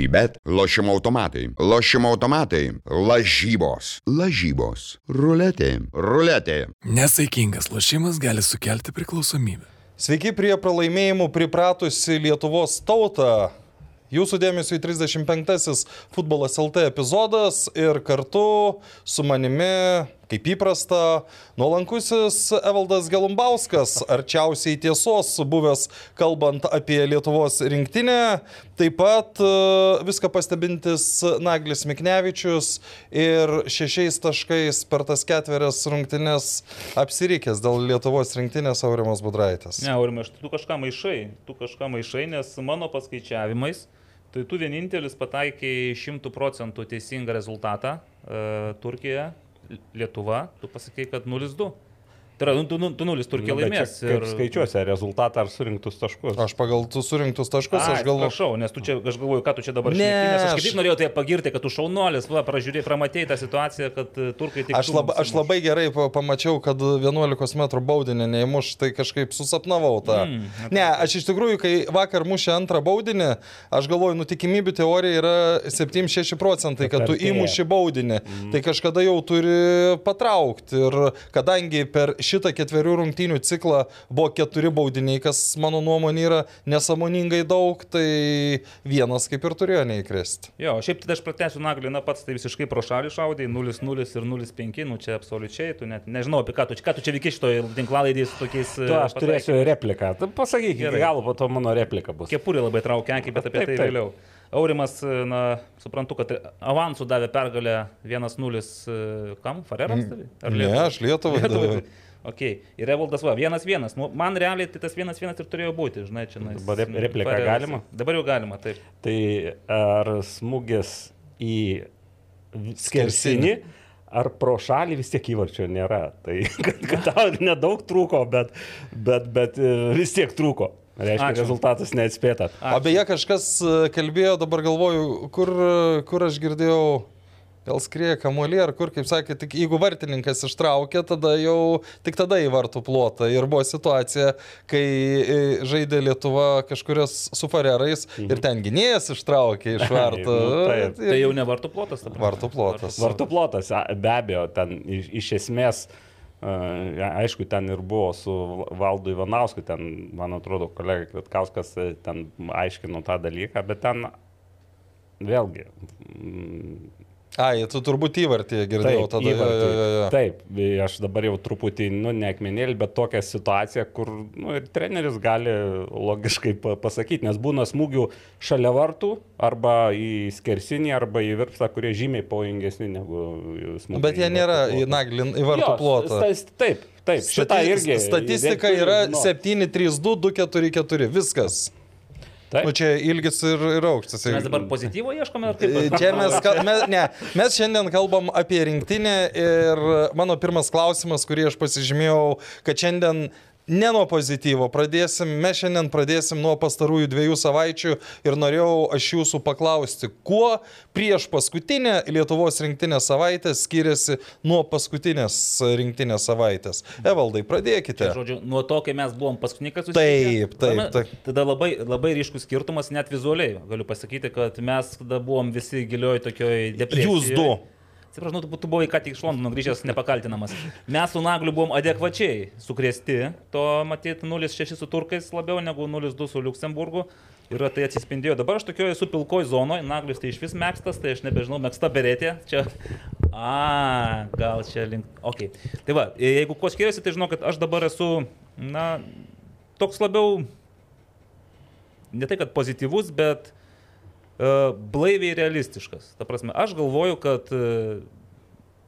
Sybet, lošimo automatai, lošimo automatai, lažybos, lažybos, ruletė, ruletė. Nesaikingas lošimas gali sukelti priklausomybę. Sveiki prie pralaimėjimų pripratusi Lietuvos tauta. Jūsų dėmesio į 35-asis futbolas LT epizodas ir kartu su manimi, kaip įprasta, nuolankusis Evaldas Gelumbauskas, arčiausiai tiesos buvęs kalbant apie Lietuvos rinktinę, taip pat e, viską pastebintis Naglis Miknevičius ir šešiais taškais per tas ketverias rungtynes apsirikęs dėl Lietuvos rinktinės Aurimas Budraitas. Ne, Aurimai, aš- tu kažką maišai, tu kažką maišai, nes mano paskaičiavimais, tai tu vienintelis pataikiai 100 procentų teisingą rezultatą e, Turkija, Lietuva, tu pasakai, kad 0-2. Tai yra, nu, tu, tu, 0 Turkija Nu, bet čia laimės. Kaip skaičiuosi, ar rezultatą ar surinktus taškus? Aš pagal tu surinktus taškus, Ai, aš galvoju. Prašau, nes tu čia, aš galvoju, ką tu čia dabar Ne, šneki, nes aš kaip norėjau tai pagirti, kad tu šaunuolis, va, pražiūrėjai, pramatėjai tą situaciją, kad e, turkai tik... Aš, lab, aš labai gerai pa- pamačiau, kad 11 m baudinį neįmuš, tai kažkaip susapnavau tą. Mm, Mm, ne, aš iš tikrųjų, kai vakar mušė antrą baudinį, aš galvoju, nu tikimybių teorija yra 7-6 procentai, kad tu įmuši baudinį. Mm. Tai kažkada jau turi patraukti. Ir kadangi per šitą ketverių rungtynių ciklą buvo keturi baudiniai, kas mano nuomonė yra nesamoningai daug, tai vienas kaip ir turėjo neįkrist. Jo, šiaip tai aš pratęsiu naglį, na pats tai visiškai pro šalį šaudai, 0-0 ir 0-5, nu čia absoliučiai, tu net nežinau apie ką tu, ką tu čia veiki šitoje tinklalaidėje su tokiais... e, Tu, aš turėsiu repliką. Tu pasakyk, galo po to mano replika bus. Kepurė labai traukia akį, bet apie Taip, tai taip. vėliau. Aurimas, e, na, suprantu, kad avansų davė pergalę 1-0 e, kam? Farerams? davė? Ar Ne, Lietuvai? aš Lietuvai Lietuvai. daviau. Ok, ir Evaldas va, 1-1. Nu, man realiai tai tas 1-1 ir turėjo būti, žinai, čia. Dabar rep- repliką Fareras. galima? Dabar jau galima, taip. Tai ar smūgis į skersinį, ar pro šalį vis tiek įvarčio nėra. Tai kad, kad tau nedaug trūko, bet, bet, bet e, vis tiek trūko. Reiškia, Ačiū. rezultatas neatspėtas. O beje, kažkas e, kalbėjo, dabar galvoju, kur, e, kur aš girdėjau, gal skrieja kamuolį, ar kur, kaip sakė, tik jeigu vartininkas ištraukė, tada jau tik tada į vartų plotą. Ir buvo situacija, kai e, žaidė Lietuva kažkurios su farerais ir ten gynėjas ištraukė iš vartų. Nu, taip. Tai jau ne vartų plotas, ta prasme. Vartų plotas. Vartų plotas, be abejo, ten iš, iš esmės, aišku, ten ir buvo su Valdu Ivanausku, ten, man atrodo, kolega Kvietkauskas e, ten aiškino tą dalyką, bet ten vėlgi. Ai, tu turbūt įvartį girdėjau Taip, tada. įvartį. Jo, jo, jo. Taip, aš dabar jau truputį, nu, ne akmenėlį, bet tokią situaciją, kur nu, ir treneris gali logiškai pa- pasakyti, nes būna smūgių šalia vartų, arba į skersinį, arba į virpstą, kurie žymiai pavojingesni negu smūgiai. Bet jie nėra į naglį, į vartų plotą. Taip, taip. Šitą irgi. Statistika yra žinot. 7-3-2, 2-4-4, viskas. Taip. Nu, čia ilgis ir, ir aukštis. Mes dabar pozityvo ieškome, ar kaip? Čia mes, kal- mes, ne, mes šiandien kalbam apie rinktinę ir mano pirmas klausimas, kurį aš pasižymėjau, kad šiandien ne nuo pozityvo pradėsim, mes šiandien pradėsim nuo pastarųjų dviejų savaičių ir norėjau aš jūsų paklausti, kuo prieš paskutinę Lietuvos rinktinės savaitę skiriasi nuo paskutinės rinktinės savaitės. Evaldai, pradėkite. Žodžiu, nuo to, kai mes buvom paskutinį kartą Taip, taip, Tada- taip. Tada labai, labai ryškus skirtumas, net vizualiai. Galiu pasakyti, kad mes tada buvom visi gilioj tokioj depresijoje. Jūs du. Atsiprašau, nu, tu, buvai ką tik iš Londono grįžęs nepakaltinamas. Mes su Nagliu buvom adekvačiai sukrėsti, to matyti 0-6 su turkais labiau negu 0-2 su Luksemburgu. Ir tai atsispindėjo. Dabar aš tokioje esu pilkoj zonoje, Naglis tai iš vis mėgstas, tai aš nebežinau, mėgsta berėtė. Čia. A, gal čia link. Ok. Tai va, jeigu kuo skiriasi, tai žinau, kad aš dabar esu, na, toks labiau, ne tai kad pozityvus, bet uh, blaiviai realistiškas. Ta prasme, aš galvoju, kad uh,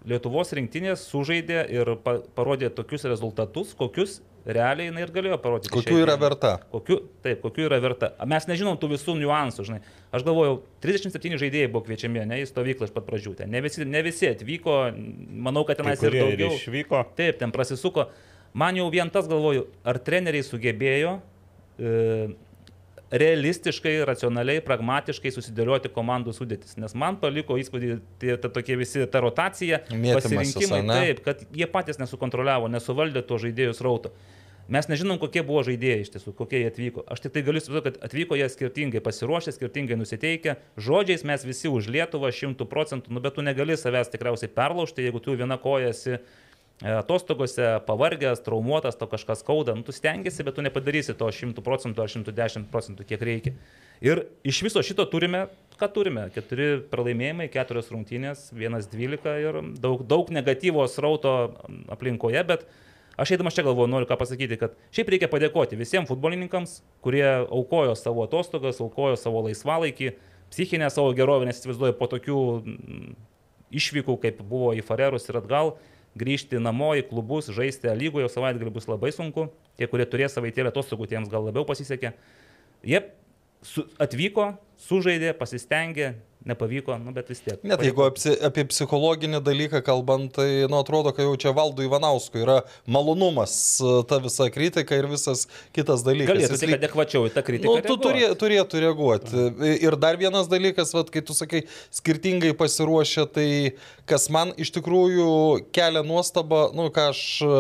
Lietuvos rinktinės sužaidė ir pa parodė tokius rezultatus, kokius realiai jinai ir galėjo parodyti. Kokių yra verta? Kokiu, taip, kokiu yra verta. Mes nežinom tų visų niuansų, žinai. Aš galvojau, 37 žaidėjai buvo kviečiami, ne, į stovyklą iš pat pradžių. Ten. Ne, visi, ne visi atvyko, manau, kad tenais ir kurie ir daugiau. išvyko. Taip, ten prasisuko. Man jau vien tas galvoju, ar treneriai sugebėjo e, realistiškai, racionaliai, pragmatiškai susidėlioti komandų sudėtis. Nes man paliko įspūdį tie, ta, tokie visi, ta rotacija, Mėtymasis, pasirinkimai, ane? taip, kad jie patys nesukontroliavo, nesuvaldė to žaidėjų srauto. Mes nežinom, kokie buvo žaidėjai iš tiesų, kokie jie atvyko. Aš tik tai galiu įsivaizduoti, kad atvyko jie skirtingai pasiruošę, skirtingai nusiteikę. Žodžiais mes visi už Lietuvą šimtų procentų, nu bet tu negali savęs tikriausiai perlaužti, jeigu tu viena kojasi atostogose, pavargęs, traumuotas, to kažkas skauda, nu, tu stengiasi, bet tu nepadarysi to 100 procentų ar 110 procentų, kiek reikia. Ir iš viso šito turime, ką turime? Keturi pralaimėjimai, keturios rungtynės, vienas dvylika ir daug, daug negatyvos rauto aplinkoje, bet aš eidamas čia galvoju, noriu ką pasakyti, kad šiaip reikia padėkoti visiems futbolininkams, kurie aukojo savo atostogas, aukojo savo laisvalaikį, psichinę savo gerovę, nes įsivaizduoju po tokių išvykų, kaip buvo į Farerus ir atgal, grįžti namo į klubus, žaisti lygoje, savaitgalį bus labai sunku. Tie, kurie turės savaitėlę atostogų, tiems gal labiau pasisekė. Jie su, atvyko, sužaidė, pasistengė, nepavyko, nu, bet vis tiek. Net jeigu apie, apie psichologinį dalyką kalbant, tai, nu, atrodo, kad jau čia valdo Ivanauskui yra malonumas e, ta visa kritika ir visas kitas dalykas. Galėtų tik adekvačiau į tą kritiką. Nu, tu turė, turėtų reaguoti. Ir dar vienas dalykas, vat, kai tu sakai, skirtingai pasiruošę, tai kas man iš tikrųjų kelia nuostabą, nu, ką aš e,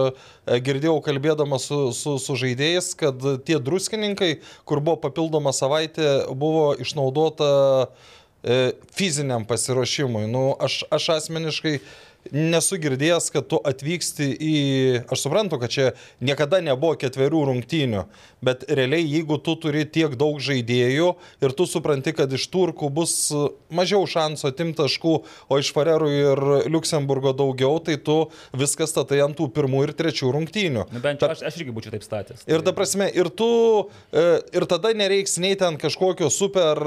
girdėjau kalbėdama su, su, su žaidėjais, kad tie druskininkai, kur buvo papildoma savaitė, buvo išnaudota e, fiziniam pasiruošimui. Nu, aš, aš asmeniškai nesu girdėjęs, kad tu atvyksti į... Aš suprantu, kad čia niekada nebuvo ketverių rungtynių, bet realiai jeigu tu turi tiek daug žaidėjų ir tu supranti, kad iš turkų bus mažiau šansų atimti taškų, o iš Farerų ir Luksemburgo daugiau, tai tu viskas statai ant tų pirmų ir trečių rungtynių. Nu, bent jau aš, aš irgi būčiau taip statęs. Ir ta prasme, ir tu, e, ir tada nereiks nei ten kažkokio super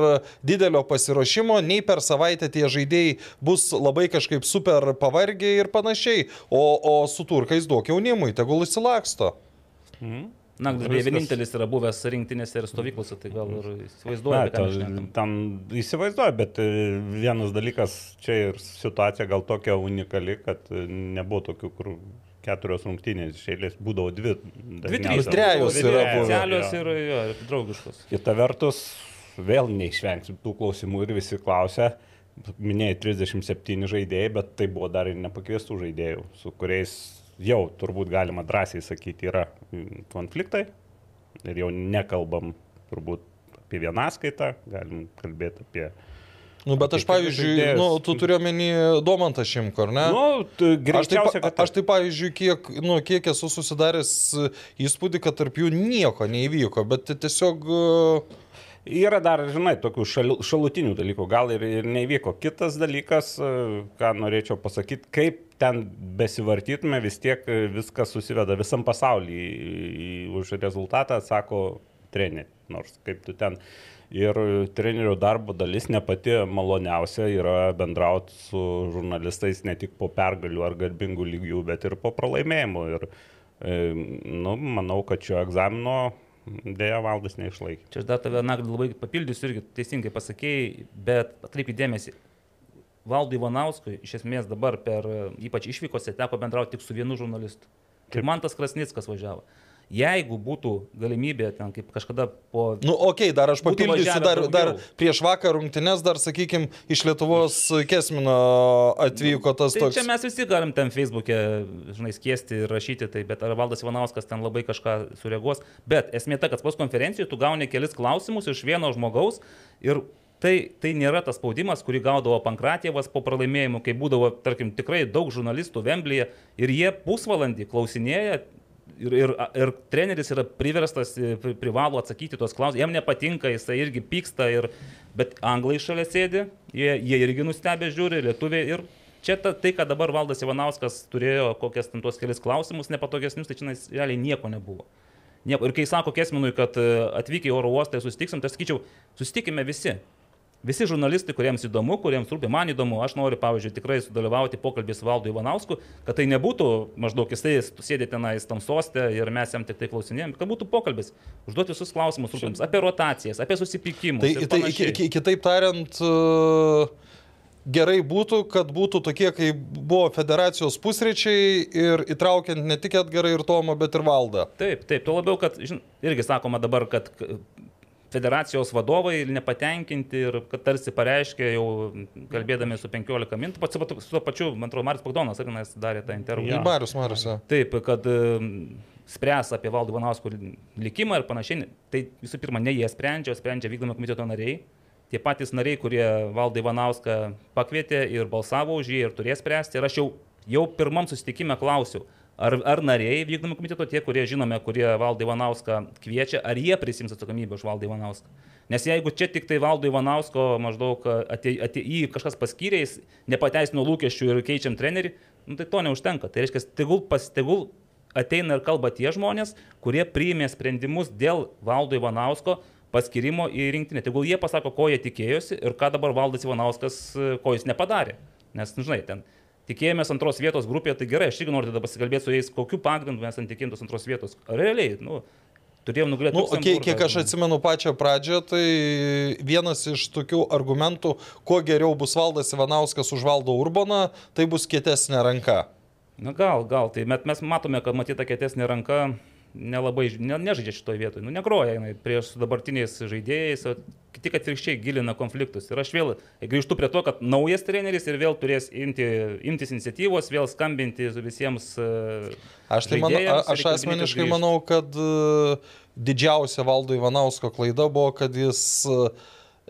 didelio pasiruošimo, nei per savaitę tie žaidėjai bus labai kažkaip super pavargę ir panašiai. O, o su turkais duok jaunimui, tegul įsilaksto. Mhm. Naglis beje vienintelis yra buvęs rinktinėse ir stovyklose, tai gal ir įsivaizduoju. Ne, ta, tam įsivaizduoju, bet e, vienas dalykas, čia ir situacija gal tokia unikali, kad e, nebuvo tokių, kur keturios rungtynės iš eilės būdavo dvi. Dvi, trys, trejos yra buvę. Oficialios ir, jo, draugiškos. Kita vertus, vėl neišvengsim tų klausimų ir visi klausia, minėjai 37 žaidėjai, bet tai buvo dar ir nepakviestų žaidėjų, su kuriais jau turbūt galima drąsiai sakyti yra konfliktai ir jau nekalbam turbūt apie vienaskaitą, galim kalbėti apie... Nu, bet aš, pavyzdžiui, nu, tu turiu menį Domantą Šimko, ar ne? Nu, aš tai, kad... aš tai, pavyzdžiui, kiek, nu, kiek esu susidaręs įspūdį, kad tarp jų nieko neįvyko, bet tiesiog... Uh, Yra dar, žinai, tokių šal, šalutinių dalykų, gal ir, ir nevyko. Kitas dalykas, e, ką norėčiau pasakyti, kaip ten besivartytume, vis tiek viskas susiveda visam pasaulyje. Už rezultatą atsako treneriai, nors kaip tu ten. Ir trenerių darbo dalis ne pati maloniausia yra bendrauti su žurnalistais ne tik po pergalių ar garbingų lygių, bet ir po pralaimėjimų. Ir, e, nu, manau, kad šio egzamino Deja, valdas neišlaikė. Čia aš dar tave naktį labai papildysiu irgi teisingai pasakėjai, bet atkreipkite dėmesį. Valdui Ivanauskui iš esmės dabar per ypač išvykose teko bendrauti tik su vienu žurnalistu. Ir man tas Krasnickas važiavo. Jeigu būtų galimybė ten kaip kažkada po... Nu, okei, okay, dar aš papildysiu, dar, dar prieš vakar rungtynes, dar, sakykime, iš Lietuvos Kesmino atvyko tas tai toks. Čia mes visi galim ten Facebook'e, žinai, skiesti ir rašyti, tai, bet ar Valdas Ivanauskas ten labai kažką sureaguos. Bet esmė ta, kad spos konferencijoje tu gauni kelis klausimus iš vieno žmogaus ir Tai, tai nėra tas spaudimas, kurį gaudavo Pankratievas po pralaimėjimų, kai būdavo, tarkim, tikrai daug žurnalistų Vemblyje ir jie pusvalandį klausinėja ir, ir, ir treneris yra priverstas, e, privalo atsakyti tuos klausimus, jam nepatinka, jisai irgi pyksta, ir, bet anglai šalia sėdi, jie, jie irgi nustebė žiūri, lietuviai ir čia ta, tai, kad dabar valdas Ivanauskas turėjo kokias ten tuos kelias klausimus nepatogesnius, tai čia realiai nieko nebuvo. Nieko. Ir kai sako Kesminui, kad e, atvykę į oro uostą susitiksim, tai sakyčiau, susitikime visi. Visi žurnalistai, kuriems įdomu, kuriems rūpi, man įdomu, aš noriu, pavyzdžiui, tikrai sudalyvauti pokalbį su Valdu Ivanausku, kad tai nebūtų maždaug jisai sėdė tenais tam sostė ir mes jam tik tai klausinėjom, kad būtų pokalbis, užduoti visus klausimus rūpims apie rotacijas, apie susipykimus. Tai, tai kitaip tariant, gerai būtų, kad būtų tokie, kaip buvo federacijos pusryčiai ir įtraukiant ne tik Edgarą ir Tomą, bet ir Valdą. Taip, taip, tuo labiau, kad, žin, irgi sakoma dabar, kad federacijos vadovai nepatenkinti ir kad tarsi pareiškė jau kalbėdami su 15 min, su to pačiu, man atrodo, Maris Pagdonas, ar jis darė tą interviu. Ja. Marius. Ja. Taip, kad spręs apie Valdą Ivanausko likimą ir panašiai. Tai visų pirma, ne jie sprendžia, o sprendžia vykdomo komiteto nariai. Tie patys nariai, kurie Valdą Ivanauską pakvietė ir balsavo už jį ir turės spręsti. Ir aš jau, jau pirmam susitikime klausiau, ar, ar nariai vykdomo komiteto, tie, kurie žinome, kurie Valdą Ivanauską kviečia, ar jie prisims atsakomybę už Valdą Ivanauską. Nes jeigu čia tik tai valdo Ivanausko maždaug atė, atė, jį kažkas paskyrėjais, nepateisino lūkesčių ir keičiam trenerį, nu, tai to neužtenka. Tai reiškia, tegul, pas, tegul ateina ir kalba tie žmonės, kurie priėmė sprendimus dėl valdo Ivanausko paskirimo į rinktinę. Tegul jie pasako, ko jie tikėjosi ir ką dabar valdas Ivanauskas, ko jis nepadarė. Nes, nu, žinai, ten tikėjomės antros vietos grupėje, tai gerai, aš irgi noriu tada pasikalbėti su jais, kokiu pagrindu mes ant tikėjomės antros vietos. Realiai, nu, turėjom nugalėti. Nu, okay, kiek aš atsimenu pačią pradžią, tai vienas iš tokių argumentų, kuo geriau bus valdas Ivanauskas už valdo Urbaną, tai bus kietesnė ranka. Na gal, gal, tai met, mes matome, kad matyta kietesnė ranka nelabai, ne, nežaidžia šitoje vietoje, nu negroja jinai prieš dabartiniais žaidėjais, tik atvirkščiai gilina konfliktus. Ir aš vėl grįžtu prie to, kad naujas treneris ir vėl turės imti, imtis iniciatyvos, vėl skambinti visiems. Aš, tai manu, aš asmeniškai manau, kad e, didžiausia valdo Ivanausko klaida buvo, kad jis uh,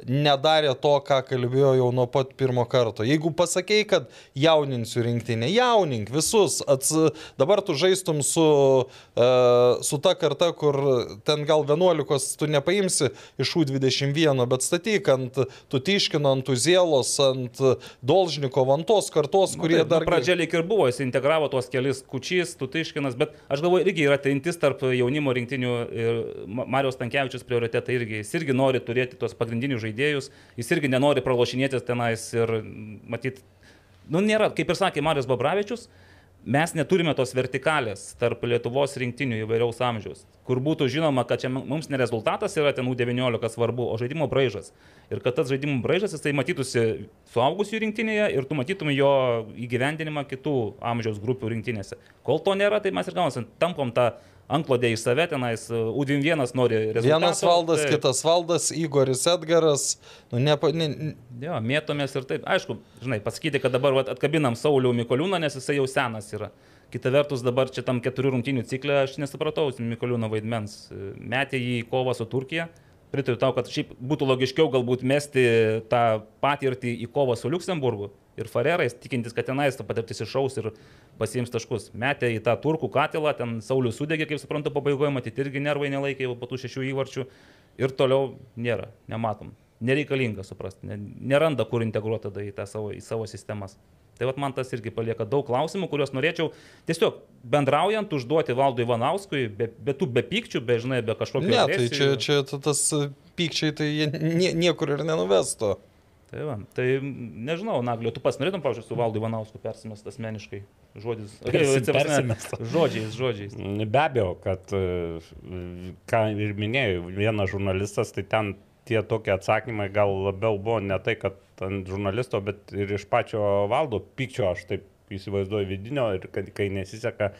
nedarė to, ką kalbėjo jau nuo pat pirmo karto. Jeigu pasakėjai, kad jauninsiu rinktinę, jaunink visus, ats... dabar tu žaistum su, uh, su ta karta, kur ten gal 11 tu nepaimsi iš U21, bet statyk ant Tutiškino, ant Uzėlos, ant Dolžniko, ant tos kartos, kurie nu, tai, dar... Nu, pradžia lik ir buvo, jis integravo tuos kelis kučys, Tutiškinas, bet aš galvoju, irgi yra trintis tarp jaunimo rinktinių ir Marijos Tankievičius prioritetai irgi, jis irgi nori turėti tuos pagrindinius žaidėjus, jis irgi nenori pralošinėtis tenais ir matyt, nu nėra, kaip ir sakė Marius Babravičius, mes neturime tos vertikalės tarp Lietuvos rinktinių įvairiaus amžiaus, kur būtų žinoma, kad čia mums ne rezultatas yra ten U19 svarbu, o žaidimo braižas. Ir kad tas žaidimo braižas jisai matytųsi suaugusių rinktinėje ir tu matytum jo įgyvendinimą kitų amžiaus grupių rinktinėse. Kol to nėra, tai mes ir gaunam, tampom tą anklodė į save tenais, U21 nori rezultatų. Vienas valdas, tai... kitas valdas, Igoris Edgaras, nu ne... ne... Jo, mėtomės ir taip. Aišku, žinai, pasakyti, kad dabar vat, atkabinam Saulių Mikoliūną, nes jisai jau senas yra. Kita vertus, dabar čia tam keturių rungtynių cikle aš nesupratau Mikoliūno vaidmens. Metė jį į kovą su Turkija. Pritariu tau, kad šiaip būtų logiškiau galbūt mesti tą patirtį į kovą su Luksemburgu ir Farerais, tikintis, kad tenais ta patirtis išaus ir pasiims taškus. Metė į tą turkų katilą, ten Saulis sudegė, kaip suprantu, pabaigoje, matyti irgi nervai nelaikė jau po tų šešių įvarčių ir toliau nėra, nematom. Nereikalinga suprasti, neranda kur integruoti tada į, savo, į savo sistemas. Tai vat man tas irgi palieka daug klausimų, kuriuos norėčiau tiesiog bendraujant užduoti valdui Ivanauskui, be, be tų be pykčių, be, žinai, be kažkokio... Ne, tai čia, čia tas pykčiai tai nie, niekur ir nenuvestų. Tai, va, tai nežinau, Naglio, tu pas norėtum, pavyzdžiui, su Valdu Ivanausku persimest asmeniškai žodis. Persimest. Žodžiais, žodžiais. Be abejo, kad, e, ką ir minėjau, vienas žurnalistas, tai ten tie tokie atsakymai gal labiau buvo ne tai, kad ant žurnalisto, bet ir iš pačio valdo pykčio, aš taip įsivaizduoju vidinio ir kad kai nesiseka,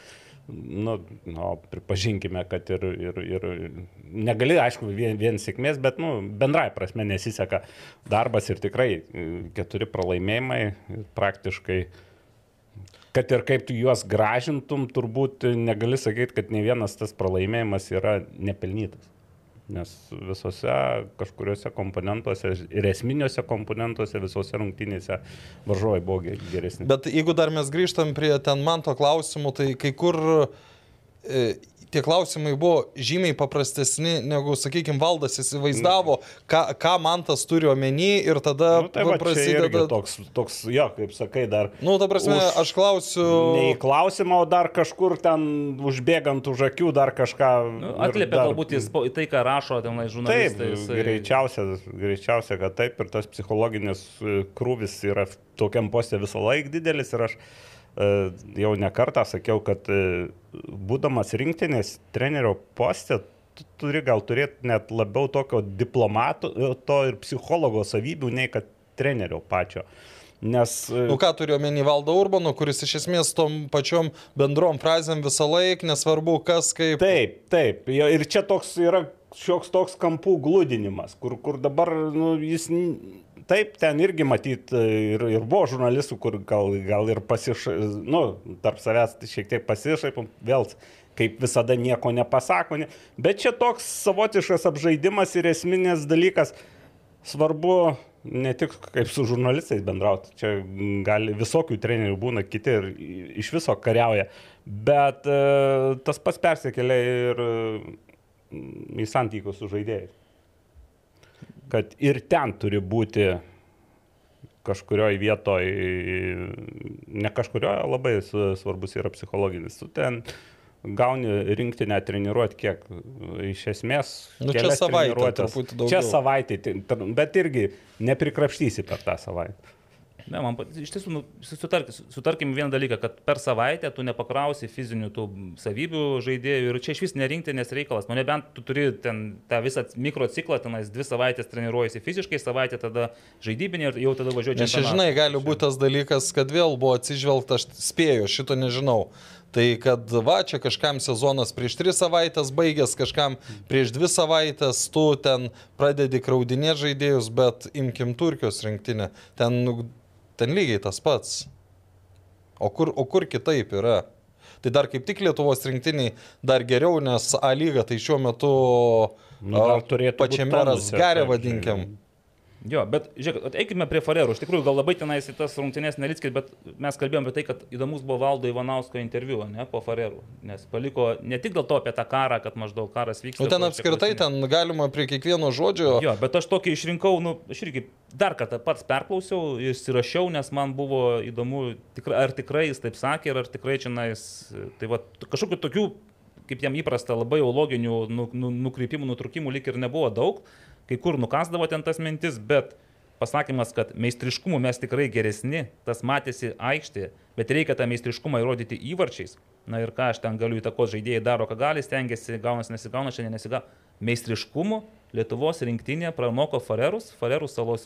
nu, nu, pripažinkime, kad ir, ir, ir negali, aišku, vien, vien sėkmės, bet nu, bendrai prasme nesiseka darbas ir tikrai e, keturi pralaimėjimai praktiškai. Kad ir kaip tu juos gražintum, turbūt negali sakyti, kad ne vienas tas pralaimėjimas yra nepelnytas. Nes visose kažkuriuose komponentuose ir esminiuose komponentuose visose rungtynėse varžovai buvo geresni. Bet jeigu dar mes grįžtam prie ten man to klausimų, tai kai kur e, tie klausimai buvo žymiai paprastesni, negu, sakykime, valdas įsivaizdavo, ką, ką man tas turi omeny ir tada nu, tai va, prasideda toks, toks, jo, kaip sakai, dar. Nu, ta prasme, už, aš klausiu. Ne į klausimą, o dar kažkur ten užbėgant už akių dar kažką. Nu, atliepia dar... galbūt į tai, ką rašo tenai žurnalistai. Taip, jisai... greičiausia, greičiausia, kad taip ir tas psichologinis e, krūvis yra tokiam postė visą laiką didelis ir aš jau nekartą sakiau, kad e, būdamas rinktinės trenerio postė, tu turi gal turėti net labiau tokio diplomato e, to ir psichologo savybių, nei kad trenerio pačio. Nes... Nu ką turiu omeny valdą Urbano, kuris iš esmės tom pačiom bendrom frazėm visą laiką, nesvarbu kas kaip. Taip, taip. Ir čia toks yra šioks toks kampų glūdinimas, kur, kur dabar nu, jis taip, ten irgi matyt ir, ir buvo žurnalistų, kur gal, gal ir pasišaipom, nu, tarp savęs šiek tiek pasišaipom, vėl kaip visada nieko nepasako. Ne. Bet čia toks savotiškas apžaidimas ir esminės dalykas. Svarbu ne tik kaip su žurnalistais bendrauti, čia gali visokių trenerių būna, kiti ir iš viso kariauja, bet e, tas pats persikelia ir e, į santykius su žaidėjais. Kad ir ten turi būti kažkurioje vietoje, ne kažkurioje labai svarbus yra psichologinis. Tu ten gauni rinktinę treniruoti kiek iš esmės. Nu, čia treniruotes. truputį daugiau. Čia savaitė, tai- bet irgi neprikrapštysi per tą savaitę. Ne, man iš tiesų, nu, sutark, sutarkim vieną dalyką, kad per savaitę tu nepakrausi fizinių tų savybių žaidėjų ir čia iš vis nerinktinės reikalas. Nu, nebent tu turi ten tą visą mikrociklą, tenais dvi savaitės treniruojasi fiziškai, savaitę tada žaidybinė ir jau tada važiuoji Nes čia, žinai, gali būti tas dalykas, kad vėl buvo atsižvelgta, aš spėju, šito nežinau. Tai kad va, čia kažkam sezonas prieš tris savaitės baigęs, kažkam prieš dvi savaitės, tu ten pradedi kraudinėti žaidėjus, bet imkim Turkijos rinktinę. Ten, nu, ten lygiai tas pats. O kur, o kur kitaip yra? Tai dar kaip tik Lietuvos rinktiniai dar geriau, nes A lyga tai šiuo metu Nu, pačiame taip, vadinkim. Jo, bet žiūrėk, eikime prie Farerų. Iš tikrųjų, gal labai tenais į tas rungtynės neliskit, bet mes kalbėjome apie tai, kad įdomus buvo Valdo Ivanausko interviu, ne, po Farerų. Nes paliko ne tik dėl to apie tą karą, kad maždaug karas vyksta. Nu, ten apskritai, ten galima prie kiekvieno žodžio. Jo, bet aš tokį išrinkau, nu, aš irgi dar kartą pats perklausiau, įsirašiau, nes man buvo įdomu, tikra, ar tikrai jis taip sakė, ir ar tikrai čia nais, tai va, kažkokių tokių, kaip jam įprasta, labai jau loginių nu, nu, nukrypimų, nutrukimų lik ir nebuvo daug, kai kur nukasdavo ten tas mintis, bet pasakymas, kad meistriškumu mes tikrai geresni, tas matėsi aikštėje, bet reikia tą meistriškumą įrodyti įvarčiais. Na ir ką aš ten galiu įtakos žaidėjai daro, ką gali, stengiasi, gaunasi, nesigauna, šiandien nesigauna. Meistriškumu Lietuvos rinktinė pranoko Farerus, Farerus salos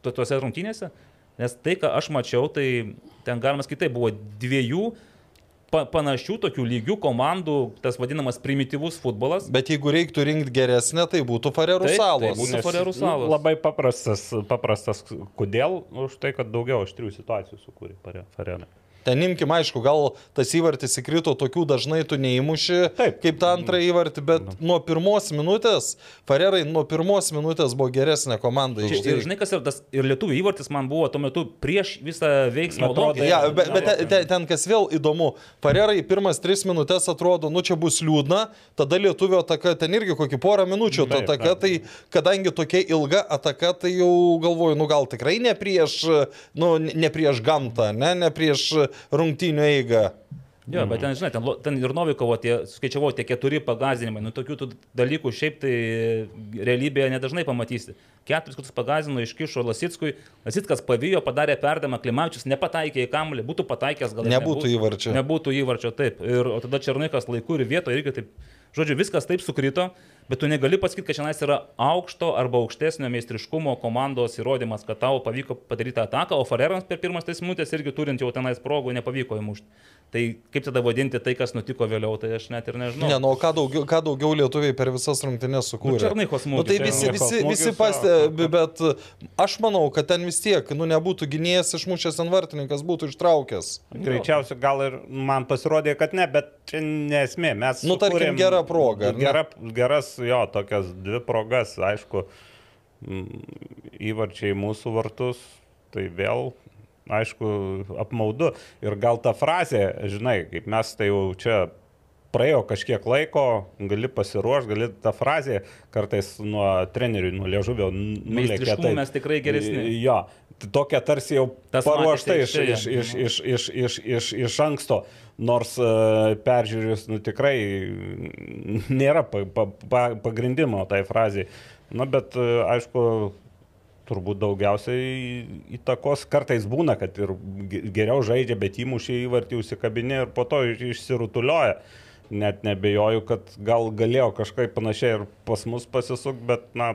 tuose rungtynėse, nes tai, ką aš mačiau, tai ten galima sakyti, buvo dviejų pa panašių tokių lygių komandų, tas vadinamas primityvus futbolas. Bet jeigu reiktų rinkti geresnę, tai būtų Farerų Taip, salos. tai būtų Farerų nu, salos. Labai paprastas, paprastas, kodėl? Už tai, kad daugiau aštrių situacijų sukūrė Farelė. Ten imkim, aišku, gal tas įvartis įkrito tokių dažnai tu neįmuši, Taip. kaip tą antrą įvartį, bet nuo pirmos minutės, Farerai nuo pirmos minutės buvo geresnė komanda. Ir tikrųjų. žinai, kas yra tas ir lietuvių įvartis man buvo tuo metu prieš visą veiksmą. Atrodo, logiką. Ja, bet, bet ten, ten, ten kas vėl įdomu, Farerai pirmas tris minutės atrodo, nu čia bus liūdna, tada lietuvio ataka, ten irgi kokį porą minučių ta ataka, tai kadangi tokia ilga ataka, tai jau galvoju, nu gal tikrai ne prieš, nu, ne prieš gamtą, ne, ne prieš rungtynių eigą. Jo, bet ten, žinai, ten, ten ir Novikovo tie, skaičiavau, tie keturi pagazinimai, nu tokių dalykų šiaip tai realybėje nedažnai pamatysi. Keturis kartus pagazino, iškišo Lasickui, Lasickas pavijo, padarė perdamą, Klimavičius nepataikė į kamuolį, būtų pataikęs gal ir Nebūtų įvarčio. Nebūtų įvarčio, taip. Ir o tada Černikas laiku ir vietoje irgi taip. Žodžiu, viskas taip sukrito, bet tu negali pasakyti, kad šiandien yra aukšto arba aukštesnio meistriškumo komandos įrodymas, kad tau pavyko padaryti ataką, o Farerams per pirmas 3 minutės irgi turint jau tenais progų nepavyko įmušti. Tai kaip tada vadinti tai, kas nutiko vėliau, tai aš net ir nežinau. Ne, nu ką daugiau, ką daugiau lietuviai per visas rungtynės sukūrė? Nu, Černycho smūgis, Nu, tai visi, visi, visi pastebi, bet aš manau, kad ten vis tiek, nu, nebūtų gynėjas išmušęs ant vartininkas, būtų ištraukęs. Greičiausiai gal ir man pasirodė, kad ne, bet čia nesmė. Mes Nu, tarkim, sukūrėm gera proga, ar ne? Gera, geras, jo, tokias dvi progas, aišku, įvarčiai mūsų vartus, tai vėl, aišku, apmaudu. Ir gal ta frazė, žinai, kaip mes tai jau čia praėjo kažkiek laiko, gali pasiruošti, gali tą frazę kartais nuo trenerių, nuo liežuvio nulėkė. Meistriškumu mes tikrai geresni. Jo, tokia tarsi jau Tas paruošta iš, iš, iš, iš, iš, iš, iš, iš anksto, nors uh, peržiūrėjus, nu tikrai nėra pa, pa, pa, pagrindimo tai frazai. Na, bet uh, aišku, turbūt daugiausiai įtakos kartais būna, kad ir ge- geriau žaidžia, bet įmušė įvartį užsikabinė ir po to iš- išsirutulioja. Net nebejoju, kad gal galėjo kažkaip panašiai ir pas mus pasisukti, bet, na,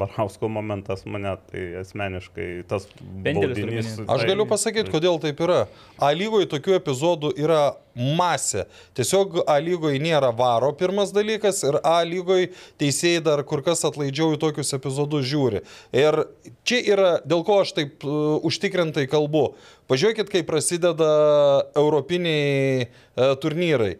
Barausko momentas mane tai asmeniškai tas baudinys. Aš tai- galiu pasakyti, kodėl taip yra. A lygoje tokių epizodų yra masė. Tiesiog A lygoje nėra varo pirmas dalykas ir A lygoje teisėjai dar kur kas atlaidžiau į tokius epizodus žiūri. Ir čia yra, dėl ko aš taip uh, užtikrintai kalbu. Pažiūrėkit, kai prasideda europiniai uh, turnyrai.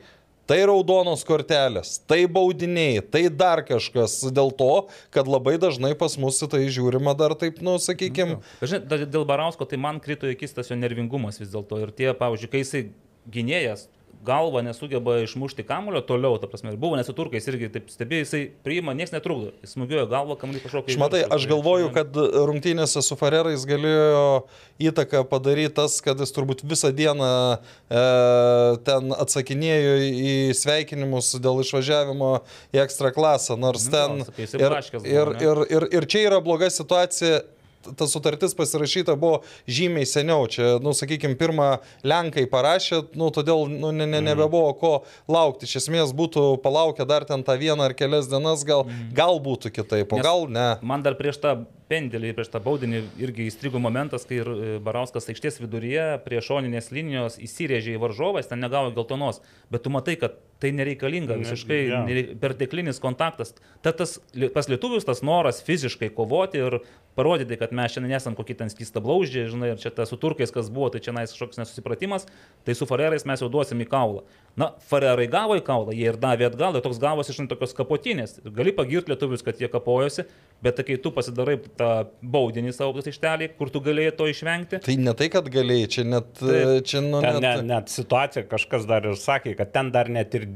Tai raudonos kortelės, tai baudiniai, tai dar kažkas dėl to, kad labai dažnai pas mus į tai žiūrima dar taip, nu, sakykime. Žinai, dėl Barausko tai man krito į akis tas jo nervingumas vis dėlto. Ir tie, pavyzdžiui, kai jisai gynėjas, galva nesugeba išmušti kamulio toliau, ta prasme, buvo nesuturkais irgi taip stebėjai, jisai priima, niekas netrukdo, jis smūgiuoja galvą, kamuolį kažkokį. Matai, aš galvoju, kad rungtynėse su Farerais galėjo įtaką padaryti tas, kad jis turbūt visą dieną e, ten atsakinėjo į sveikinimus dėl išvažiavimo į ekstra klasą, nors Nu, ten... sakai, jisai Ir, ir, ir, ir, ir čia yra bloga situacija. Ta sutartis pasirašyta buvo žymiai seniau. Čia, nu, sakykime, pirmą Lenkai parašė, nu, todėl nu, ne, ne, nebebuvo ko laukti. Iš esmės būtų palaukę dar ten tą vieną ar kelias dienas, gal, gal būtų kitaip, o Nes- gal ne. Man dar prieš tą pendelį, prieš tą baudinį irgi įstrigo momentas, kai ir e, Barauskas aikštės viduryje prie šoninės linijos įsirėžė į varžovą, jis ten negavo geltonos, bet tu matai, kad tai nereikalinga, Ne, visiškai nerei- perteklinis kontaktas. Ta, tas, pas lietuvius tas noras fiziškai kovoti ir parodyti, kad mes šiandien nesam kokie ten skysta blauždžiai, žinai, ir čia tas su turkais, kas buvo, tai čia nais kažkoks nesusipratimas, tai su farerais mes jau duosim į kaulą. Na, farerai gavo į kaulą, jie ir davė atgal, ir toks gavosi iš tokios kapotinės. Gali pagirti lietuvius, kad jie kapojosi, bet tai kai tu pasidarai tą baudinį savo ištelį, kur tu galėjai to išvengti, Tai ne tai, kad galėjai, čia net... Taip. Čia, nu, net... net, net situacija kažkas dar ir sakė, kad ten dar net ir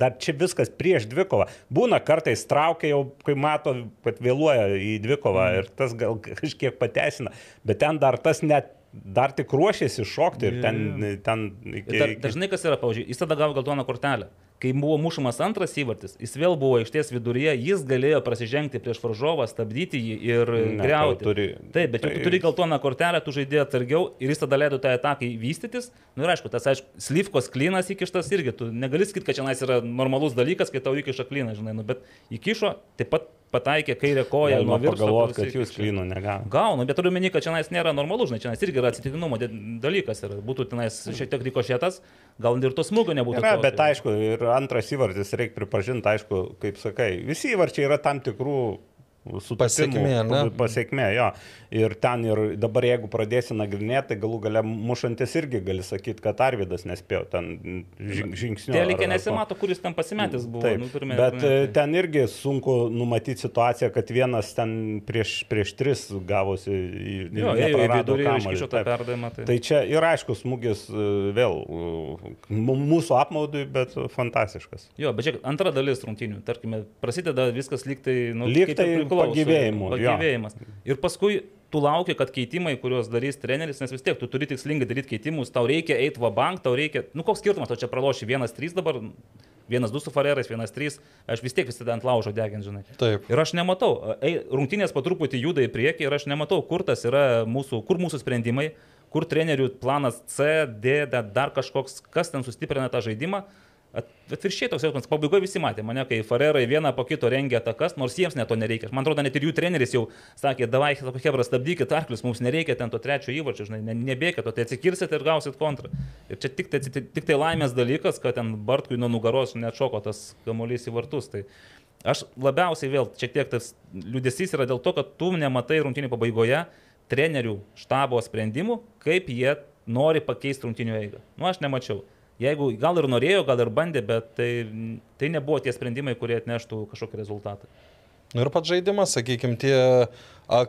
dar čia viskas prieš dvikovą. Būna kartais traukia jau, kai mato, kad vėluoja į dvikovą Mm. ir tas gal kažkiek pateisina, bet ten dar tas net dar tik ruošiasi šokti ir ten, ten iki, dar, dažnai kas yra, pavyzdžiui, jis tada gavo geltoną kortelę. Kai buvo mušamas antras įvartis, jis vėl buvo aikštės viduryje, jis galėjo prasižengti prieš varžovą, stabdyti jį ir Ne, greuti. turi- Taip, bet tai... tu turi geltoną kortelę, tu žaidėjai atsargiau ir jis tada leido tą ataką vystytis. Na nu, ir aišku, tas, aišku, slyvkos klinas įkištas irgi, tu negali sakyti, kad čia nais yra normalus dalykas, kai tau įkiša kliną, žinai, nu, bet įkišo, taip pat pataikė kairę koją galima viršaus. pagalvoti, kad jūs klynų negavote. Gaunu, bet turiu meni, kad čia nėra normalu, žinai, čia irgi yra atsitiktinumo dalykas. Ir būtų tenais šiek tiek rikošėtas, gal ir to smūgio nebūtų. Yra, bet aišku, ir antras įvartis, reikia pripažinti, aišku, kaip sakai, visi įvarčiai yra tam tikrų Pasekmė, ne? Pasiekmė, jo. Ir ten ir dabar jeigu pradėsi nagrinėti, tai galų gale mušantis irgi gali sakyti, kad Arvidas nespėjo ten žing- žingsniu. Telikė nesimato, kuris ten pasimetęs buvo. Taip, nu, turime- bet turime- e, ten irgi sunku numatyti situaciją, kad vienas ten prieš, prieš tris gavosi į Jo, į vidurį ir iškišo tą perdavimą. Tai... Tai čia ir aišku smūgis e, vėl e, mūsų apmaudui, bet fantastiškas. Jo, bet čia antra dalis rungtynių, tarkime, prasideda viskas lygtai, nu, Lyg kaip ir tai priklauso, pagyvėjimu, jo. Pagyvėjimas. Ir paskui tu lauki, kad keitimai, kuriuos darys treneris, nes vis tiek tu turi tikslingai daryti keitimus, tau reikia eiti va bank, tau reikia, nu koks skirtumas, tau čia praloši 1-3 dabar, 1-2 su farerais, 1-3, aš vis tiek visada ant laužo degint, žinai. Taip. Ir aš nematau, rungtynės po truputį juda į priekį ir aš nematau, kur tas yra mūsų, kur mūsų sprendimai, kur trenerių planas C, D, da- dar kažkoks, kas ten sustiprina tą žaidimą. At- Atvirkščiai toks jausmas, pabaigoje visi matė mane, kai Farerai vieną po kito rengia atakas, nors jiems net to nereikia. Man atrodo, net ir jų treneris jau sakė, davai, Hebra, stabdykit arklius, mums nereikia ten to trečio įvarčio, žinai, ne, nebėkit, o tai atsikirsit ir gausit kontrą. Ir čia tik tai, tik, tai laimės dalykas, kad ten Bartkui nuo nugaros net šoko tas kamuolys į vartus. Tai Aš labiausiai vėl šiek tiek tas liūdėsys yra dėl to, kad tu nematai rungtynių pabaigoje trenerių štabo sprendimų, kaip jie nori pakeisti rungtynių eigą. Nu, aš nemačiau. Jeigu gal ir norėjo, gal ir bandė, bet tai, tai nebuvo tie sprendimai, kurie atneštų kažkokį rezultatą. Nu ir pats žaidimas, sakykime, tie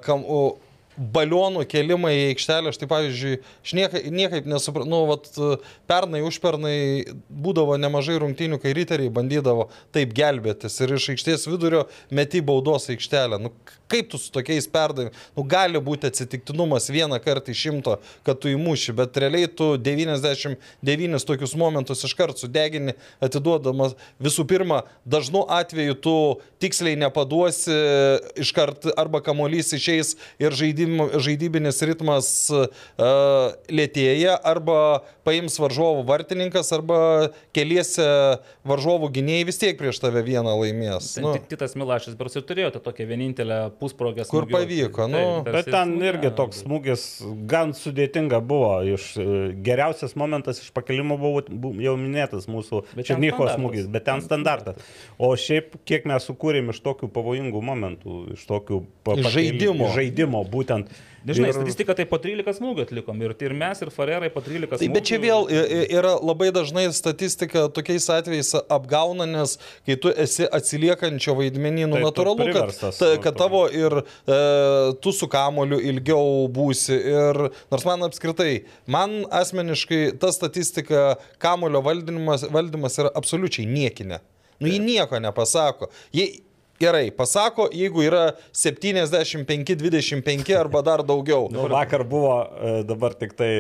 kam, o, balionų kelimai į aikštelę, aš tai pavyzdžiui, aš niekaip, niekaip nesuprantu, nu, vat, pernai, užpernai būdavo nemažai rungtynių, kai riteriai bandydavo taip gelbėtis ir iš aikštės vidurio meti baudos aikštelę. Nu, kaip tu su tokiais perdavimais, nu, gali būti atsitiktinumas vieną kartą iš šimto, kad tu įmuši, bet realiai tu 99 tokius momentus iškart sudegini, atiduodamas visų pirma, dažnu atveju tu tiksliai nepaduosi iškart arba kamuolys išeis ir žaidim, žaidybinis ritmas uh, lėtėja, arba paims varžovų vartininkas, arba keliese varžovų gynėjai vis tiek prieš tave vieną laimės. Ten Nu, Titas Milašis beras ir turėjo tą tokią vienintelę pusprogę. Kur smūgiuoti. pavyko, nu. Taip, Bet ten smūgio. irgi toks smūgis gan sudėtinga buvo. Iš, e, geriausias momentas iš pakelimo buvo bu- jau minėtas mūsų Bet ten Černycho smūgis, bet ten standartas. O šiaip kiek mes sukūrėm iš tokių pavojingų momentų, iš tokių pa- žaidimo. žaidimo, būtent būtent. Nežinai, Ir- statistika tai po 13 smūgių atlikom ir, ir mes, ir Farerai po 13 smūgių. Bet čia vėl yra labai dažnai statistika tokiais atvejais apgauna, nes kai tu esi atsiliekančio vaidmenį, nu Taip, tu natūralu, kad, ta, nu, kad tavo ir e, tu su kamoliu ilgiau būsi. Ir nors man apskritai, man asmeniškai ta statistika kamolio valdymas, valdymas yra absoliučiai niekinė. Nu, ji nieko nepasako. Jie, Gerai, pasako, jeigu yra 75-25 arba dar daugiau. Nu, vakar buvo, e, dabar tik tai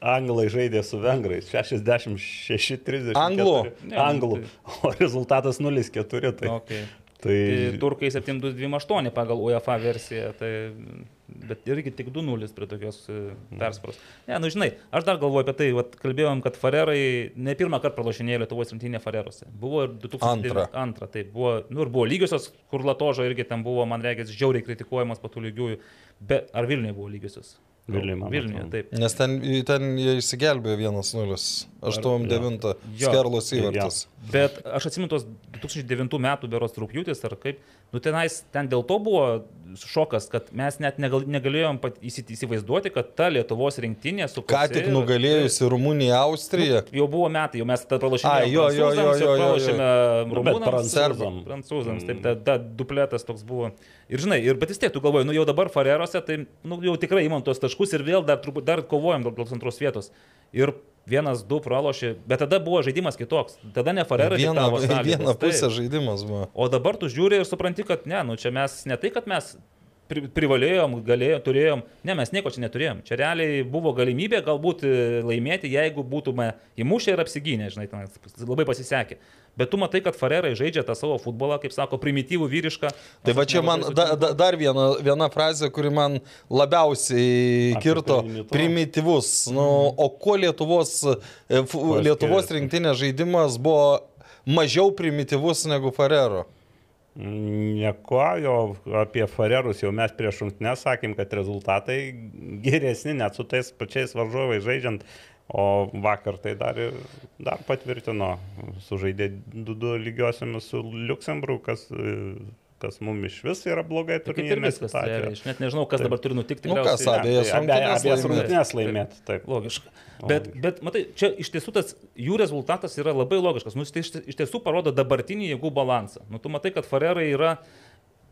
anglai žaidė su vengrais. 66-30. Anglų? Ne, Anglų. O rezultatas 0-4. Tai, Okay. tai Tai turkai 7228 pagal UEFA versiją, tai, bet irgi tik 2-0 prie tokios e, persparos. Ne, nu žinai, aš dar galvoju apie tai, vat, kalbėjom, kad Farerai ne pirmą kartą pralašinėjo Lietuvos rinktinė Farerose. Buvo ir 2002. Antrą. Antrą, tai buvo, nu ir buvo lygiosios, kur Latožo irgi ten buvo, man reikia, žiauriai kritikuojamas patų lygiųjų, bet ar Vilniuje buvo lygiosios? Vilniuje, Vilniuje, taip. Nes ten, ten jie išsigelbėjo 1-0, 8-9, Jo. skerlos įvartis. Bet aš atsimenu tos 2009 metų beros trūpjūtis ar kaip, nu tenais, ten dėl to buvo šokas, kad mes net negal, negalėjom įsivaizduoti, kad ta Lietuvos rinktinė su Ką tik nugalėjusi Rumuniją, Austriją. Jau buvo metai, jau mes tą Ai, pralašėme. jo, jo, jo, jo, jo, Pralašėme Nu, rumunams, prancūzam. prancūzams. Taip, ta, ta dupletas toks buvo. Ir žinai, ir, bet vis tiek tu galvoji, nu jau dabar Farerose, tai nu, jau tikrai imam tos taškus ir vėl dar, dar kovojam dėl antros vietos. Ir vienas, du pralošė, bet tada buvo žaidimas kitoks. Tada ne Farerai. Viena, viena pusė žaidimas buvo. O dabar tu žiūri ir supranti, kad ne, nu čia mes ne tai, kad mes pri, privalėjom, galėjom, turėjom, ne, mes nieko čia neturėjom. Čia realiai buvo galimybė galbūt e, laimėti, jeigu būtume įmušę ir apsigynę, žinai, ten labai pasisekė. Bet tu matai, kad Farerai žaidžia tą savo futbolą, kaip sako, primityvų vyrišką. Tai va čia man da, da, dar viena, viena frazė, kuri man labiausiai Apie kirto. Primityvus. Nu, o kuo Lietuvos, e, Lietuvos rinktinės žaidimas buvo mažiau primityvus negu Farero? Nieko, jo apie Farerus jau mes prieš rungtynės sakėm, kad rezultatai geresni net su tais pačiais varžovais žaidžiant, o vakar tai dar, dar patvirtino, sužaidė 2-2 lygiosiomis su Luxemburgu, kas, kas mums iš vis yra blogai Tai ir turnyrinė viskas. situacija. Aš net nežinau, kas dabar turi nutikti. Nu, kas, abiejas rungtynės laimėt. Taip. Logiška. Bet, bet matai, čia iš tiesų tas jų rezultatas yra labai logiškas. Nu, jis tai iš, iš tiesų parodo dabartinį jėgų balansą. Nu, tu matai, kad Farerai yra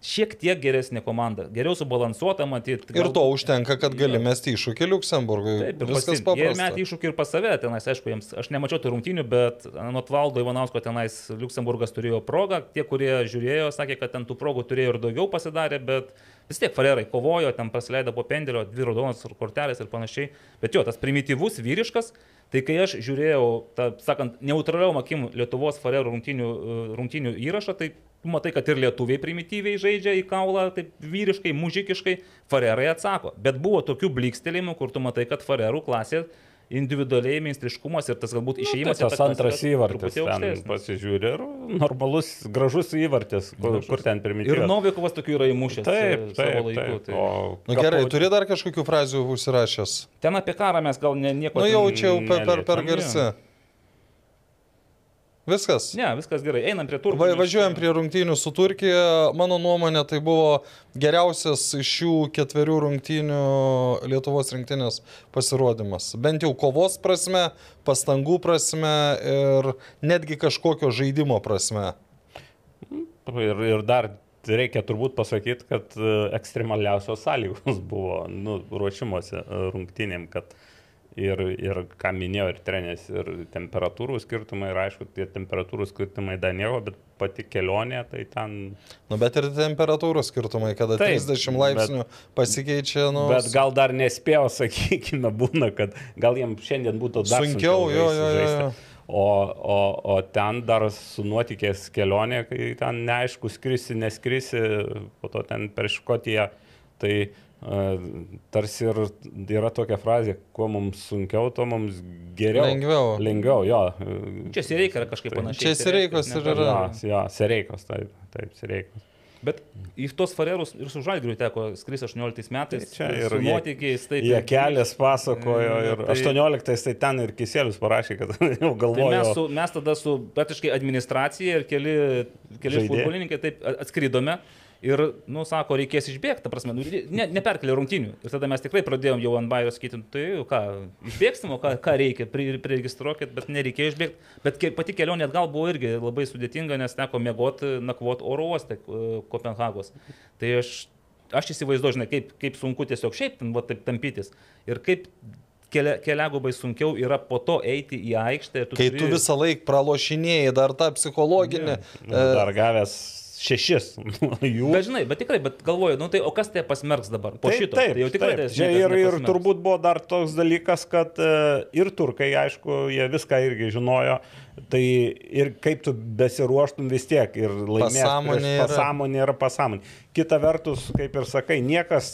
šiek tiek geresnė komanda, geriau subalansuota, matyti. Ir to užtenka, kad gali mesti iššūkį Luxemburgui. Taip, ir Viskas pasim- Jie ir paprasta. metė iššūkį ir pas save, tenais, aišku, jiems, aš nemačiau tų rungtynių, bet nuo Valdo Ivanausko tenais Luxemburgas turėjo progą, tie, kurie žiūrėjo, sakė, kad ten tų progų turėjo ir daugiau pasidarė, bet vis tiek Farerai kovojo, ten praleido po pendelio, dvi raudonos kortelės ir panašiai. Bet jo, tas primityvus vyriškas, tai kai aš žiūrėjau, tą, sakant, neutraliom akim Lietuvos Farerų rungtynių, e, rungtynių įrašą, tai matai, kad ir lietuviai primityviai žaidžia į kaulą, taip vyriškai, mužikiškai, Farerai atsako. Bet buvo tokių blikstelėjimų, kur tu matai, kad Farerų klasė individualiai meistriškumas ir tas galbūt išėjimas. Nu, tas antras įvartis pasižiūrė. ir normalus, gražus įvartis, kur, kur ten Ir primityvus. Novikovas tokių yra įmušęs Taip, e, taip, savo laiku. taip. Tai. O Na nu, gerai, Kapo- turi dar kažkokių frazių užsirašęs. Ten apie karą mes gal ne, nieko Nu ten- jau čia jau per, per, per neliečiam, garsi. Viskas. Ne, viskas gerai, einam prie turų. Va, važiuojam prie rungtynių su Turkija. Mano nuomonė, tai buvo geriausias iš šių ketverių rungtynių Lietuvos rinktinės pasirodymas. Bent jau kovos prasme, pastangų prasme ir netgi kažkokio žaidimo prasme. Ir, ir dar reikia turbūt pasakyti, kad e, ekstremaliausios sąlygos buvo nu, ruošimuose e, rungtynėm, kad ir, ir ką minėjo ir treneris, ir temperatūrų skirtumai, ir aišku, tie temperatūrų skirtumai dar nieko, bet pati kelionė, tai ten... Nu, bet ir temperatūrų skirtumai, kada Taip, 30 laipsnių pasikeičia, nu, Bet gal dar nespėjo, sakykime, būna, kad gal jiems šiandien būtų dar Sunkiau, jo, jo, jo, jo. O, o, o ten dar su nuotikės kelionė, kai ten neaišku, skrisi, neskrisi, po to ten per Škotiją, tai uh, tarsi ir yra tokia frazė, kuo mums sunkiau, tuo mums geriau. Lengviau. Lengviau, jo. Čia Sireika yra kažkaip panašiai. Čia Sireikos ir yra. Jo, jo, Sereikos, taip, taip, Sereikos. Bet į tos farerus ir su Žalgiriu teko skris 18 metais. Tai čia ir nuotykiais. Taip, Jie kelias pasakojo ir Tai- 18 tai ten ir Kiselius parašė, kad jau Tai galvojo. mes, su, mes tada su praktiškai administracija ir keli, keli Žaidėjai. futbolininkai taip atskridome Ir, nu, sako, reikės išbėgti, ta prasme, nu, ne, neperkelė rungtinių. Ir tada mes tikrai pradėjom jau ant bairios sakyti, tai jau ką, išbėgsim, ką, ką reikia, priregistruokit, bet nereikėjo išbėgti. Bet ke, pati kelionė atgal buvo irgi labai sudėtinga, nes teko mėgoti, nakvoti oro uoste Kopenhagos. Tai aš, aš įsivaizduoju, žinai, kaip, kaip sunku tiesiog šiaip va, taip tampytis. Ir kaip kelia, keliagubai sunkiau yra po to eiti į aikštę. Tu Kai turi... tu visą laiką pralošinėjai, dar tą psichologinę. Ne, dar gavęs šešis jų. Bet žinai, bet tikrai, bet galvoju, nu tai o kas tai pasmerks dabar? Po taip, šito. Taip, tai jau tikrai taip. Tai ir, ir turbūt buvo dar toks dalykas, kad uh, ir turkai, aišku, jie viską irgi žinojo. Tai ir kaip tu besiruoštum vis tiek ir laimėti. Pasąmonė yra. pasąmonė yra pasąmonė. Kita vertus, kaip ir sakai, niekas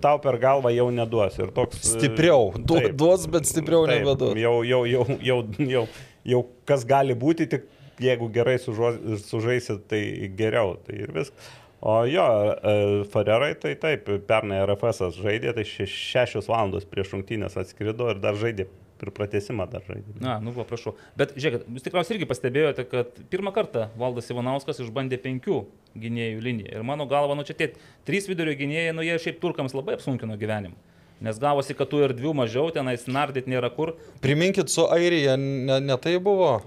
tau per galvą jau neduos. Ir toks, e, stipriau. Du, taip, duos, bet stipriau nebeduos. Jau, jau, jau, jau, jau, jau kas gali būti, tik jeigu gerai sužaisit, tai geriau. Tai ir viskas. O jo, e, Farerai tai taip, pernai RFS žaidė, tai šešios valandos prieš rungtynės atskrido ir dar žaidė ir pratesimą dar žaidė. Na, nu, va, prašau. Bet žiūrėkit, jūs tikriausiai irgi pastebėjote, kad pirmą kartą Valdas Ivanauskas išbandė penkių gynėjų liniją. Ir mano galva, nu čia tie trys vidurio gynėjai, nu jie šiaip turkams labai apsunkino gyvenimą. Nes gavosi, kad tų erdvių mažiau, tenais nardyt nėra kur. Priminkit, su Airija ne, ne tai buvo.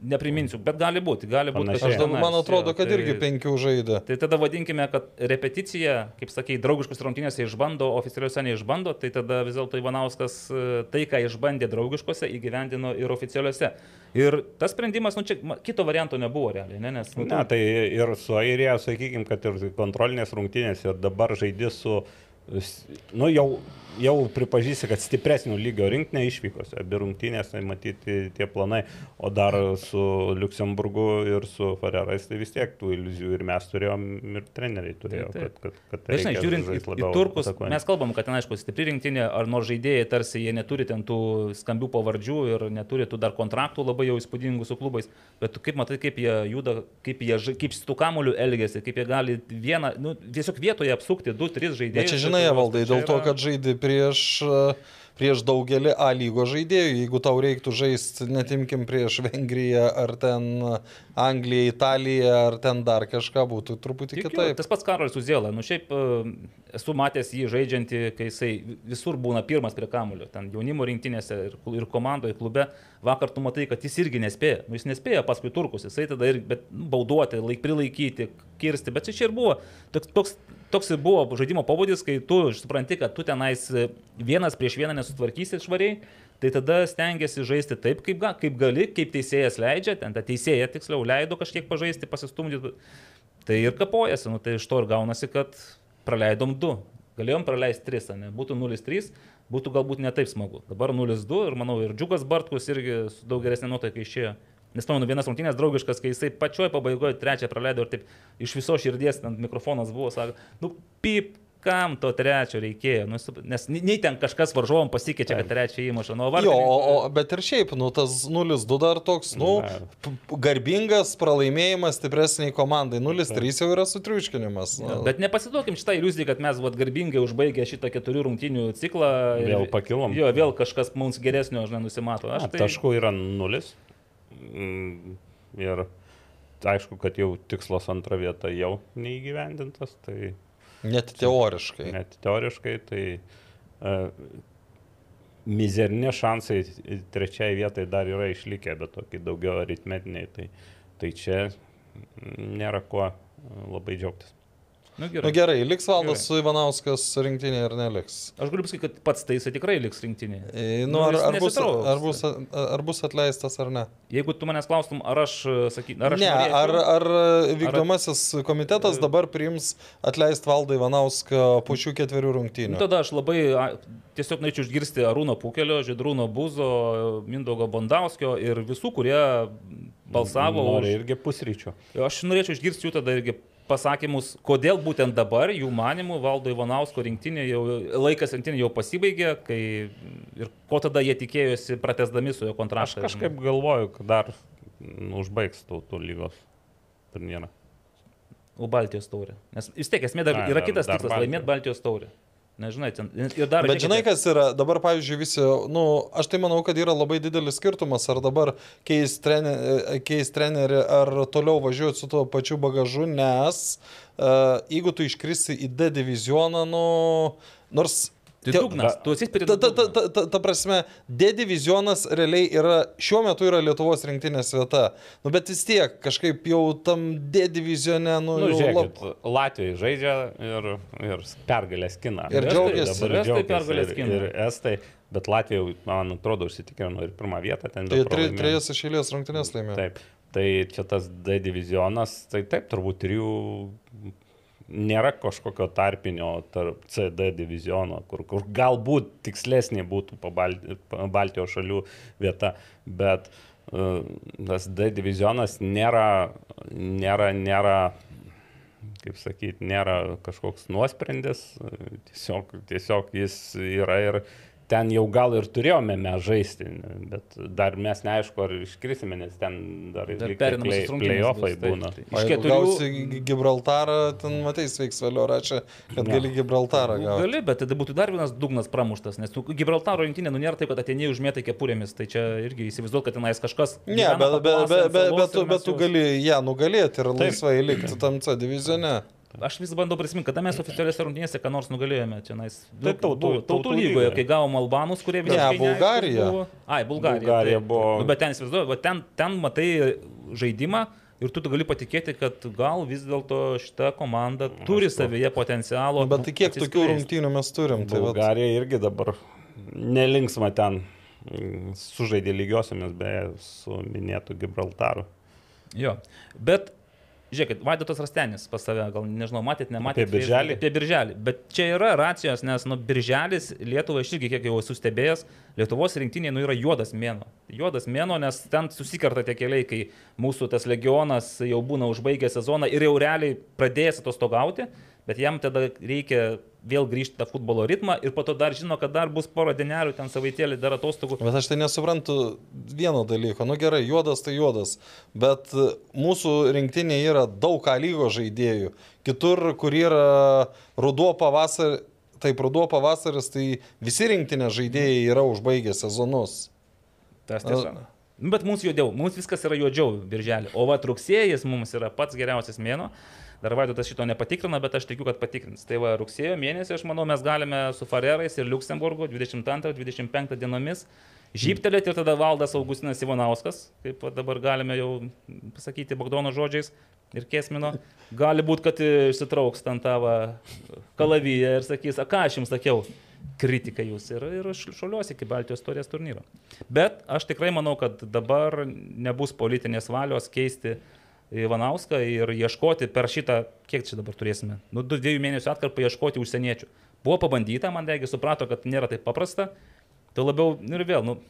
Nepriminsiu, bet gali būti, gali būti. Aš dabar man atrodo, kad tai, irgi penkių žaidė. Tai tada vadinkime, kad repeticija, kaip sakai, draugiškus rungtynėse išbando, oficialiuose neišbando, tai tada vis dėlto Ivanauskas e, tai, ką išbandė draugiškose, įgyvendino ir oficialiuose. Ir tas sprendimas, nu čia kito varianto nebuvo realiai, ne? Nes, nu, ne, tai ir su Airija, sakykime, kad ir kontrolinės rungtynės ir dabar žaidži su nu, jau, jau pripažįsti, kad stipresnių lygio rinktinė išvykose, abi rungtynės, tai matyti tie planai, o dar su Luksemburgu ir su Farerais, tai vis tiek tų iliuzijų ir mes turėjom, ir treneriai turėjo. Taip, taip. Kad, kad, kad žinai, žiūrint į, į turkus, atakuojant. mes kalbam, kad ten aišku stipri rinktinė, ar nors žaidėjai tarsi jie neturi ten tų skambių pavardžių ir neturi tų dar kontraktų labai jau įspūdingų su klubais, bet tu kaip matai, kaip jie juda, kaip jie, kaip su tų kamuoliu elgesi, kaip jie gali vieną, nu, tiesiog vietoje apsukti du, tris žaidėjus. Bet čia žinai, valdai, dėl to, kad žaidži prieš, prieš daugelį A lygos žaidėjų. Jeigu tau reiktų žaisti, netimkim prieš Vengriją ar ten Angliją, Italiją ar ten dar kažką, būtų truputį Tikiu, kitaip. Tas pats Karolis Uzėla, nu šiaip esu matęs jį žaidžiantį, kai jisai visur būna pirmas prie kamulio, ten jaunimo rinktinėse ir, ir komandoje, klube. Vakar tu matai, kad jis irgi nespėja. Nu, jis nespėja paskui turkus, jisai tada ir bet, nu, bauduoti, laik prilaikyti, kirsti, bet čia ir buvo toks, toks toks ir buvo žaidimo pobūdis, kai tu supranti, kad tu tenais vienas prieš vieną nesutvarkysi švariai, tai tada stengiasi žaisti taip, kaip, kaip gali, kaip teisėjas leidžia, ten ta teisėja tiksliau leido kažkiek pažaisti, pasistumdyti. Tai ir kapojasi, nu, tai iš to ir gaunasi, kad praleidom du. Galėjom praleisti tris, ne? Būtų 0-3, būtų galbūt netaip smagu. Dabar 0-2 ir manau ir Džiugas Bartkus irgi su daug geresnė nuotaika išėjo. Nes pamenu, vienas rungtynės draugiškas, kai jisai pačioj pabaigoje trečią praleido ir taip iš viso širdies ant mikrofonas buvo, sako, nu, pip, kam to trečio reikėjo, nu, nes nei ten kažkas varžovom pasikeičia, kad trečią įmuša. Nu. Jo, o, o, bet ir šiaip, nu, tas 0-2 dar toks, nu, garbingas pralaimėjimas stipresniai komandai. 0-3 jau yra sutriuškinimas. Nu. Bet nepasiduokim šitą iliuziją, kad mes vat, garbingai užbaigę šitą keturių rungtynių ciklą. Vėl pakilom. Jo, vėl kažkas mums geresnio, žinai, nusimato. Aš tai... Taškų yra 0. Mm, ir aišku, kad jau tikslas antra vieta jau neįgyvendintas. Tai, net teoriškai. Net teoriškai, tai uh, mizerni šansai trečiai vietai dar yra išlikę, bet tokie daugiau aritmetiniai. Tai, tai čia nėra kuo labai džiaugtis. Nu, gerai. Nu, gerai, liks valdas su Ivanauskas rinktinė ar neliks? Aš galiu pasakyti, kad pats tai jisai tikrai liks rinktinė. E, nu, nu, ar, ar, bus, ar, bus, ar bus atleistas ar ne? Jeigu tu manęs klaustum, ar aš sakytum, ar aš... Ne, norėčiau, ar, ar vykdomasis ar... komitetas dabar priims atleisti valdą Ivanauską po šių ketverių rungtynių? Nu, tada aš labai tiesiog norėčiau išgirsti Arūno Pukelio, Židrūno Buzo, Mindogo Bondauskio ir visų, kurie balsavo. Nori už... irgi pusryčių. Aš norėčiau išgirsti jų tada irgi pasakymus, kodėl būtent dabar jų manimų valdo Ivanausko rinktinė jau, laikas rinktinė jau pasibaigė, kai ir ko tada jie tikėjosi pratesdami su jo kontraktą. Aš kažkaip galvoju, kad dar užbaigs tautų lygos turnyrą. O Baltijos taurė. Nes vis tiek esmė dar A, yra dar, kitas tikslas - laimėti Baltijos taurę. Nežinai, ten ir dar. Bet žinai, kas yra, dabar, pavyzdžiui, visi, nu, aš tai manau, kad yra labai didelis skirtumas, ar dabar keis trenerį, keis trenerį ar toliau važiuoti su tuo pačiu bagažu, nes jeigu tu iškrisi į D divizioną, nu, nors Tai dugnas, tu esi prie Ta, ta, ta, dugno. ta, ta, prasme, D divizionas realiai yra, šiuo metu yra Lietuvos rinktinės vieta. Nu, bet vis tiek, kažkaip jau tam D divizione, nu, Nu, žiūrėkit, Latvijai žaidžia ir, ir pergalės kina. Ir džiaugiasi. dabar Ir Estai pergalės ir- skina. Ir Estai, bet Latvija, man atrodo, užsitikrino ir pirmą vietą ten. Tai pralaimėjimų. trejas iš eilės rungtynės laimėjo. Taip. Tai čia tas D divizionas, tai taip, turbūt trijų nėra kažkokio tarpinio tarp CD diviziono, kur, kur galbūt tikslesnė būtų Baltijos šalių vieta, bet uh, tas D divizionas nėra, nėra, nėra kaip sakyti, nėra kažkoks nuosprendis, tiesiog, tiesiog jis yra ir ten jau gal ir turėjome mes žaisti, bet dar mes neaišku, ar iškrisime, nes ten dar, Dar tai play- play-offai taip, būna. taip. O Iš keturių gausi Gi- Gibraltarą, ten matai, sveiks vėliau rašė, kad Ne. gali Gibraltarą gauti. Gali, bet tada būtų dar vienas dugnas pramuštas, nes tu Gibraltaro rinktinė, nu nėra taip, kad atėjai užmėtai kepurėmis, tai čia irgi įsivaizduoju, kad tenais kažkas... Ne, bet, bet, bet, bet, bet, bet tu gali ją nugalėti ir laisvai likti tam C divizione. Aš vis bandau prisiminti, kada mes oficialiuose rungtynėse ką nors nugalėjome. Čia Tai tautų- tautų tautų lygoje, kai gavom Albanus, kurie Ne, visiškai neaiškūs Bulgarija. buvo. Ai, Bulgarija. Bulgarija taip. buvo- Nu, bet ten įsivaizduoju, va ten, ten matai žaidimą ir tu, gali patikėti, kad gal vis dėlto šita komanda turi savyje potencialo. Bet tai kiek tokių atsiskleist. rungtynių mes turim? Tai vat, Bulgarija irgi dabar nelinksma ten mm, sužaidė lygiosiamis, beje, su minėtu Gibraltaru. Jo. Bet, žiūrėkit, Vaidotas Rastenis pas save, gal nežinau, matėt, nematėt. Apie Birželį? Apie Birželį. Bet čia yra racijos, nes, nu, Birželis Lietuvai, aš irgi kiek jau esu stebėjęs, Lietuvos rinktinė, nu, yra juodas mėno. Juodas mėno, nes ten susikerta tie keliai, kai mūsų tas legionas jau būna užbaigę sezoną ir jau realiai pradėjęs atostogauti, bet jam tada reikia vėl grįžti tą futbolo ritmą ir po to dar žino, kad dar bus pora dienelių, ten savaitėlį dar atostogų. Bet aš tai nesuprantu vieno dalyko. Nu gerai, juodas tai juodas. Bet mūsų rinktinė yra daug ką lygo žaidėjų. Kitur, kur yra ruduo pavasaris, taip ruduo pavasaris, tai visi rinktinė žaidėjai yra užbaigę sezonus. Tas tiesa. Nu, Bet mums juodžiau, mums viskas yra juodžiau birželį. O va, rugsėjas mums yra pats geriausias mėno. Dar Vaidotas šito nepatikrina, bet aš tikiu, kad patikrins. Tai va, rugsėjo mėnesį, aš manau, mes galime su Farerais ir Luksemburgu 22-25 dienomis žyptelėti ir tada valdas Augustinas Ivanauskas, kaip dabar galime jau pasakyti Bagdono žodžiais ir Kesmino, gali būti, kad išsitrauks ten tavo kalavyje ir sakys, a ką aš jums sakiau, kritika jūs ir, ir šaliuosi iki Baltijos turės turnyro. Bet aš tikrai manau, kad dabar nebus politinės valios keisti Ivanauską ir ieškoti per šitą, kiek čia dabar turėsime, nu, du dviejų mėnesių atkarpą ieškoti užsieniečių. Buvo pabandyta, man reikia, suprato, kad nėra taip paprasta, tai labiau, nu ir vėl, nu,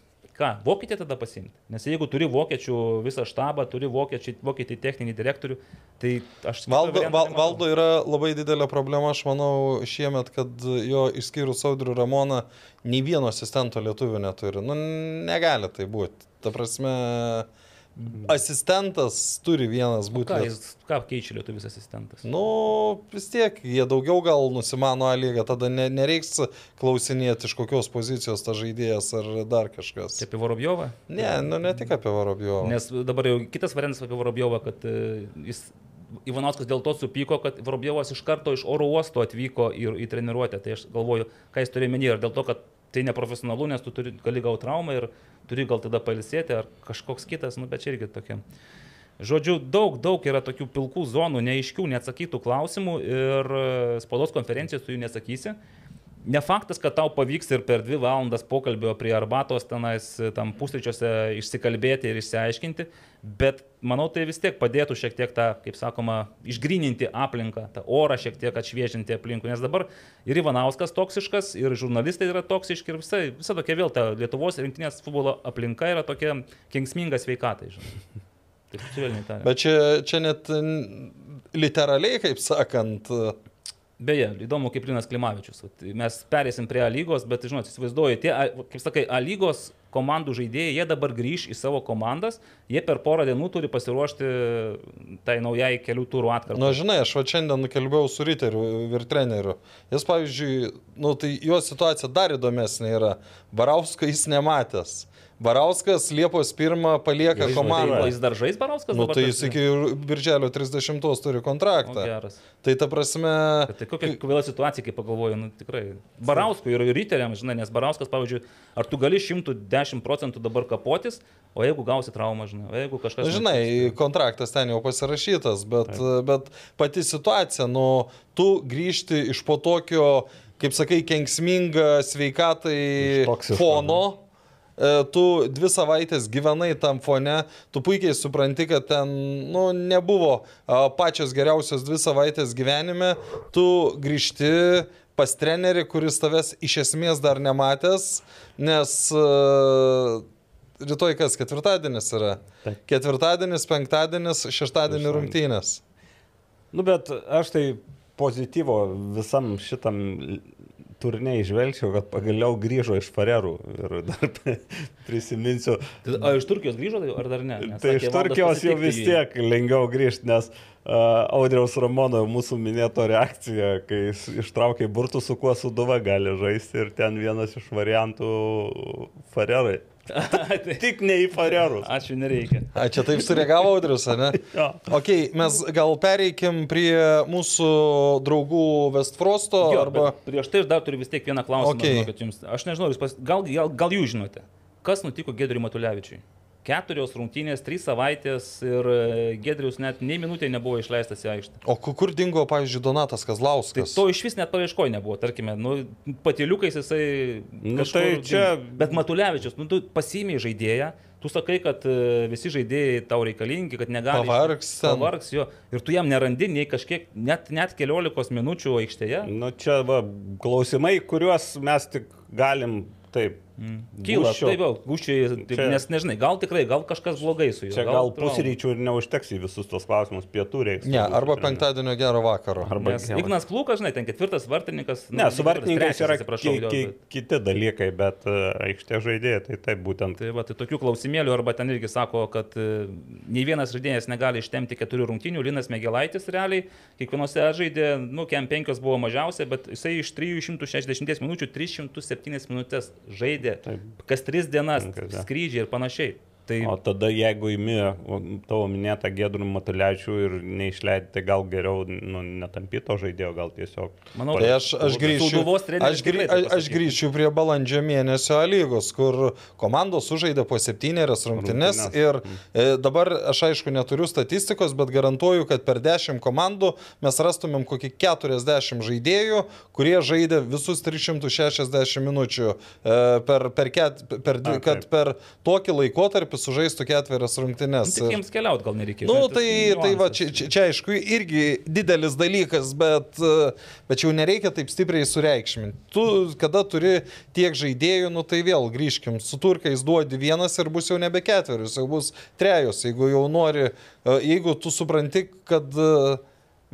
ką, vokietį tada pasimti. Nes jeigu turi vokiečių visą štabą, turi vokiečių, vokietį techninį direktorių, tai aš... Valdo, val, valdo yra labai didelė problema, aš manau, šiemet, kad jo išskyrus Audrių Ramoną, nei vieno asistento lietuvių neturi. Nu, negali tai būti. Ta prasme, asistentas turi vienas būti. Ką, jis, ką keičia lietuvis asistentas? Nu, vis tiek, jie daugiau gal nusimano A lygą, tada ne, nereiks klausinėti, iš kokios pozicijos ta žaidėjas ar dar kažkas. Čia apie Vorobjovą? Ne, nu ne tik apie Varobjovą. Nes dabar jau kitas variantas apie Vorobjovą, kad e, jis Ivanovskas dėl to supyko, kad Vorobjovas iš karto iš oro uosto atvyko į, į treniruotę. Tai aš galvoju, ką jis turėjo menį ir dėl to, kad tai neprofesionalu, nes tu turi, gali gauti traumą ir turi gal tada palisėti ar kažkoks kitas, nu bet čia irgi tokia. Žodžiu, daug, daug yra tokių pilkų zonų, neaiškių, neatsakytų klausimų ir e, spaudos konferencijos tu jų nesakysi. Ne faktas, kad tau pavyks ir per dvi valandas pokalbio prie arbatos tenais e, tam pusryčiuose išsikalbėti ir išsiaiškinti, bet manau tai vis tiek padėtų šiek tiek tą, kaip sakoma, išgrininti aplinką, tą orą šiek tiek atšviežinti aplinkų, nes dabar ir Ivanauskas toksiškas, ir žurnalistai yra toksiški, ir visa, visa tokia vėl ta Lietuvos rinktinės futbolo aplinka yra tokia kengsminga sveikatai. Taip. Bet čia, čia net literaliai, kaip sakant, Beje, įdomu, kaip Linas Klimavičius. Mes perėsim prie A lygos, bet, žinot, įsivaizduoju, tie, kaip sakai, A lygos komandų žaidėjai, jie dabar grįž į savo komandas, jie per porą dienų turi pasiruošti tai naujai kelių turų atkarpai. Na, žinai, aš va šiandien kalbėjau su Riteriu ir treneriu. Jis, pavyzdžiui, nu, tai jo situacija dar įdomesnė yra. Barausko jis nematęs. Barauskas Liepos 1 palieka O komandą. jis dar žais Barauskas? Nu, tai jis iki birželio 30 turi O, kontraktą. geras. Tai ta prasme, Bet Tai kokia kvaila situacija, kai pagalvoju, nu tikrai. Barauskui ir ryteriam, žinai, nes Barauskas, pavyzdžiui, ar tu gali 110 procentų dabar kapotis, o jeigu gausi traumą, žinai, o jeigu kažkas... Na, žinai, kontraktas ten jau pasirašytas, bet, bet pati situacija, nu, tu grįžti iš po tokio, kaip sakai, kenksminga sveikatai fono. E, Tu dvi savaitės gyvenai tam fone, tu puikiai supranti, kad ten nu, nebuvo a, pačios geriausios dvi savaitės gyvenime, tu grįžti pas trenerį, kuris tavęs iš esmės dar nematęs, nes uh, rytoj kas, ketvirtadienis yra. Taip. Ketvirtadienis, penktadienis, šeštadienį rungtynės. Nu, bet aš tai pozityvo visam šitam turnė išvelgčiau, kad pagaliau grįžo iš Farerų ir dar prisiminsiu. Tai, o iš Turkijos grįžo tai ar dar ne? Nes Tai sakė, iš Turkijos jau vis tiek lengviau grįžti, nes uh, Audriaus Ramono mūsų minėto reakcija, kai jis ištraukė burtų, su kuo suduva gali žaisti ir ten vienas iš variantų Farerai. Tik ne į Farerus. Ačiū, nereikia. A, čia taip sureagavo Audrius, ne? Jo. Ok, mes gal pereikim prie mūsų draugų Westfrosto Jo, arba... Prieš tai aš dar turiu vis tiek vieną klausimą. Okay. Jums, aš nežinau, jūs pas, gal, gal, gal jūs žinote, kas nutiko Gedriui Matulevičiui? Keturios rungtynės, trys savaitės ir e, Gedrius net nei minutė nebuvo išleistas į aikštę. O ku- kur dingo, pavyzdžiui, Donatas Tai Kazlauskas? to iš vis net paieškoje nebuvo, tarkime, nu, patiliukais jisai... Nu, tai dingo. čia- Bet Matulevičius, nu, tu pasimėjai žaidėją, tu sakai, kad e, visi žaidėjai tau reikalingi, kad negali... Pavargs. Pavargs jo. Ir tu jam nerandi nei kažkiek, net, net keliolikos minučių aikštėje. Nu, čia va, klausimai, kuriuos mes tik galim taip. Kyla, gūžčiau. tai vėl, guščiai, Čia- nes nežinai, gal tikrai, gal kažkas blogai su juo. Čia gal trauma. pusryčių ir neužteks į visus tos klausimus, pietų reiks. Ne, arba penktadienio gero vakaro. Arba Nes Ignas Plūkas, žinai, ten ketvirtas vartininkas. Ne, su vartininkais yra ki, ki, kiti dalykai, bet aikštė žaidėjai, tai taip būtent. Tai, va, tai tokių klausimėlių, arba ten irgi sako, kad nei vienas žaidėjas negali ištemti keturių rungtynių, Linas Megelaitis realiai, kiekvienose žaidė, nu, kem penkios buvo mažiausia, bet jisai iš 360 minučių 307 minutės žaidė, Taip. kas tris dienas skrydžiai ir panašiai. Tai O tada jeigu įmi tavo minėtą Gedrų Matulečių ir neišleidai, tai gal geriau nu, netampi to žaidėjo, gal tiesiog. manau, Tai aš, aš, grįšiu, aš, grį, aš, aš grįšiu prie balandžio mėnesio lygos, kur komandos sužaidė po septynerias rungtynes Rungtynes. ir e, dabar aš aišku neturiu statistikos, bet garantuoju, kad per 10 komandų mes rastumėm kokį 40 žaidėjų, kurie žaidė visus 360 minučių e, per, per, ket, per, A, kad per tokį laikotarpį sužaistų ketverias rungtynes. Nu, Tik jiems keliauti gal nereikia. Nu, žinai, tas tai, tai va, čia, čia, čia aišku irgi didelis dalykas, bet, e, bet jau nereikia taip stipriai sureikšminti. Tu, kada turi tiek žaidėjų, nu tai vėl grįžkim, su turkais duodi vienas ir bus jau nebe ketverius, jau bus trejus, jeigu jau nori, e, jeigu tu supranti, kad e,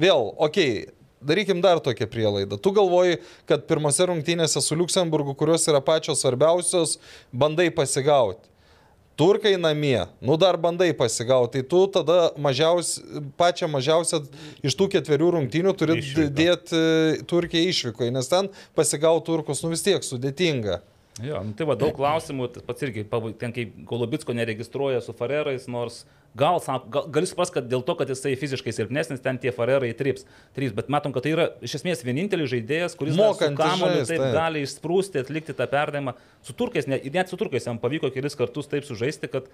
vėl, okei. Okay, Darykim dar tokią prielaidą. Tu galvoji, kad pirmose rungtynėse su Luksemburgu, kurios yra pačios svarbiausios, bandai pasigauti. Turkai namie, nu dar bandai pasigauti, tai tu tada mažiaus, pačią mažiausią iš tų ketverių rungtynių turi dėti Turkiją išvykoje, nes ten pasigauti turkus, nu vis tiek sudėtinga. Jo, nu, tai va, daug klausimų, pats irgi, ten kaip Golubitsko neregistruoja su Farerais, nors gal, gal gali suprasti, kad dėl to, kad jisai fiziškai silpnesnis, ten tie Farerai trips, trips, bet matom, kad tai yra iš esmės vienintelis žaidėjas, kuris žaist, taip taip. gali išsprūsti, atlikti tą perdavimą. Su turkais, net, net su turkais jam pavyko kelis kartus taip sužaisti, kad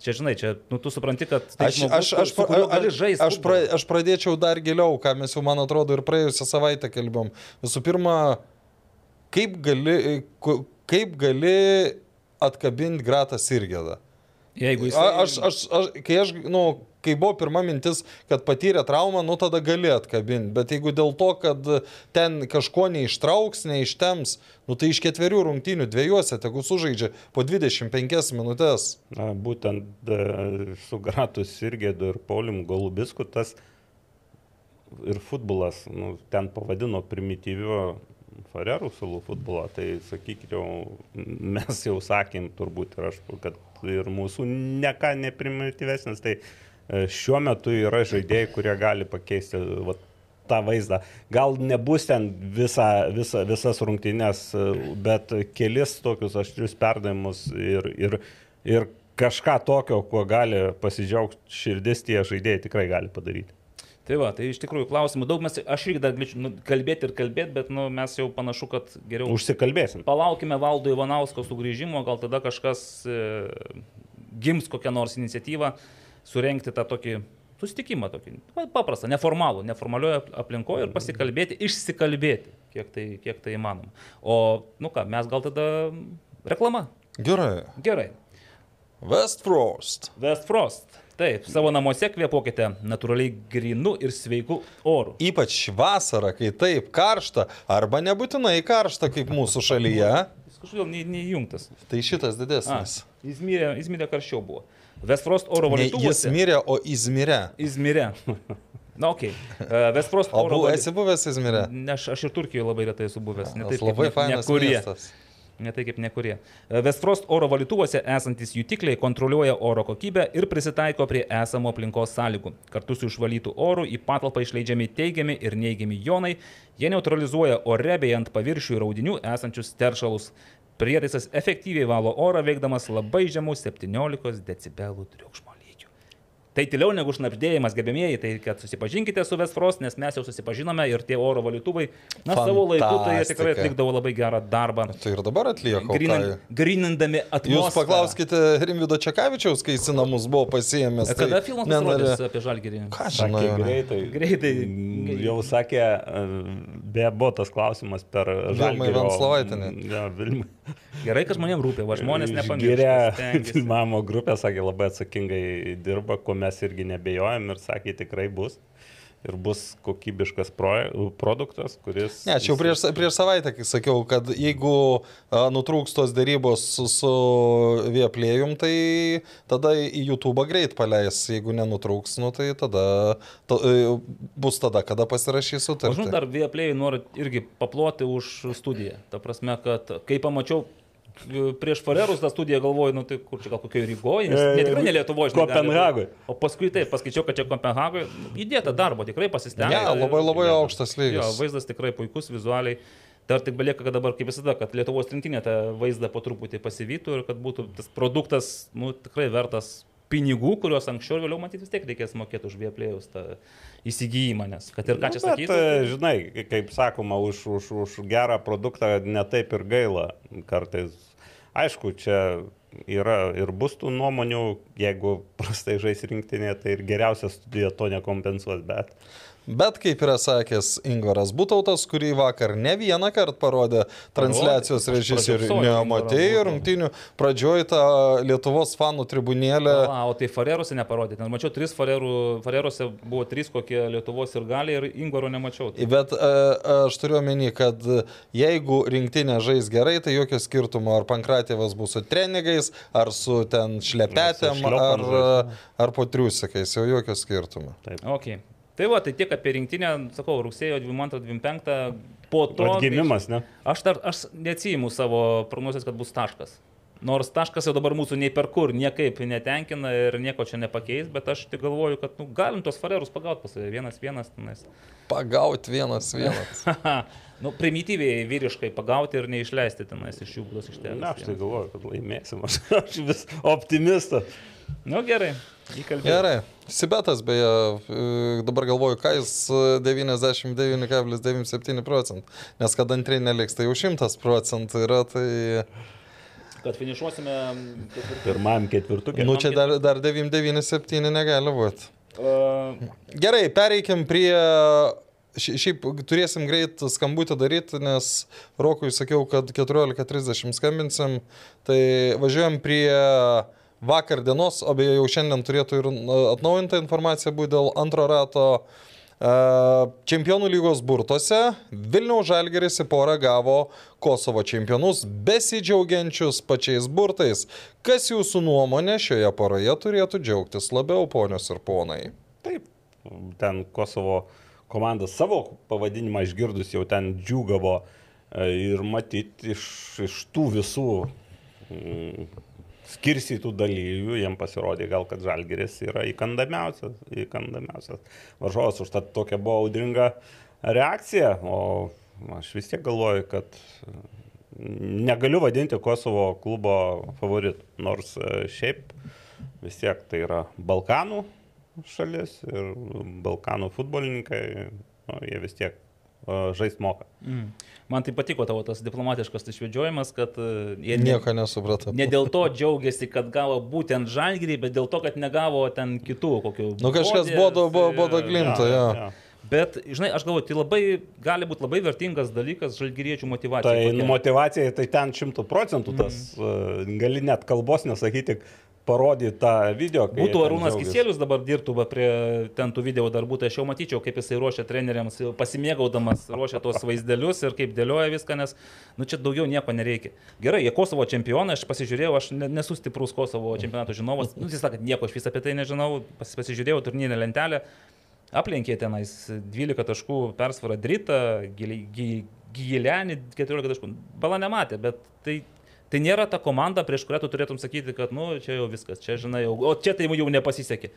čia, žinai, čia, nu, tu supranti, kad tai Aš, žmogus, aš, aš, gali aš, žaisti. aš, pra, aš pradėčiau dar giliau, ką mes jau, man atrodo, ir praėjusią savaitę kalbėjom. Visų pirma, kaip gali, kaip gali atkabinti Gratą Sirgėdą? Jeigu jis... A- Aš, aš, aš, kai aš, nu, kai buvo pirma mintis, kad patyrė traumą, nu tada gali atkabinti, bet jeigu dėl to, kad ten kažko neištrauks, neištems, nu tai iš ketverių rungtynių dviejose, tegu sužaidžia po 25 minutės. Na, būtent e, su Gratus Irgėdu ir Paulium Golubisku tas ir futbolas, nu, ten pavadino primityviu Farerų salų futbolą, tai sakykime, mes jau sakėm turbūt ir aš, kad ir mūsų ne ką neprimityvesnis, tai e, šiuo metu yra žaidėjai, kurie gali pakeisti vat, tą vaizdą. Gal nebus ten visa, visa, visas rungtynės, e, bet kelis tokius aštrius perdavimus ir, ir Ir kažką tokio, kuo gali pasidžiaugti širdis, tie žaidėjai tikrai gali padaryti. Tai va, tai iš tikrųjų klausimų daug mes, aš irgi dar galiu nu, kalbėti ir kalbėti, bet nu, mes jau panašu, kad geriau Užsikalbėsim. palaukime Valdo Ivanausko sugrįžimo, gal tada kažkas e, gims kokią nors iniciatyvą surenkti tą tokį susitikimą, tokį pa- paprastą, neformalų, neformalioje ap- aplinkoje ir pasikalbėti, išsikalbėti, kiek tai, kiek tai įmanoma. O, nu ką, mes gal tada reklama. Gerai. Gerai. West Frost. West Frost. Taip, savo namuose kvepuokite natūraliai grinu ir sveiku oru. Ypač vasarą, kai taip karšta, arba nebūtinai karšta kaip mūsų šalyje, Jis kažkodėl ne- neįjungtas. tai šitas A, didesnis. Izmirė, Izmirė karščiau buvo. West Frost oro Ne jis mirė, o Izmire. Izmirė. Na, okei. Okay. West Frost O oro bu, valy- esi buvęs Izmire? Ne, aš, aš ir Turkijoje labai retai esu buvęs. Ne taip, labai kaip ne, fainas nekurie. miestas. Ne tai kaip nekurie. Westfrost oro valytuvose esantis jutikliai kontroliuoja oro kokybę ir prisitaiko prie esamo aplinkos sąlygų. Kartu su išvalytų oru į patalpą išleidžiami teigiami ir neigiami jonai, jie neutralizuoja ore bei ant paviršių ir audinių esančius teršalus. Prietaisas efektyviai valo orą veikdamas labai žemų 17 decibelų triukšmo. Tai tyliau negu šnapždėjimas, gerbėmieji, tai kad susipažinkite su Westfrost, nes mes jau susipažinome ir tie oro valytuvai, na, savo laiku tai jie tikrai Fantastika. atlikdavo labai gerą darbą. Tai ir dabar atlieka. o ką Grinan, jie? grinindami atmosferą. Jūs paklauskite Rimvido Čekavičiaus, kai jis į namus buvo pasiėmęs. tai Kada filmas nenorė- pasirodys apie žalgerį? Ką Sakė žinau. greitai. Greitai. Mm, Jau sakė, e, be buvo tas klausimas per Vilmai Žalgirio- Venslovaitienė. Ja, Vilmai. Gerai, kad žmonėms rūpia, va žmonės nepamiršta. filmavimo grupė, sakė, labai atsakingai dirba, ko mes irgi nebejojam ir sakė, tikrai bus. Ir bus kokybiškas pro, produktas, kuris... Ne, čia jau prieš, prieš savaitę sakiau, kad jeigu a, nutrūks tos darybos su, su Vieplėjum, tai tada į YouTube greit paleis. Jeigu nenutrūks, nu, tai tada to, e, bus tada, kada pasirašys O žinau, sutartį. dar Vieplėjai nori irgi paploti už studiją. Ta prasme, kad kai pamačiau prieš Farerus tą studiją galvoju, nu tai kur čia gal kokioje Rygoje, nes E, jie tikrai ne Lietuvoje, žinai. gali Kopenhagoj. būt. O paskui taip, paskaičiau, kad čia Kopenhagoje įdėta darbo, tikrai pasistengė. Ne, labai labai Ir- aukštas Jo, lygis. vaizdas tikrai puikus, vizualiai. Dar tik belieka, kad dabar, kaip visada, kad Lietuvos rinktinė tą vaizdą po truputį pasivytų ir kad būtų tas produktas, nu, tikrai vertas pinigų, kuriuos anksčiau ir vėliau matyti vis tiek reikės mokėti už vieplėjus tą įsigijimą, nes kad ir ką čia Nu, bet, sakytų. tai- e, Žinai, kaip sakoma, už, už, už gerą produktą netaip ir gaila kartais. Aišku, čia yra ir bus tų nuomonių, jeigu prastai žais rinktinė, tai ir geriausia studija to nekompensuos, bet Bet kaip yra sakęs Ingvaras Butautas, kurį vakar ne vieną kartą parodė transliacijos režisieriui Neomatėjai rungtinių pradžioj tą Lietuvos fanų tribunėlę. A, o tai Farerose neparodė. Ten mačiau tris Farerų, Farerose buvo trys kokie Lietuvos ir gali ir Ingvaro nemačiau. Bet e, aš turiu omeny, kad jeigu rinktinė žais gerai, tai jokio skirtumo, ar Pankratėvas bus su trenigais, ar su ten šlepetėm, ar, ar po triusikais, jau jokio skirtumo. Okay. Tai va, tai tiek apie rinktinę, sakau, rugsėjo 22-25, po to... atgimimas, ne? Aš dar, aš neatsijimu savo prognozijas, kad bus taškas. Nors taškas jau dabar mūsų nei per kur, niekaip netenkina ir nieko čia nepakeis, bet aš tik galvoju, kad nu, galim tos farerus pagauti pas save. Vienas, vienas, tenais. Pagauti vienas vienas. nu, primityviai vyriškai pagauti ir neišleisti tenais iš jų būdos ištelės. Na, aš tai galvoju, kad laimėsim. Aš, aš vis optimistas. Nu gerai. Gerai. Sibetas beje, e, dabar galvoju, ką jis e, 99,97 procentų. Nes kad antrai neliks, tai jau 100 procentų yra, tai... Kad finišuosime ketvirtą. Pirmam ketvirtukė. Nu čia dar, dar 997 negali būti. Uh, Gerai, pereikim prie... šia- Šiaip turėsim greit skambutį daryti, nes Rokui sakiau, kad 14.30 skambinsim. Tai važiuojam prie vakar dienos, o beje jau šiandien turėtų ir na, atnaujinta informacija būti dėl antro rato e, Čempionų lygos burtose. Vilniaus Žalgeris į porą gavo Kosovo čempionus, besidžiaugiančius pačiais burtais. Kas jūsų nuomonė šioje poroje turėtų džiaugtis labiau, ponios ir ponai? Taip, ten Kosovo komanda savo pavadinimą išgirdus jau ten džiugavo e, ir matyti iš, iš tų visų mm, skirstytų dalyvių, jiem pasirodė gal, kad Žalgeris yra įkandamiausias, įkandamiausias varžovas, užtat tokia buvo audringa reakcija, o aš vis tiek galvoju, kad negaliu vadinti Kosovo klubo favoritu, nors šiaip vis tiek tai yra Balkanų šalis ir Balkanų futbolininkai, nu, jie vis tiek žaisti moka. Mm. Man tai patiko tavo tas diplomatiškas išvedžiojimas, kad e, jie ne, Nieko nesupratau. ne dėl to džiaugiasi, kad gavo būtent žalgyrį, bet dėl to, kad negavo ten kitų kokių. Nu kažkas Bodės, bodo, bodo, e, bodo glimto, jo. Bet, žinai, aš galvoju, tai labai, gali būti labai vertingas dalykas žalgyriečių motivacija. Tai kokia. motivacija, tai ten šimtų procentų tas, mm. gali net kalbos nesakyti, parodyti tą video. Būtų Arūnas. Kisėlius dabar dirbtų prie ten tų video darbų, tai aš jau matyčiau, kaip jisai ruošia treneriams, pasimėgaudamas, ruošia tos vaizdelius ir kaip dėlioja viską, nes, nu, čia daugiau nieko nereikia. Gerai, jie Kosovo čempionai, aš pasižiūrėjau, aš ne- nesu stiprus Kosovo čempionato žinovas, nu, tiesą sakant, nieko aš vis apie tai nežinau, pas, pasižiūrėjau turnyrinę lentelę, aplenkė tenais 12 taškų persvarą Dritą, Gilenį 14 taškų. Bala nematė, bet tai, tai nėra ta komanda, prieš kurią tu turėtum sakyti, kad, nu, čia jau viskas, čia žinai, jau, o čia tai jau nepasisekė.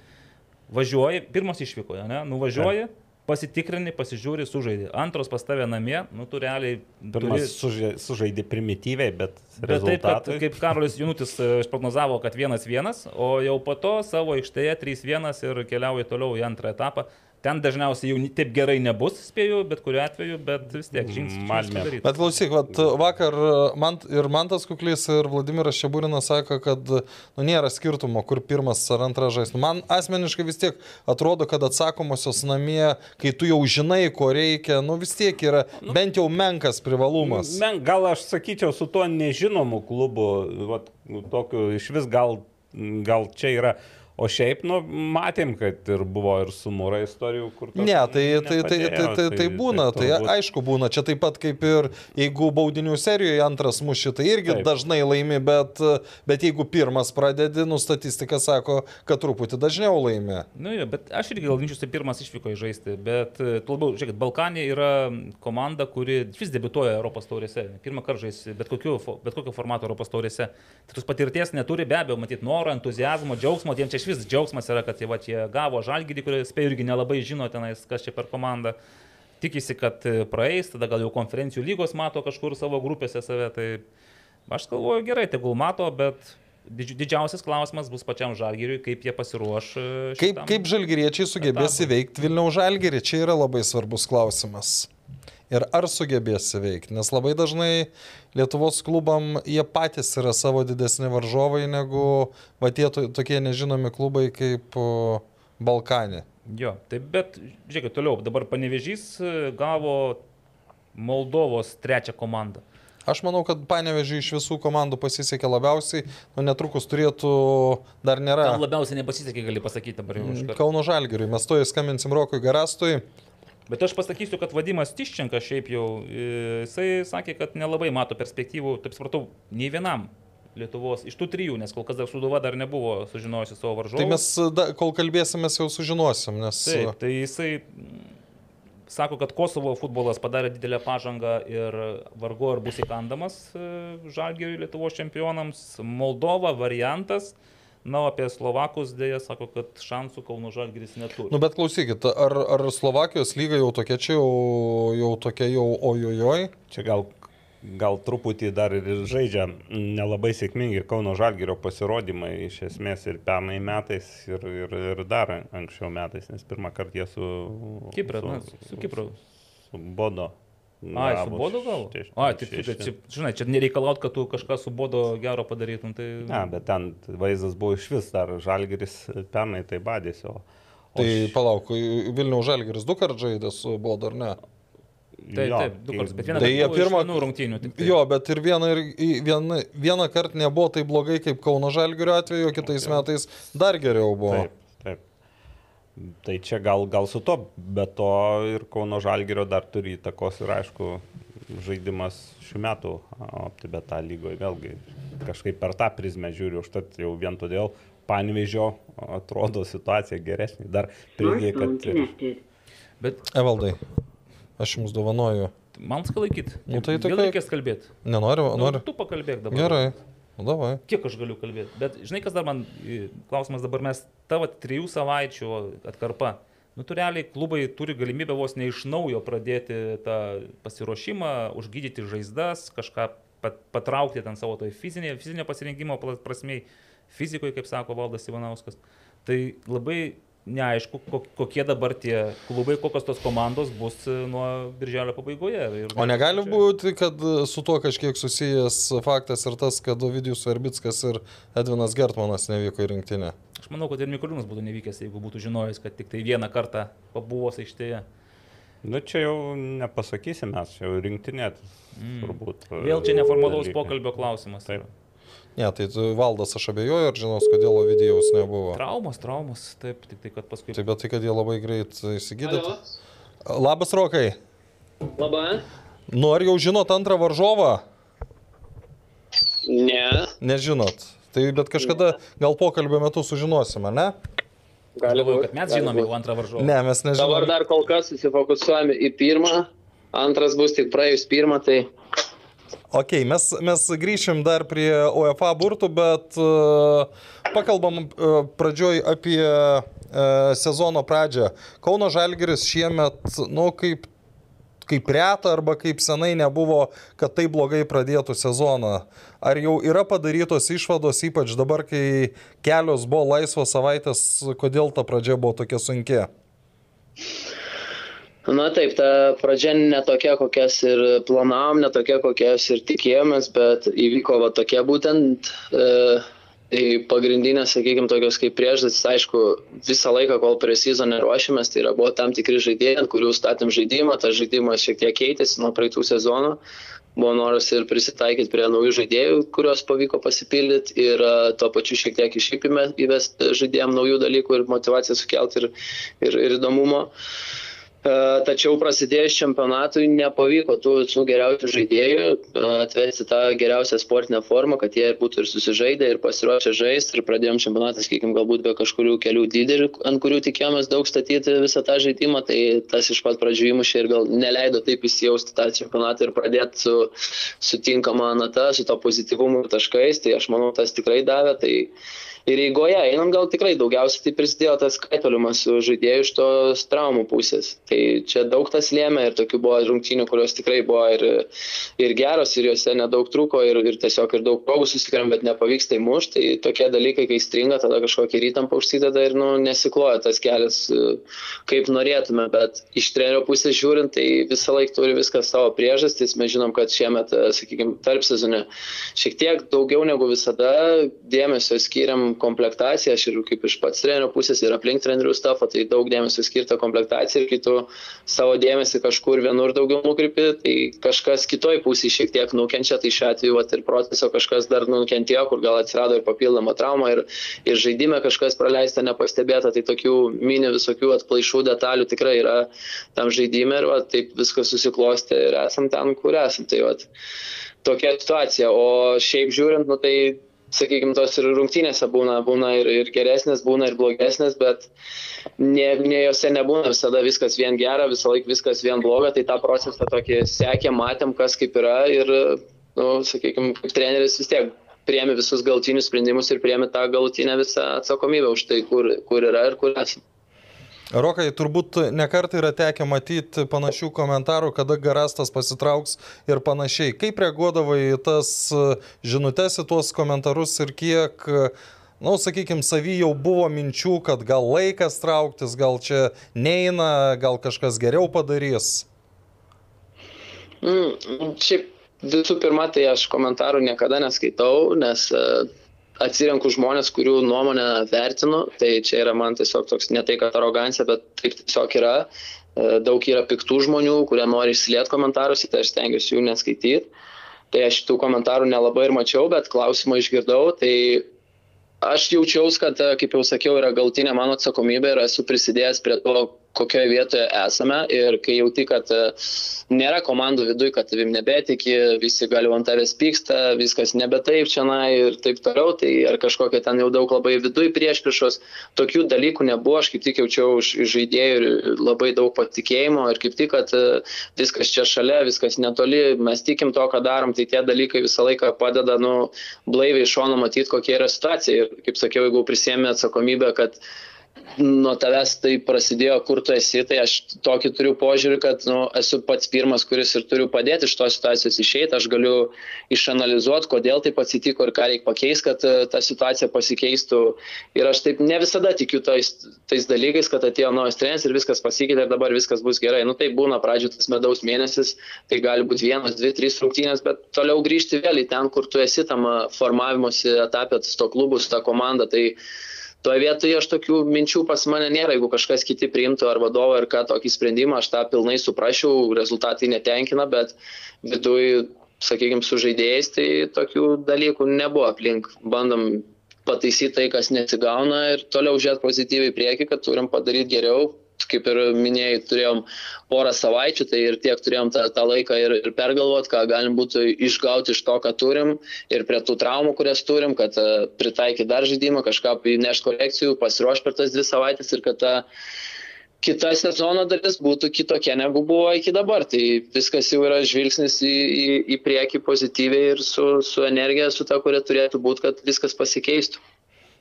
Važiuoji, pirmas išvykoje, ne, nuvažiuoji, pasitikrini, pasižiūri, sužaidži. Antros pas tave namie, nu, tu realiai... Pirmas sužai- sužaidė primityviai, bet, Bet taip, kad, kaip Karolis Junutis e, išprognozavo, kad 1-1, o jau po to savo aikštėje 3-1 ir keliauja toliau į antrą etapą. Ten dažniausiai jau taip gerai nebus, spėju, bet kuriuo atveju, bet vis tiek žingsnis. Malmė. Bet klausyk, vat, vakar man, ir Mantas Kuklys, ir Vladimiras Šeburinas sako, kad nu, nėra skirtumo, kur pirmas ar antras žais. Nu, man asmeniškai vis tiek atrodo, kad atsakomosios namie, kai tu jau žinai, ko reikia, nu vis tiek yra nu, bent jau menkas privalumas. Men, gal aš sakyčiau, su tuo nežinomu klubu, vat, tokiu iš vis gal, gal čia yra. O šiaip, nu, matėm, kad ir buvo ir su mūra istorijų, kur... Ne, tai, tai, tai, tai, tai, tai būna, tai turbūt- aišku būna, čia taip pat kaip ir jeigu baudinių serijoje antras muši, tai irgi Taip. dažnai laimi, bet, bet jeigu pirmas pradedi, nu statistika sako, kad truputį dažniau laimi. Nu, jo, bet aš irgi gal ginčiuosi pirmas išvyko į žaisti, bet e, labiau, žiūrėkit, Balkanė yra komanda, kuri vis debituoja Europos taurėse. Pirmą kartą žais bet, kokiu, bet kokio formato Europos taurėse. Tai tos patirties neturi be abejo, matyti noro, entuzijazmo, džiaugsmo, tiem čia iš vis džiaugsmas yra, kad jie, va, jie gavo žalgydį, kurį spėjau irgi nelabai žino tenais, kas čia per komandą. Tikisi, kad e, praeis, tada gal jau konferencijų lygos mato kažkur savo grupėse save. Tai aš galvoju gerai, tegul mato, bet didži- didžiausias klausimas bus pačiam žalgyriui, kaip jie pasiruoš. e, Kaip, šitam. kaip žalgeriečiai sugebės etapui. įveikti Vilniaus žalgerį, čia yra labai svarbus klausimas. Ir ar sugebės įveikti, nes labai dažnai Lietuvos klubam jie patys yra savo didesni varžovai negu va tie to- tokie nežinomi klubai kaip Balkanė. Jo, taip, bet žiūrėkit toliau, dabar Panevežys e, gavo Moldovos trečią komandą. Aš manau, kad Panevežiui iš visų komandų pasisekė labiausiai, nu netrukus turėtų, dar nėra. Tam labiausiai nepasisekė, gali pasakyti dabar jau. Kauno Žalgiriui, mes to įskambinsim Rokui Garastui. Bet aš pasakysiu, kad Vadimas Tiščenka šiaip jau, e, jisai sakė, kad nelabai mato perspektyvų, taip supratau, nei vienam Lietuvos, iš tų trijų, nes kol kas dar Suduva dar nebuvo sužinojusi savo varžovų. Tai mes, da, kol kalbėsime, jau sužinosim, nes... Taip, tai jisai mm, sako, kad Kosovo futbolas padarė didelę pažangą ir vargu ar bus įkandamas e, Žalgiriui Lietuvos čempionams. Moldova variantas. Na, o apie Slovakus dėja sako, kad šansų Kauno Žalgiris neturi. Nu bet klausykit, ar, ar Slovakijos lyga jau tokia čia, jau, jau tokia jau ojojoj? Čia gal, gal truputį dar ir žaidžia nelabai sėkmingi Kauno Žalgirio pasirodymai iš esmės ir pernai metais ir, ir, ir dar anksčiau metais, nes pirmą kartą jie su... Kiprą, na, su Kipru. Su Bodo. Ai, su Bodo gal? Šeš- taip, taip, žinai, čia nereikalaut, kad tu kažką su Bodo gero padarytum. Tai... Ne, bet ten vaizdas buvo iš vis dar Žalgiris pernai tai badėsi. O, o Tai š- palauk, Vilniaus Žalgiris du kartus žaidė su Bodo, ar ne? Taip, jo, taip, du kai- kartus, bet vieną Tai kartą pirmą- vienų rungtynių. tik tai. Jo, bet ir vieną, ir vieną, vieną kartą nebuvo taip blogai kaip Kauno Žalgirio atveju, kitais metais dar geriau buvo. Taip. Tai čia gal, gal su to, bet to ir Kauno Žalgirio dar turi įtakos ir aišku žaidimas šių metų OptiBeta lygoje vėlgi kažkaip per tą prizmę žiūriu, užtat jau vien todėl Panvežio atrodo situacija geresnė. Dar pridėjai, kad ir. Bet Evaldai, aš jums dovanoju. man skalaikyti. Nu, tai Vėl tokia- reikės kalbėti. Nenoriu, Nu, noriu. tu pakalbėk dabar. Gerai. Nu, davai. Kiek aš galiu kalbėti? Bet žinai, kas dar man klausimas dabar mes, tavo trijų savaičių atkarpa. Nu, tu realiai klubai turi galimybę vos ne iš naujo pradėti tą pasiruošimą, užgydyti žaizdas, kažką pat, patraukti ten savo toj fizinė, fizinio pasirinkimo prasmei, fizikoje, kaip sako Valdas Ivanauskas. Tai labai neaišku, ko- kokie dabar tie klubai, kokios tos komandos bus e, nuo birželio pabaigoje. Ir, O negali būti, kad su tuo kažkiek susijęs faktas ir tas, kad Ovidijus Verbickas ir Edvinas Gertmanas nevyko į rinktinę. Aš manau, kad ir Mikoliūnas būtų nevykęs, jeigu būtų žinojęs, kad tik tai vieną kartą pabuvos aikštėje. Nu čia jau nepasakysim mes, jau rinktinė mm. turbūt. Vėl čia neformalaus dalykai. pokalbio klausimas. Taip. Ne, tai tu, Valdas aš abejoju ir žinos, kodėl Ovidijaus nebuvo. Traumos, traumos, taip, tik tai, kad paskui... Tai bet tai, kad jie labai greit įsigydė. Labas, Rokai. Labą. Nu, ar jau žinot antrą varžovą? Ne, Nežinot. Tai bet kažkada gal pokalbio metu sužinosime, ne? Galvoju, būti. kad mes žinome jau antrą varžovą. Ne, mes Dabar nežinome. dar kol kas susifokusuojame į pirmą, antras bus tik praėjus pirmą, tai Ok, mes, mes grįšim dar prie UEFA burtų, bet uh, pakalbam uh, pradžioj apie uh, sezono pradžią. Kauno Žalgeris šiemet, nu, kaip, kaip reta arba kaip senai nebuvo, kad tai blogai pradėtų sezoną. Ar jau yra padarytos išvados, ypač dabar, kai kelios buvo laisvos savaitės, kodėl ta pradžia buvo tokia sunki? Na taip, ta pradžia netokia, kokias ir planavom, netokia, kokias ir tikėjomės, bet įvyko va tokia būtent. E, tai pagrindinės, sakykime, tokios kaip priežastys, aišku, visą laiką, kol prie sezoną ruošiamės, tai yra buvo tam tikri žaidėjai, ant kurių statėm žaidimą, tas žaidimas šiek tiek keitėsi nuo praeitų sezonų. Buvo noras ir prisitaikyti prie naujų žaidėjų, kuriuos pavyko pasipildyti ir e, tuo pačiu šiek tiek iššypime įvesti žaidėjams naujų dalykų ir motivaciją sukelti ir, ir, ir įdomumo. E, Tačiau prasidėjus čempionatui nepavyko tų visų geriausių žaidėjų e, atvesti tą geriausią sportinę formą, kad jie būtų ir susižaidę, ir pasiruošę žaisti. Ir pradėjom čempionatą, sakykime, galbūt be kažkurių kelių lyderių, ant kurių tikėjomės daug statyti visą tą žaidimą. Tai tas iš pat pradžių įmušė ir gal neleido taip įsijausti tą čempionatą ir pradėti su, su tinkama nata, su to pozityvumu taškais. Tai aš manau, tas tikrai davė. Tai Ir eigoje einam gal tikrai daugiausiai tai prisidėjo tas kaitoliumas su žaidėjų iš tos traumų pusės. Tai čia daug tas lėmė ir tokių buvo rungtynių, kurios tikrai buvo ir, ir geros, ir juose nedaug trūko, ir, ir tiesiog ir daug progų susikėrėm, bet nepavyksta įmušti. Tai tokie dalykai, kai stringa, tada kažkokį rytam paužsideda ir nu, nesikloja tas kelias, kaip norėtume. Bet iš trenerio pusės žiūrint, tai visą laiką turi viskas savo priežastis. Mes žinom, kad šiemet, sakykime, tarp sezone šiek tiek daugiau negu visada dėmesio skiriam komplektacija, aš ir kaip iš pats trenerio pusės ir aplink trenerių stafą, tai daug dėmesio skirta komplektacija ir kitų savo dėmesį kažkur vienur daugiau nukreipi, tai kažkas kitoj pusėje šiek tiek nukenčia, tai šiuo atveju vat, ir proceso kažkas dar nukentėjo, kur gal atsirado ir papildoma trauma ir, ir žaidime kažkas praleista nepastebėta, tai tokių mini visokių atplaišų detalių tikrai yra tam žaidime ir va, taip viskas susiklostė ir esam ten, kur esam. Tai, va, tokia situacija, o šiaip žiūrint, nu, tai sakykime, tos ir rungtynėse būna, būna ir, ir geresnės, būna ir blogesnės, bet ne, ne jose nebūna visada viskas vien gera, visą laiką viskas vien bloga, tai tą procesą tokį sekėm, matėm, kas kaip yra ir, nu, sakykime, kaip treneris vis tiek priemi visus galtinius sprendimus ir priemi tą galutinę visą atsakomybę už tai, kur, kur yra ir kur esame. Rokai, turbūt nekart yra tekę matyti panašių komentarų, kada garastas pasitrauks ir panašiai. Kaip reaguodavai į tas žinutės, į tuos komentarus ir kiek, na, nu, sakykime, savy jau buvo minčių, kad gal laikas trauktis, gal čia neina, gal kažkas geriau padarys? Mm, šiaip visų pirma, tai aš komentarų niekada neskaitau, nes uh, atsirenku žmonės, kurių nuomonę vertinu, tai čia yra man tiesiog toks ne tai, kad arogancija, bet taip tiesiog yra. Daug yra piktų žmonių, kurie nori išsiliet komentaruose, tai aš stengiuosi jų neskaityti. Tai aš tų komentarų nelabai ir mačiau, bet klausimą išgirdau, tai aš jaučiausi, kad, kaip jau sakiau, yra galtinė mano atsakomybė ir esu prisidėjęs prie to, kokioje vietoje esame ir kai jauti, kad nėra komandų viduje, kad tavim nebetiki, visi gali ant tavęs pyksta, viskas nebe taip čia na ir taip toliau, tai ar kažkokia ten jau daug labai viduje prieš priešos, tokių dalykų nebuvo, aš kaip tik jaučiau iš, žaidėjų ir labai daug patikėjimo ir kaip tik, kad viskas čia šalia, viskas netoli, mes tikim to, ką darom, tai tie dalykai visą laiką padeda, nu, blaiviai iš šono matyti, kokia yra situacija. Ir, kaip sakiau, jeigu prisėmė atsakomybę, kad nuo tavęs tai prasidėjo, kur tu esi, tai aš tokį turiu požiūrį, kad nu, esu pats pirmas, kuris ir turiu padėti iš tos situacijos išeiti, aš galiu išanalizuoti, kodėl taip atsitiko ir ką reikia pakeisti, kad uh, ta situacija pasikeistų. Ir aš taip ne visada tikiu tais, tais dalykais, kad atėjo naujas treneris ir viskas pasikeitė ir dabar viskas bus gerai. Nu tai būna pradžioje tas medaus mėnesis, tai gali būti vienas, dvi, trys rungtynės, bet toliau grįžti vėl į ten, kur tu esi tam formavimosi etapė, su to klubu, su ta komanda. Tai, Toje vietoje aš tokių minčių pas mane nėra, jeigu kažkas kiti priimtų ar vadovą ar ką tokį sprendimą, aš tą pilnai suprasčiau, rezultatai netenkina, bet viduje, sakykime, su žaidėjais tai tokių dalykų nebuvo aplink. Bandom pataisyti tai, kas nesigauna ir toliau žiūrėti pozityviai prieki, kad turim padaryti geriau, kaip ir minėjai, turėjom porą savaičių, tai ir tiek turėjom tą, tą laiką ir, ir pergalvoti, ką galim būtų išgauti iš to, ką turim ir prie tų traumų, kurias turim, kad uh, pritaikyti dar žaidimą, kažką įnešti korekcijų, pasiruošti per tas dvi savaitės ir kad ta kita sezono dalis būtų kitokia negu buvo iki dabar. Tai viskas jau yra žvilgsnis į, į, į priekį pozityviai ir su, su energija, su ta, kuria turėtų būti, kad viskas pasikeistų.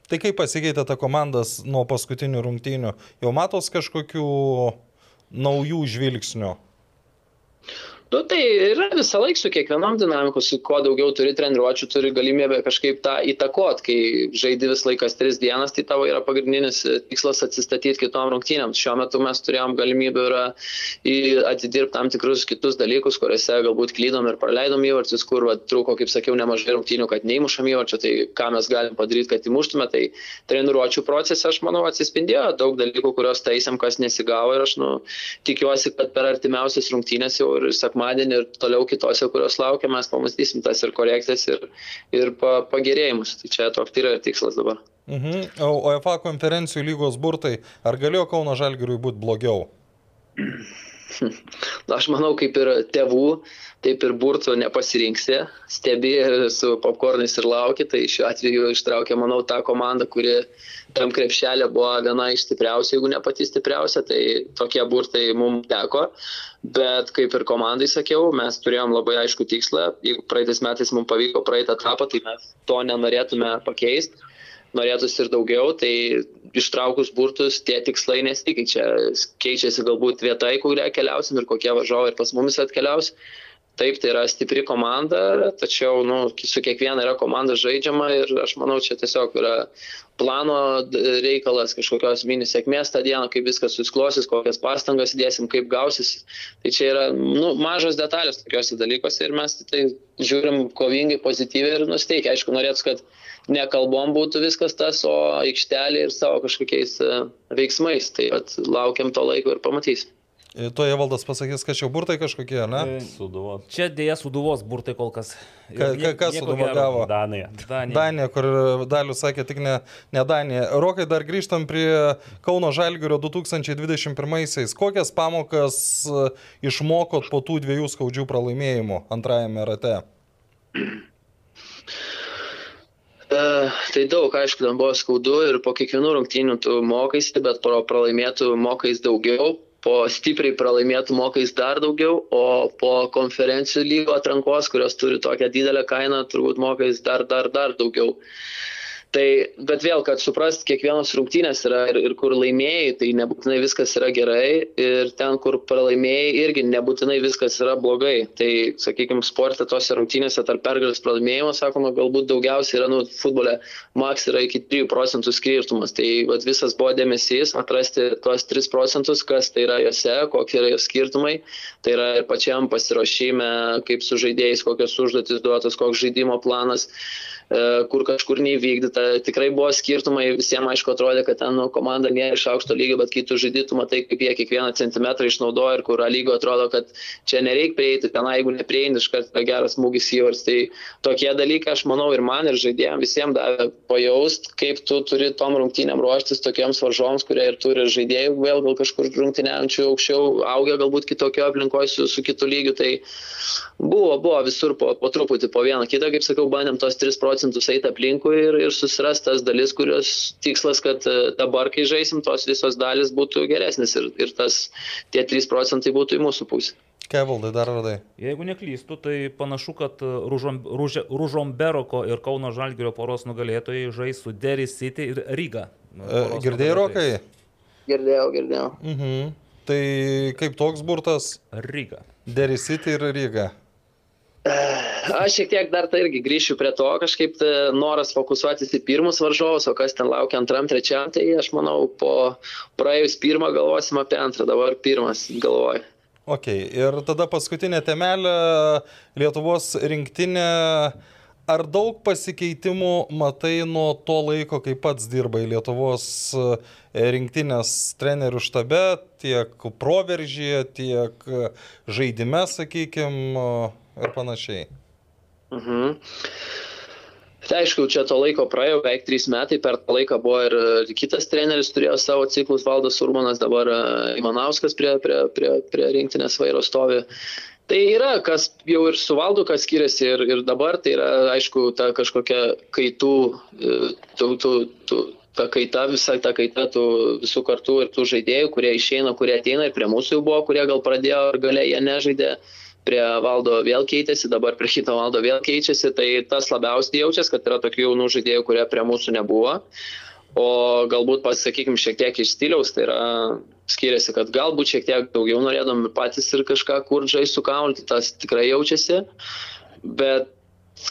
Tai kaip pasikeitė ta komandas nuo paskutinių rungtynių? Jau matos kažkokių naujų žvilgsnių? Nu, tai yra visą laiką su kiekvienom dinamikos, su kuo daugiau turi treniruočių, turi galimybę kažkaip tą įtakot. Kai žaidži vis laikas tris dienas, tai tavo yra pagrindinis tikslas atsistatyti kitom rungtynėms. Šiuo metu mes turėjom galimybę atidirbti tam tikrus kitus dalykus, kuriuose galbūt klydom ir praleidom įvarčius, kur va, trūko, kaip sakiau, nemažai rungtynių, kad neįmušam įvarčio, tai ką mes galim padaryti, kad įmuštume. Tai treniruočių procese, aš manau, atsispindėjo daug dalykų, kuriuos taisėm, kas nesigavo ir aš nu, tikiuosi, kad per artimiausias rungtynės jau ir sekmadienį sekmadienį ir toliau kitose, kurios laukia, mes pamatysim tas ir korekcijas, ir, ir pa, pagerėjimus. Tai čia toks yra ir tikslas dabar. Mhm. O UEFA konferencijų lygos burtai, ar galėjo Kauno Žalgiriui būti blogiau? Aš manau, kaip ir tėvų, taip ir burtų nepasirinksi, stebi su popkornais ir lauki, tai šiuo atveju ištraukė, manau, tą komandą, kuri tam krepšelė buvo viena iš stipriausių, jeigu ne pati stipriausia, tai tokie burtai mums teko. Bet kaip ir komandai sakiau, mes turėjom labai aišku tikslą, jeigu praeitais metais mums pavyko praeitą etapą, tai mes to nenorėtume pakeisti norėtųsi ir daugiau, tai ištraukus burtus tie tikslai nesikeičia. Keičiasi galbūt vieta, į kurią keliausim ir kokie važiuoja ir pas mumis atkeliaus. Taip, tai yra stipri komanda, tačiau nu, su kiekviena yra komanda žaidžiama ir aš manau, čia tiesiog yra plano reikalas, kažkokios mini sėkmės tą dieną, kaip viskas susiklosis, kokias pastangas įdėsim, kaip gausis. Tai čia yra nu, mažos detalės tokiuose dalykuose ir mes tai žiūrim kovingai, pozityviai ir nusteikia. Aišku, norėtų, kad ne kalbom būtų viskas tas, o aikštelė ir savo kažkokiais e, veiksmais. Tai at, laukiam to laiko ir pamatysim. E, Toje valdas pasakys, kad čia burtai kažkokie, ne? E, Suduvos. Čia dėja suduvos burtai kol kas. Ka, ka, kas suduvo gavo? Danija. Danija. Danija, kur Dalius sakė tik ne, ne Danija. Rokai, dar grįžtam prie Kauno Žalgirio 2021-aisiais. Kokias pamokas išmokot po tų dviejų skaudžių pralaimėjimų antrajame rate? Uh, tai daug, aišku, ten buvo skaudu ir po kiekvienų rungtynių tu mokaiesi, bet po pralaimėtų mokais daugiau po stipriai pralaimėtų mokais dar daugiau, o po konferencijų lygo atrankos, kurios turi tokią didelę kainą, turbūt mokais dar, dar, dar daugiau. Tai, bet vėl, kad suprast, kiekvienos rungtynės yra ir, ir kur laimėjai, tai nebūtinai viskas yra gerai ir ten, kur pralaimėjai, irgi nebūtinai viskas yra blogai. Tai, sakykime, sporte tose rungtynėse tarp pergalės pralaimėjimo, sakoma, galbūt daugiausiai yra, nu, futbole, maks yra iki 3 procentų skirtumas. Tai vat, visas buvo dėmesys atrasti tuos 3 procentus, kas tai yra juose, kokie yra jos skirtumai. Tai yra ir pačiam pasiruošime, kaip su žaidėjais, kokios užduotis duotos, koks žaidimo planas e, kur kažkur neįvykdyta, tikrai buvo skirtumai, visiems aišku atrodė, kad ten nu, komanda nėra iš aukšto lygio, bet kai tu žaidytum, matai, kaip jie kiekvieną centimetrą išnaudoja ir kur lygo atrodo, kad čia nereikia prieiti, ten jeigu neprieini, iš karto geras smūgis įvars. Tai tokie dalykai, aš manau, ir man, ir žaidėjams visiems davė pajaust, kaip tu turi tom rungtynėm ruoštis tokiems varžoms, kurie ir turi žaidėjų, vėl gal kažkur rungtynėjančių aukščiau, augia galbūt kitokio aplinkoje su, su kitu lygiu. Tai buvo, buvo visur po, po truputį, po vieną kitą, kaip sakau, bandėm tos 3 procentus eiti aplinkui ir, ir susiras tas dalis, kurios tikslas, kad e, dabar, kai žaisim, tos visos dalis būtų geresnis ir, ir tas tie 3 procentai būtų į mūsų pusę. Kevaldai, dar radai. Jeigu neklystu, tai panašu, kad Ružom, Ruže, Ružomberoko ir Kauno Žalgirio poros nugalėtojai žais su Derry City ir Ryga E, Girdėjai, Rokai? Girdėjau, girdėjau. Mhm. Tai kaip toks burtas? Ryga. Derry City ir Ryga. Aš šiek tiek dar tai irgi grįšiu prie to, kažkaip tai noras fokusuotis į pirmus varžovus, o kas ten laukia antram, trečiam, tai aš manau, po praėjus pirmą galvosim apie antrą, dabar pirmas galvoju. Ok, ir tada paskutinė temelė Lietuvos rinktinė. Ar daug pasikeitimų matai nuo to laiko, kai pats dirbai Lietuvos e, rinktinės trenerių štabe, tiek proveržyje, tiek e, žaidime, sakykime, ir panašiai? Mhm. Tai aišku, čia to laiko praėjo beveik trys metai, per tą laiką buvo ir kitas treneris, turėjo savo ciklus, Valdas Urmanas, dabar e, Ivanauskas prie, prie, prie, prie rinktinės vairo stovi. Tai yra, kas jau ir su valdu, kas skiriasi ir, ir dabar, tai yra, aišku, ta kažkokia kaitų, tų, tų, tų, ta kaita, visa ta kaita tų visų kartų ir tų žaidėjų, kurie išeina, kurie ateina ir prie mūsų jau buvo, kurie gal pradėjo ir galiai jie nežaidė prie valdo vėl keitėsi, dabar prie kito valdo vėl keičiasi, tai tas labiausiai jaučiasi, kad yra tokių jaunų žaidėjų, kurie prie mūsų nebuvo. O galbūt, pasakykime, šiek tiek iš stiliaus, tai yra skiriasi, kad galbūt šiek tiek daugiau norėdami patys ir kažką kur žaisti su kamuoliu, tai tas tikrai jaučiasi. Bet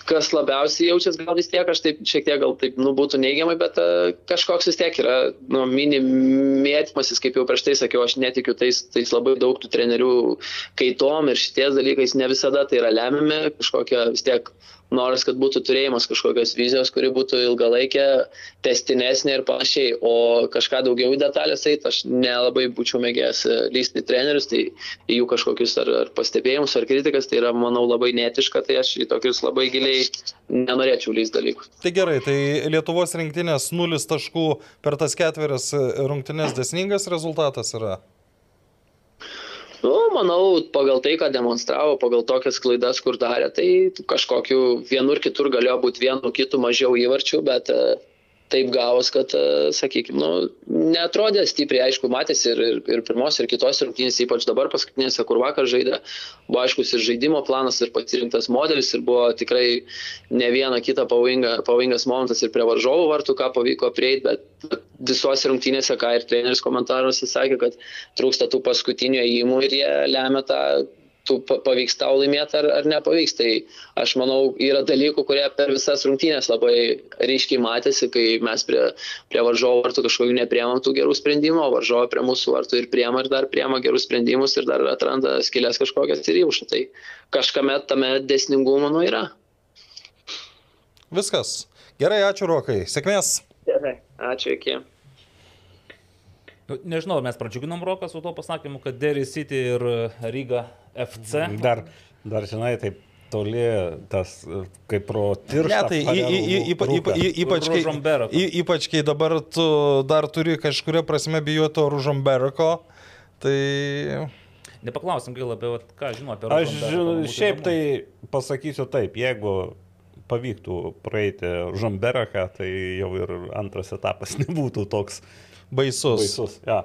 kas labiausiai jaučiasi, gal vis tiek, aš taip šiek tiek gal taip, nu, būtų neigiamai, bet uh, kažkoks vis tiek yra, nu, mini mėtymasis, kaip jau prieš tai sakiau, aš netikiu tais, tais labai daug tų trenerių kaitom ir šities dalykais, ne visada tai yra lemiami, kažkokia vis tiek noras, kad būtų turėjimas kažkokios vizijos, kuri būtų ilgalaikė, testinesnė ir panašiai, o kažką daugiau į detalės eit, aš nelabai būčiau mėgęs lysti į trenerius, tai jų kažkokius ar, ar pastebėjimus, ar kritikas, tai yra, manau, labai netiška, tai aš į tokius labai giliai nenorėčiau lysti dalykus. Tai gerai, tai Lietuvos rinktinės 0 taškų per tas ketverias rungtynės desningas rezultatas yra. Nu, manau, pagal tai, ką demonstravo, pagal tokias klaidas, kur darė, tai kažkokiu vienur kitur galėjo būti vienu kitu mažiau įvarčių, bet e, taip gavos, kad, e, sakykime, nu, netrodė stipriai, aišku, matėsi ir, ir, ir pirmos, ir kitos rungtynės, ypač dabar paskutinėse, kur vakar žaidė, buvo aiškus ir žaidimo planas, ir pasirinktas modelis, ir buvo tikrai ne viena kita pavojinga, pavojingas momentas ir prie varžovų vartų, ką pavyko prieiti, bet visuose rungtynėse, ką ir treneris komentaruose sakė, kad trūksta tų paskutinių įimų ir jie lemia tą tu pavyks tau laimėti ar, ar nepavyks. Tai aš manau, yra dalykų, kurie per visas rungtynės labai ryškiai matėsi, kai mes prie, prie varžovo vartų kažkokių nepriemam tų gerų sprendimų, o varžovo prie mūsų vartų ir priema ir dar priema gerus sprendimus ir dar atranda skilės kažkokias ir įmuša. Tai kažkame tame desningumo nu yra. Viskas. Gerai, ačiū Rokai. Sėkmės. Gerai, ačiū iki. Nu, nežinau, mes pradžiuginom Roką su tuo pasakymu, kad Derry City ir Ryga FC. Dar, dar žinai, taip toli tas, kaip pro tirštą. Ne, tai y, y, y, ypa, ypa, ypač, kai, ypač kai dabar tu dar turi kažkuria prasme bijoti to Ružomberoko, tai... Nepaklausim gaila, bet ką žinau apie Aš žinau, būtų šiaip tai pasakysiu taip, jeigu pavyktų praeiti Žamberaką, tai jau ir antras etapas nebūtų toks Baisus. baisus. Ja.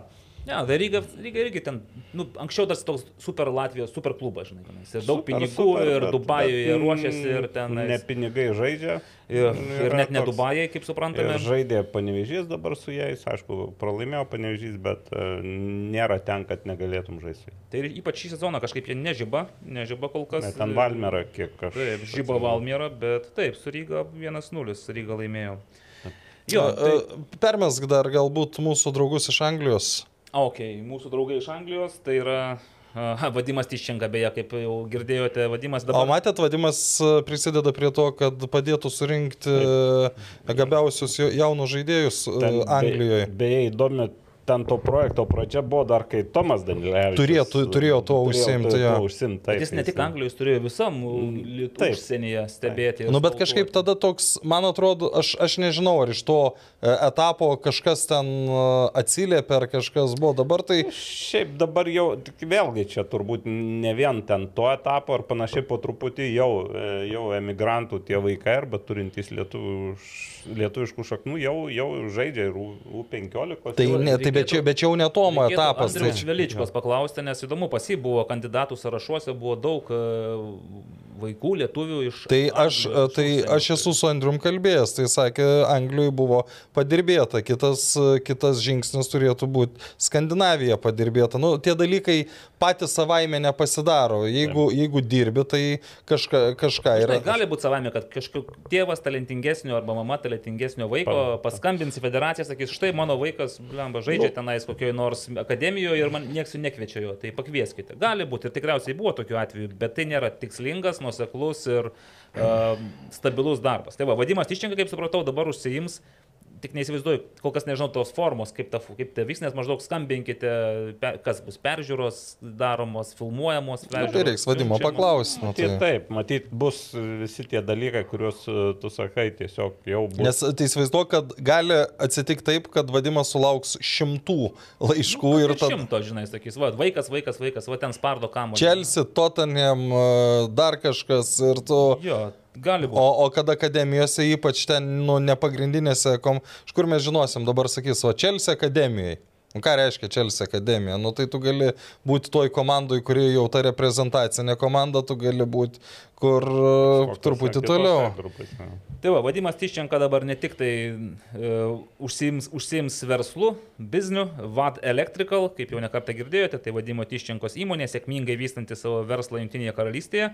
Ne, tai Ryga, Ryga irgi ten, nu, anksčiau tas toks super Latvijos, super klubas, žinai, tenais. ir daug Super, pinigų, super, ir Dubajuje ruošiasi, ir ten. Ne pinigai žaidžia. Ir, ir net ne toks- Dubajai, kaip suprantame. Žaidė panevežys dabar su jais, aišku, pralaimėjo panevežys, bet e, nėra ten, kad negalėtum žaisti. Tai ir ypač šį sezoną kažkaip jie nežyba, nežyba kol kas. Ne, ten Valmera, kiek aš. Taip, žyba Valmiera, bet taip, su Ryga 1-0, Ryga laimėjo. Jo, tai, tai... Permesk dar galbūt mūsų draugus iš Anglijos. A, ok, mūsų draugai iš Anglijos, tai yra aha, Vadimas Tiščenka, beje, kaip jau girdėjote, Vadimas O dabar. matėt, vadimas prisideda prie to, kad padėtų surinkti e, gabiausius jaunus žaidėjus Ten Anglijoje. Be, beje, įdomi, ten to projekto pradžia buvo dar, kai Tomas Danilevičius. Turėtų- turėjo užsiimti, turėjo jo. tuo užsiimti, Bet taip, jis ne tik Anglijos turėjo visam taip. užsienyje stebėti. ir Nu, bet kažkaip tada toks, man atrodo, aš, aš nežinau, ar iš to e, etapo kažkas ten e, atsiliepė, ar kažkas buvo. Dabar tai Šiaip dabar jau, tik vėlgi čia turbūt ne vien ten to etapo ar panašiai po truputį jau, e, jau emigrantų tie vaikai arba turintys lietuvių, lietuviškų šaknų jau, jau žaidžia ir U- U15. Tai, ne, tai bet, čia, bet čia jau netomo Reikėtų etapas. Tai, Andriaus Veličkos paklausti, nes įdomu, pas jį buvo kandidatų sąrašuose, buvo daug e, vaikų lietuvių iš... Tai aš, Anglijos, iš tai aš esu su Andrium kalbėjęs, tai sakė, Anglijoje buvo padirbėta, kitas, kitas žingsnis turėtų būti Skandinavija padirbėta. Nu, tie dalykai patys savaime nepasidaro. Jeigu, jeigu dirbi, tai kažka, kažką yra. Žinai, gali būti savame, kad kažkoks tėvas talentingesnio arba mama talentingesnio vaiko paskambins į federaciją, sakys, štai mano vaikas, blemba, žaidžia tenais kokioje nors akademijoje ir man nieks jų nekviečia jo, tai pakvieskite. Gali būti ir tikriausiai buvo tokių atvejų, bet tai nėra tikslingas, nuoseklus ir uh, stabilus darbas. Tai va, vadimas Tiščenka, kaip supratau, dabar užsiims tik neįsivaizduoju, kol kas nežinau tos formos, kaip ta, kaip ta vyks, nes maždaug skambinkite, pe, kas bus peržiūros daromos, filmuojamos. Na, tai reiks vadimo nu, paklausti. Nu, tai. taip, matyt, bus visi tie dalykai, kuriuos e, tu sakai, tiesiog jau bus. Nes tai įsivaizduoju, kad gali atsitikti taip, kad vadimas sulauks šimtų laiškų ir Ir tada šimto, žinai, sakys, va, vaikas, vaikas, vaikas, va ten spardo kamuolį. Chelsea, Tottenham, e, dar kažkas ir tu... Jo, gali būti. O, o kad akademijose, ypač ten, nu, nepagrindinėse, kom... iš kur mes žinosim, dabar sakys, o Chelsea akademijoje. Nu, ką reiškia Chelsea akademija? Nu, tai tu gali būti toj komandai, kuri jau ta reprezentacinė komanda, tu gali būti kur e, Kokiose truputį toliau. Tai va, Vadimas Tiščenka dabar ne tik tai uh, užsiims, užsiims verslu, bizniu, VAD Electrical, kaip jau nekartą girdėjote, tai Vadimo Tiščenkos įmonė sėkmingai vystanti savo verslą Junktinėje karalystėje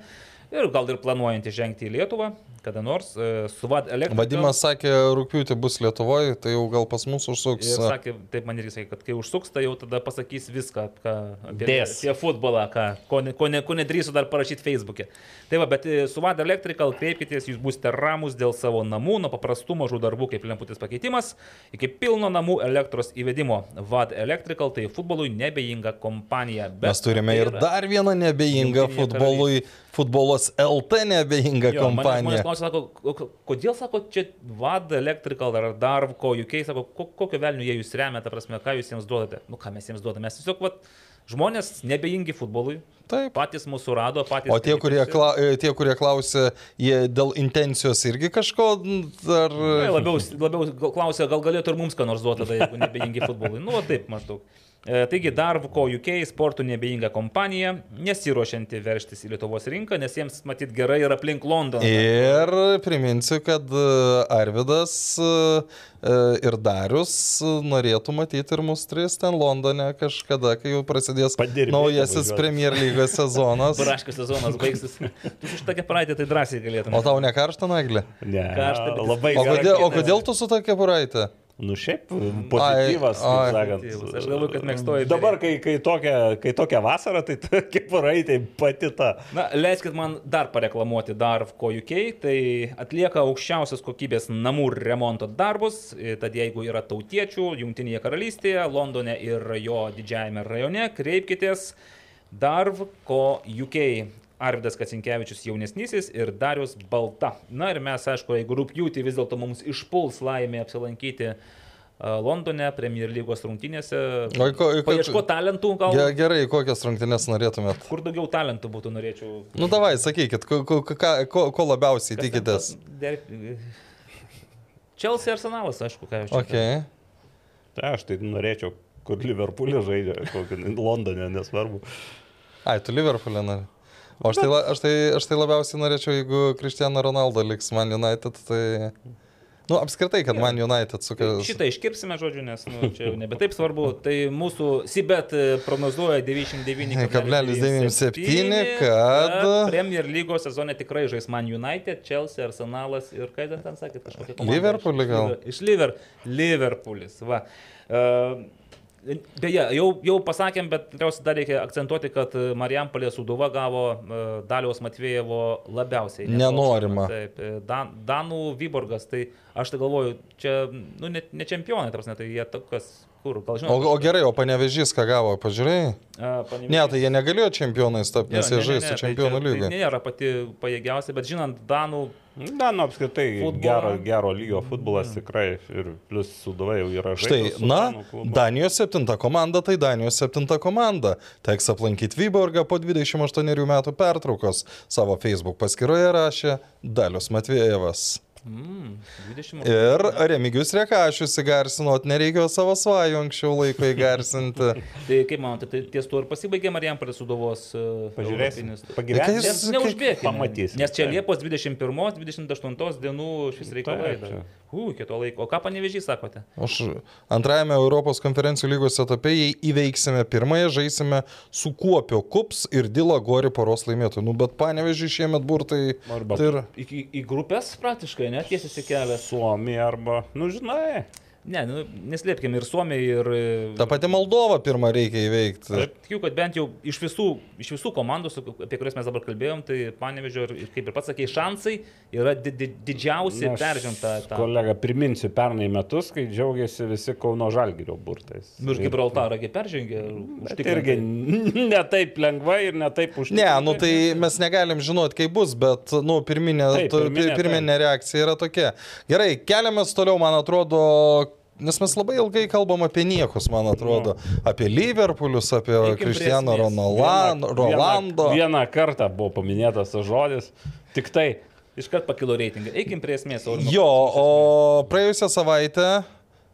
ir gal ir planuojanti žengti į Lietuvą, kada nors uh, su VAD Electrical. Vadimas sakė, rūpiutį bus Lietuvoje, tai jau gal pas mus užsuks. Ir sakė, taip man irgi sakė, kad kai užsuks, tai jau tada pasakys viską ką, apie, Dės. apie futbolą, ką, ko, ne, ko, ne, ko nedrįsiu dar parašyti Facebook'e. Tai va, bet e, su VAD Electrical kreipkitės, jūs būsite ramus dėl savo namų, nuo paprastų mažų darbų kaip lemputės pakeitimas iki pilno namų elektros įvedimo. VAD Electrical tai futbolui nebejinga kompanija. Mes turime tai ir dar vieną nebejingą futbolui, futbolos LT nebejingą Jo, kompaniją. Manęs klausia, sako, kodėl, sako, čia VAD Electrical ar Darvko UK, sako, ko- kokio velnių jie jūs remia, ta prasme, ką jūs jiems duodate. Nu, ką mes jiems duodame, mes tiesiog, vat, žmonės nebejingi futbolui, Taip. patys mūsų rado, patys. O tie kurie, kla, e, tie, kurie klausė, jie dėl intencijos irgi kažko ar... Tai labiau, labiau klausia, gal galėtų ir mums ką nors duoti, tada, jeigu nebejingi futbolui. Nu, taip maždaug. E, Taigi Darvko UK sportų nebejinga kompanija, nesiuošianti verštis į Lietuvos rinką, nes jiems matyt gerai yra aplink Londoną. Ir priminsiu, kad e, Arvidas e, ir Darius norėtų matyti ir mus tris ten Londone kažkada, kai jau prasidės Padirbėti naujasis važiuoti. Premier lygos sezonas. Braškas sezonas baigsis. Tu su šitą praeitį tai drąsiai galėtum. O tau nekaršta naglė? Ne, Karšta, bet- labai O kodėl, o kodėl tu su tokia puraitė? Nu šiaip pozityvas, Ai, ai. sakant. Pozityvas. Aš galvoju, kad mėgstoji Dabar, kai, kai, tokia, kai tokia vasara, tai kaip varai, tai pati ta. Na, leiskit man dar pareklamuoti Darvko UK, tai atlieka aukščiausios kokybės namų remonto darbus, tad jeigu yra tautiečių Junktinėje karalystėje, Londone ir jo didžiajame rajone, kreipkitės Darvko UK. Arvidas Kacinkievičius jaunesnysis ir Darius Balta. Na ir mes, aišku, jeigu rūpjūtį vis dėlto mums išpuls laimė apsilankyti a, Londone, Premier lygos rungtynėse, O ko- ko- paieško talentų gal. Ge, gerai, kokias rungtynes norėtumėt? Kur daugiau talentų būtų, norėčiau. Nu, davai, sakykit, ko, ko, ko, ko labiausiai tikitės? Der... Chelsea arsenalas, aišku, ką jau čia. Ok. Tai aš tai norėčiau, kur Liverpoolė žaidžia, kokį Londone, nesvarbu. Ai, tu Liverpoolė nori. O aš tai, la- aš, tai, aš tai labiausiai norėčiau, jeigu Cristiano Ronaldo liks Man United, tai... Nu, apskritai, kad Man United suka... Šitą iškirpsime, žodžiu, nes nu, čia jau nebe taip svarbu. Tai mūsų Sibet e, prognozuoja 99,97, Kablelis 97, kad- Premier lygos sezone tikrai žais Man United, Chelsea, Arsenalas ir ką ten ten sakė, kažkokia komanda. Liverpoolį iš- gal? Iš Liver, Liverpoolis, va. Uh, Beje, jau, jau pasakėm, bet tikriausiai dar reikia akcentuoti, kad e, Marijampolė Suduva gavo uh, Daliaus Matvėjevo labiausiai. Nenorimą. Taip, e, Dan, Danų Vyborgas, tai aš tai galvoju, čia, nu, ne, ne čempionai, tarsi, tai jie tokas, kur, gal O, žinot. o gerai, o panevežys ką gavo, pažiūrėjai? Panevėžys- Ne, tai jie negalėjo čempionais tapti, nes Jo, jie ne, ne, žaistų ne, tai čempionų čia- lygą. Tai nėra pati pajėgiausia, bet žinant Danų, Na, nu apskritai, Futbolą. gero, gero lygio futbolas tikrai ir plus Sudova jau yra Štai, žaidęs su na, Danų. Danijos septinta komanda, tai Danijos septinta komanda. Teks aplankyti Vyborgą po 28 metų pertraukos. Savo Facebook paskyroje rašė Dalius Matvėjevas. Mm, 20 Ir Remigijus Rekašius įgarsinot, nereikėjo savo svajų anksčiau laiko įgarsinti. Tai kaip manote, tai ties tuo ir pasibaigė Marijampolės sudovos uh, Pažiūrėsim. Kai Pagyvensim. jis- Nes neužbėgime. Pamatysim. Nes čia. Liepos 21-28 dienų šis reikalai. U, kito laiko. O ką panevežys sakote? Už antrajame Europos konferencijų lygos etape, jei įveiksime pirmąją, žaisime su Kuopio Kups ir Dila Gori poros laimėtojų. Nu, bet panevežį šiemet burtai. Arba Tai ir Į, į grupės praktiškai, net tiesiasi kelias. Suomija arba, nu žinai. Ne, nu, neslėpkime ir Suomija, ir... ta pati Moldova pirmą reikia įveikti. Aš tikiu, kad bent jau iš visų, iš visų komandų, su- apie kurias mes dabar kalbėjom, tai panevežio ir, kaip ir pats sakei, šansai yra di di didžiausi peržengta tą. Kolega, priminsiu pernai metus, kai džiaugiasi visi Kauno Žalgirio burtais. Nu ir Gibraltarągi peržengė. Irgi ne taip lengvai ir ne taip užtikrintai. Ne, nu tai mes negalim žinoti, kaip bus, bet, nu, pirminė, Taip, tu- pirminė, pirminė reakcija yra tokia. Gerai, keliamės toliau, man atrodo, nes mes labai ilgai kalbam apie niekus, man atrodo. Apie Liverpoolius, apie. Ronaldo. Rolando. Vieną, vieną kartą buvo paminėtas tas žodis. Tik tai. Iškart pakilo reitingai. Eikim prie esmės. Aurimai. Jo, o praėjusią savaitę,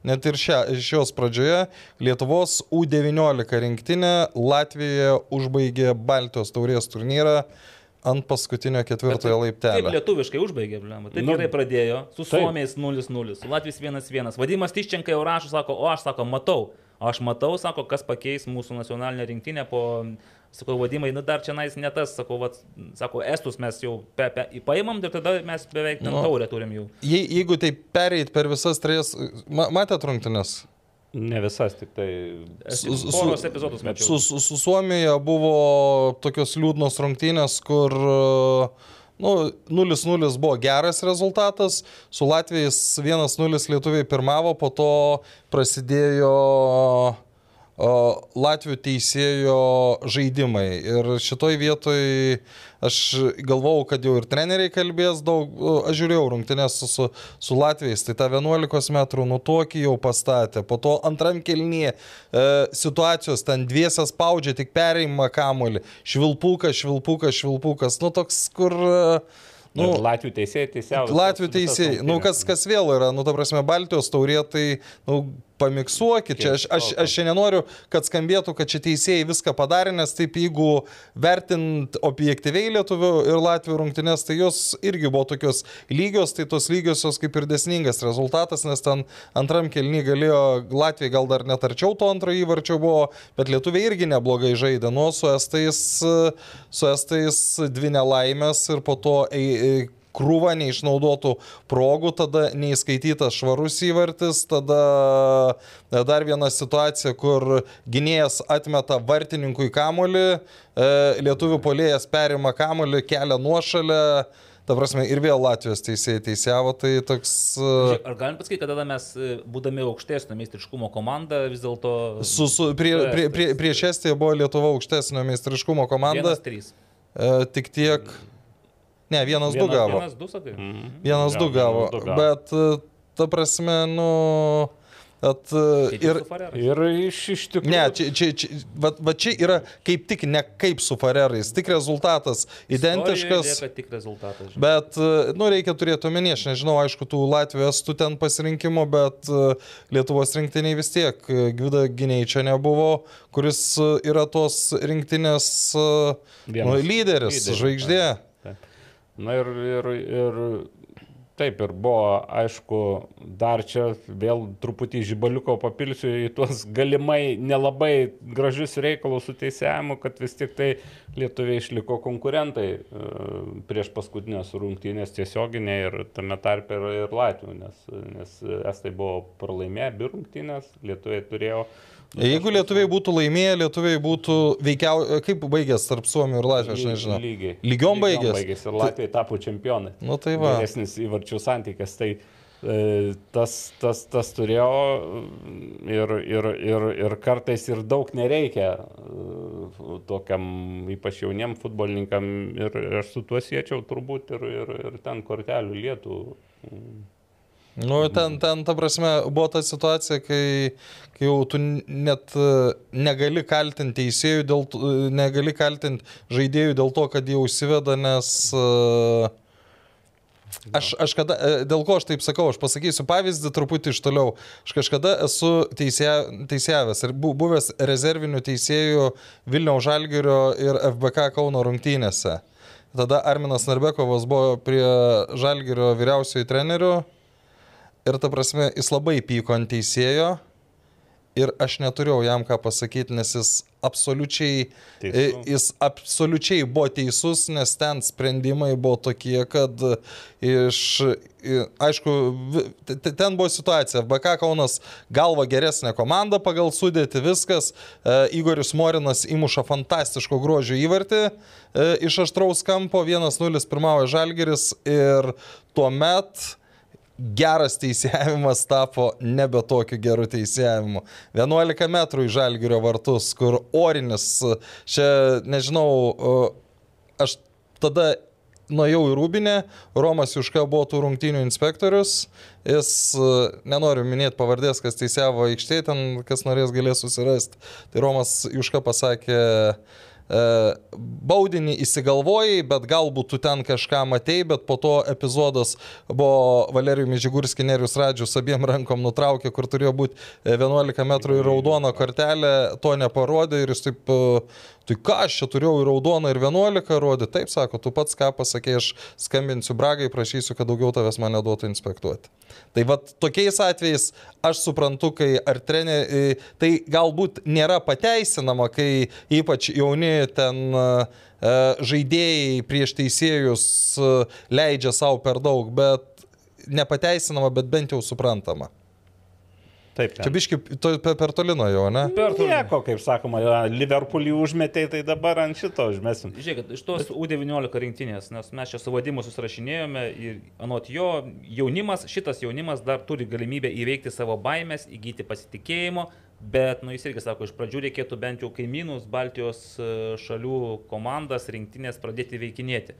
net ir šia, šios pradžioje, Lietuvos U19 rinktinė Latvijoje užbaigė Baltijos taurės turnyrą ant paskutinio ketvirtojo laiptelio. lietuviškai užbaigė, blema. Taip Nu, nu, gerai pradėjo. Su taip. Suomiais 0-0, su Latvijais 1-1. Vadimas Tiščenka jau rašo, sako, o aš sako, matau. Aš matau, sako, kas pakeis mūsų nacionalinę rinktinę po... Sakau, vadimai, nu dar čia nais ne tas, sakau, vat, sako, estus mes jau pe, pe, paimam ir tada mes beveik ten Nu. taurę turim jau. Je, jeigu tai pereit per visas trijas, ma, matėt rungtynės? Ne visas, tik tai. Su- su- epizodus mečiau. Su, su, su Suomija buvo tokios liūdnos rungtynės, kur nu, 0-0 buvo geras rezultatas, su Latvijais 1-0 lietuviai pirmavo, po to prasidėjo Latvijų teisėjo žaidimai. Ir šitoj vietoj aš galvojau, kad jau ir treneriai kalbės daug, aš žiūrėjau rungtynės su, su, su Latvijais, tai tą 11 metrų nutokį jau pastatė. Po to antram kelnyje e, situacijos ten dviesias spaudžia, tik perėjimą kamolį. Švilpukas, švilpukas, švilpukas. Nu toks, kur... E, Nu, nu, Latvių teisėjai teisėjai. Latvių teisėjai, nu kas, kas vėl yra, nu ta prasme, Baltijos taurė, tai, nu, pamiksuokit. Čia, aš, aš, aš čia nenoriu, kad skambėtų, kad čia teisėjai viską padarė, nes taip jeigu vertint objektyviai lietuvių ir latvių rungtynės, tai jos irgi buvo tokios lygios, tai tos lygiosios kaip ir desningas rezultatas, nes ten antram kelny galėjo Latvijai gal dar netarčiau to antro įvarčio buvo, bet lietuviai irgi neblogai žaidė, nu, su estais, su estais dvi nelaimės ir po to ei, ei, krūva neišnaudotų progų, tada neįskaitytas švarus įvartis, tada e, dar viena situacija, kur gynėjas atmeta vartininkui kamolį, e, lietuvių polėjas perima kamolį, kelia nuošalę. Ta prasme, ir vėl Latvijos teisėjai teisėjavo, tai toks... e, Žiūrėk, Ar galim pasakyti, kad tada mes, būdami aukštesnio meistriškumo komanda, vis dėlto... Su, su, prie, prie, prie, prieš Estiją buvo Lietuva aukštesnio meistriškumo komanda, 1-3. e, tik tiek... Ne, vienas du gavo. 1-2 sakai. Vienas du gavo. Bet, e, ta prasme, nu... At, e, Ir, ir, iš, iš tikrųjų. ne, čia, čia, čia, va, va čia yra kaip tik ne kaip su Farerais, tik rezultatas identiškas. Tik rezultatas. žinai. Bet, e, nu, reikia turėti omenyje, aš nežinau, aišku, tų Latvijos tų ten pasirinkimo, bet Lietuvos rinktiniai vis tiek, Gvida Giniai čia nebuvo, kuris yra tos rinktinės nu, Vienas lyderis, lyderis, žvaigždė. Na ir, ir, ir taip ir buvo, aišku, dar čia vėl truputį žibaliuko papilsiu į tuos galimai nelabai gražius reikalus su teisėjimu, kad vis tik tai lietuviai išliko konkurentai e, prieš paskutinės rungtynės tiesioginė ir tame tarpe ir, ir Latvijų, nes, nes estai buvo pralaimėję abi rungtynės, lietuviai turėjo. Jeigu lietuviai būtų laimėję, lietuviai būtų veikiau, kaip baigęs tarp Suomijų ir Latvijos, aš nežinau. Lygiai. Lygiom baigės? baigės ir Latvijai tapo čempionai. Nu tai va. Geresnis įvarčių santykis. Tai e, tas, tas, tas turėjo ir, ir, ir, ir kartais ir daug nereikia e, tokiam ypač jauniem futbolininkam ir aš su tuo siečiau turbūt ir, ir, ir ten kortelių lietų. Nu, ten, ten, ta prasme, buvo ta situacija, kai, kai jau tu net e, negali kaltinti teisėjų, dėl, e, negali kaltinti žaidėjų dėl to, kad jie užsiveda, nes... e, Aš, aš kada, dėl ko aš taip sakau, aš pasakysiu pavyzdį truputį iš toliau. Aš kažkada esu teisė, teisėjavęs ir bu- buvęs rezervinių teisėjų Vilniaus Žalgirio ir FBK Kauno rungtynėse. Tada Arminas Narbekovas buvo prie Žalgirio vyriausiojo trenerių ir ta prasme jis labai pyko ant teisėjo ir aš neturėjau jam ką pasakyti, nes jis absoliučiai, Teisus. jis absoliučiai buvo teisus, nes ten sprendimai buvo tokie, kad iš, aišku, ten buvo situacija, BK Kaunas galva geresnė komanda pagal sudėti viskas, E, Igoris Morinas įmuša fantastiško grožio įvartį e, iš aštraus kampo, 1-0 pirmavo Žalgeris ir tuomet geras teisėjimas tapo nebe tokiu geru teisėjimu. 11 metrų į Žalgirio vartus, kur orinis, čia nežinau, aš tada nuėjau į Rūbinę, Romas Juška buvo tų rungtynių inspektorius, jis, e, nenoriu minėti pavardės, kas teisėvo aikštėje, ten kas norės galės susirasti. Tai Romas Juška pasakė, e, baudinį įsigalvojai, bet galbūt tu ten kažką matei, bet po to epizodas buvo Valerijų Mižigurskį, Nerius Radžius abiem rankom nutraukė, kur turėjo būti e, 11 metrų į raudoną kortelę, to neparodė ir jis taip, e, tai ką aš čia turėjau į raudoną ir 11 rodė, taip sako, tu pats ką pasakė, aš skambinsiu Bragai, prašysiu, kad daugiau tavęs mane duotų inspektuoti. Tai vad tokiais atvejais aš suprantu, kai ar treneri, tai galbūt nėra pateisinama, kai ypač jauni ten e, e, žaidėjai prieš teisėjus e, leidžia savo per daug, bet nepateisinama, bet bent jau suprantama. Taip, Čia biški to- per, per toli nuo jo, ne? Per toli. Nieko, kaip sakoma, Liverpoolį užmetė, tai dabar ant šito užmesim. Žiūrėkit, iš tos U19 rinktinės, nes mes čia su vadimu susirašinėjome ir anot jo, jaunimas, šitas jaunimas dar turi galimybę įveikti savo baimės, įgyti pasitikėjimo, bet, nu, jis irgi sako, iš pradžių reikėtų bent jau kaimynus, Baltijos e, šalių komandas, rinktinės pradėti veikinėti.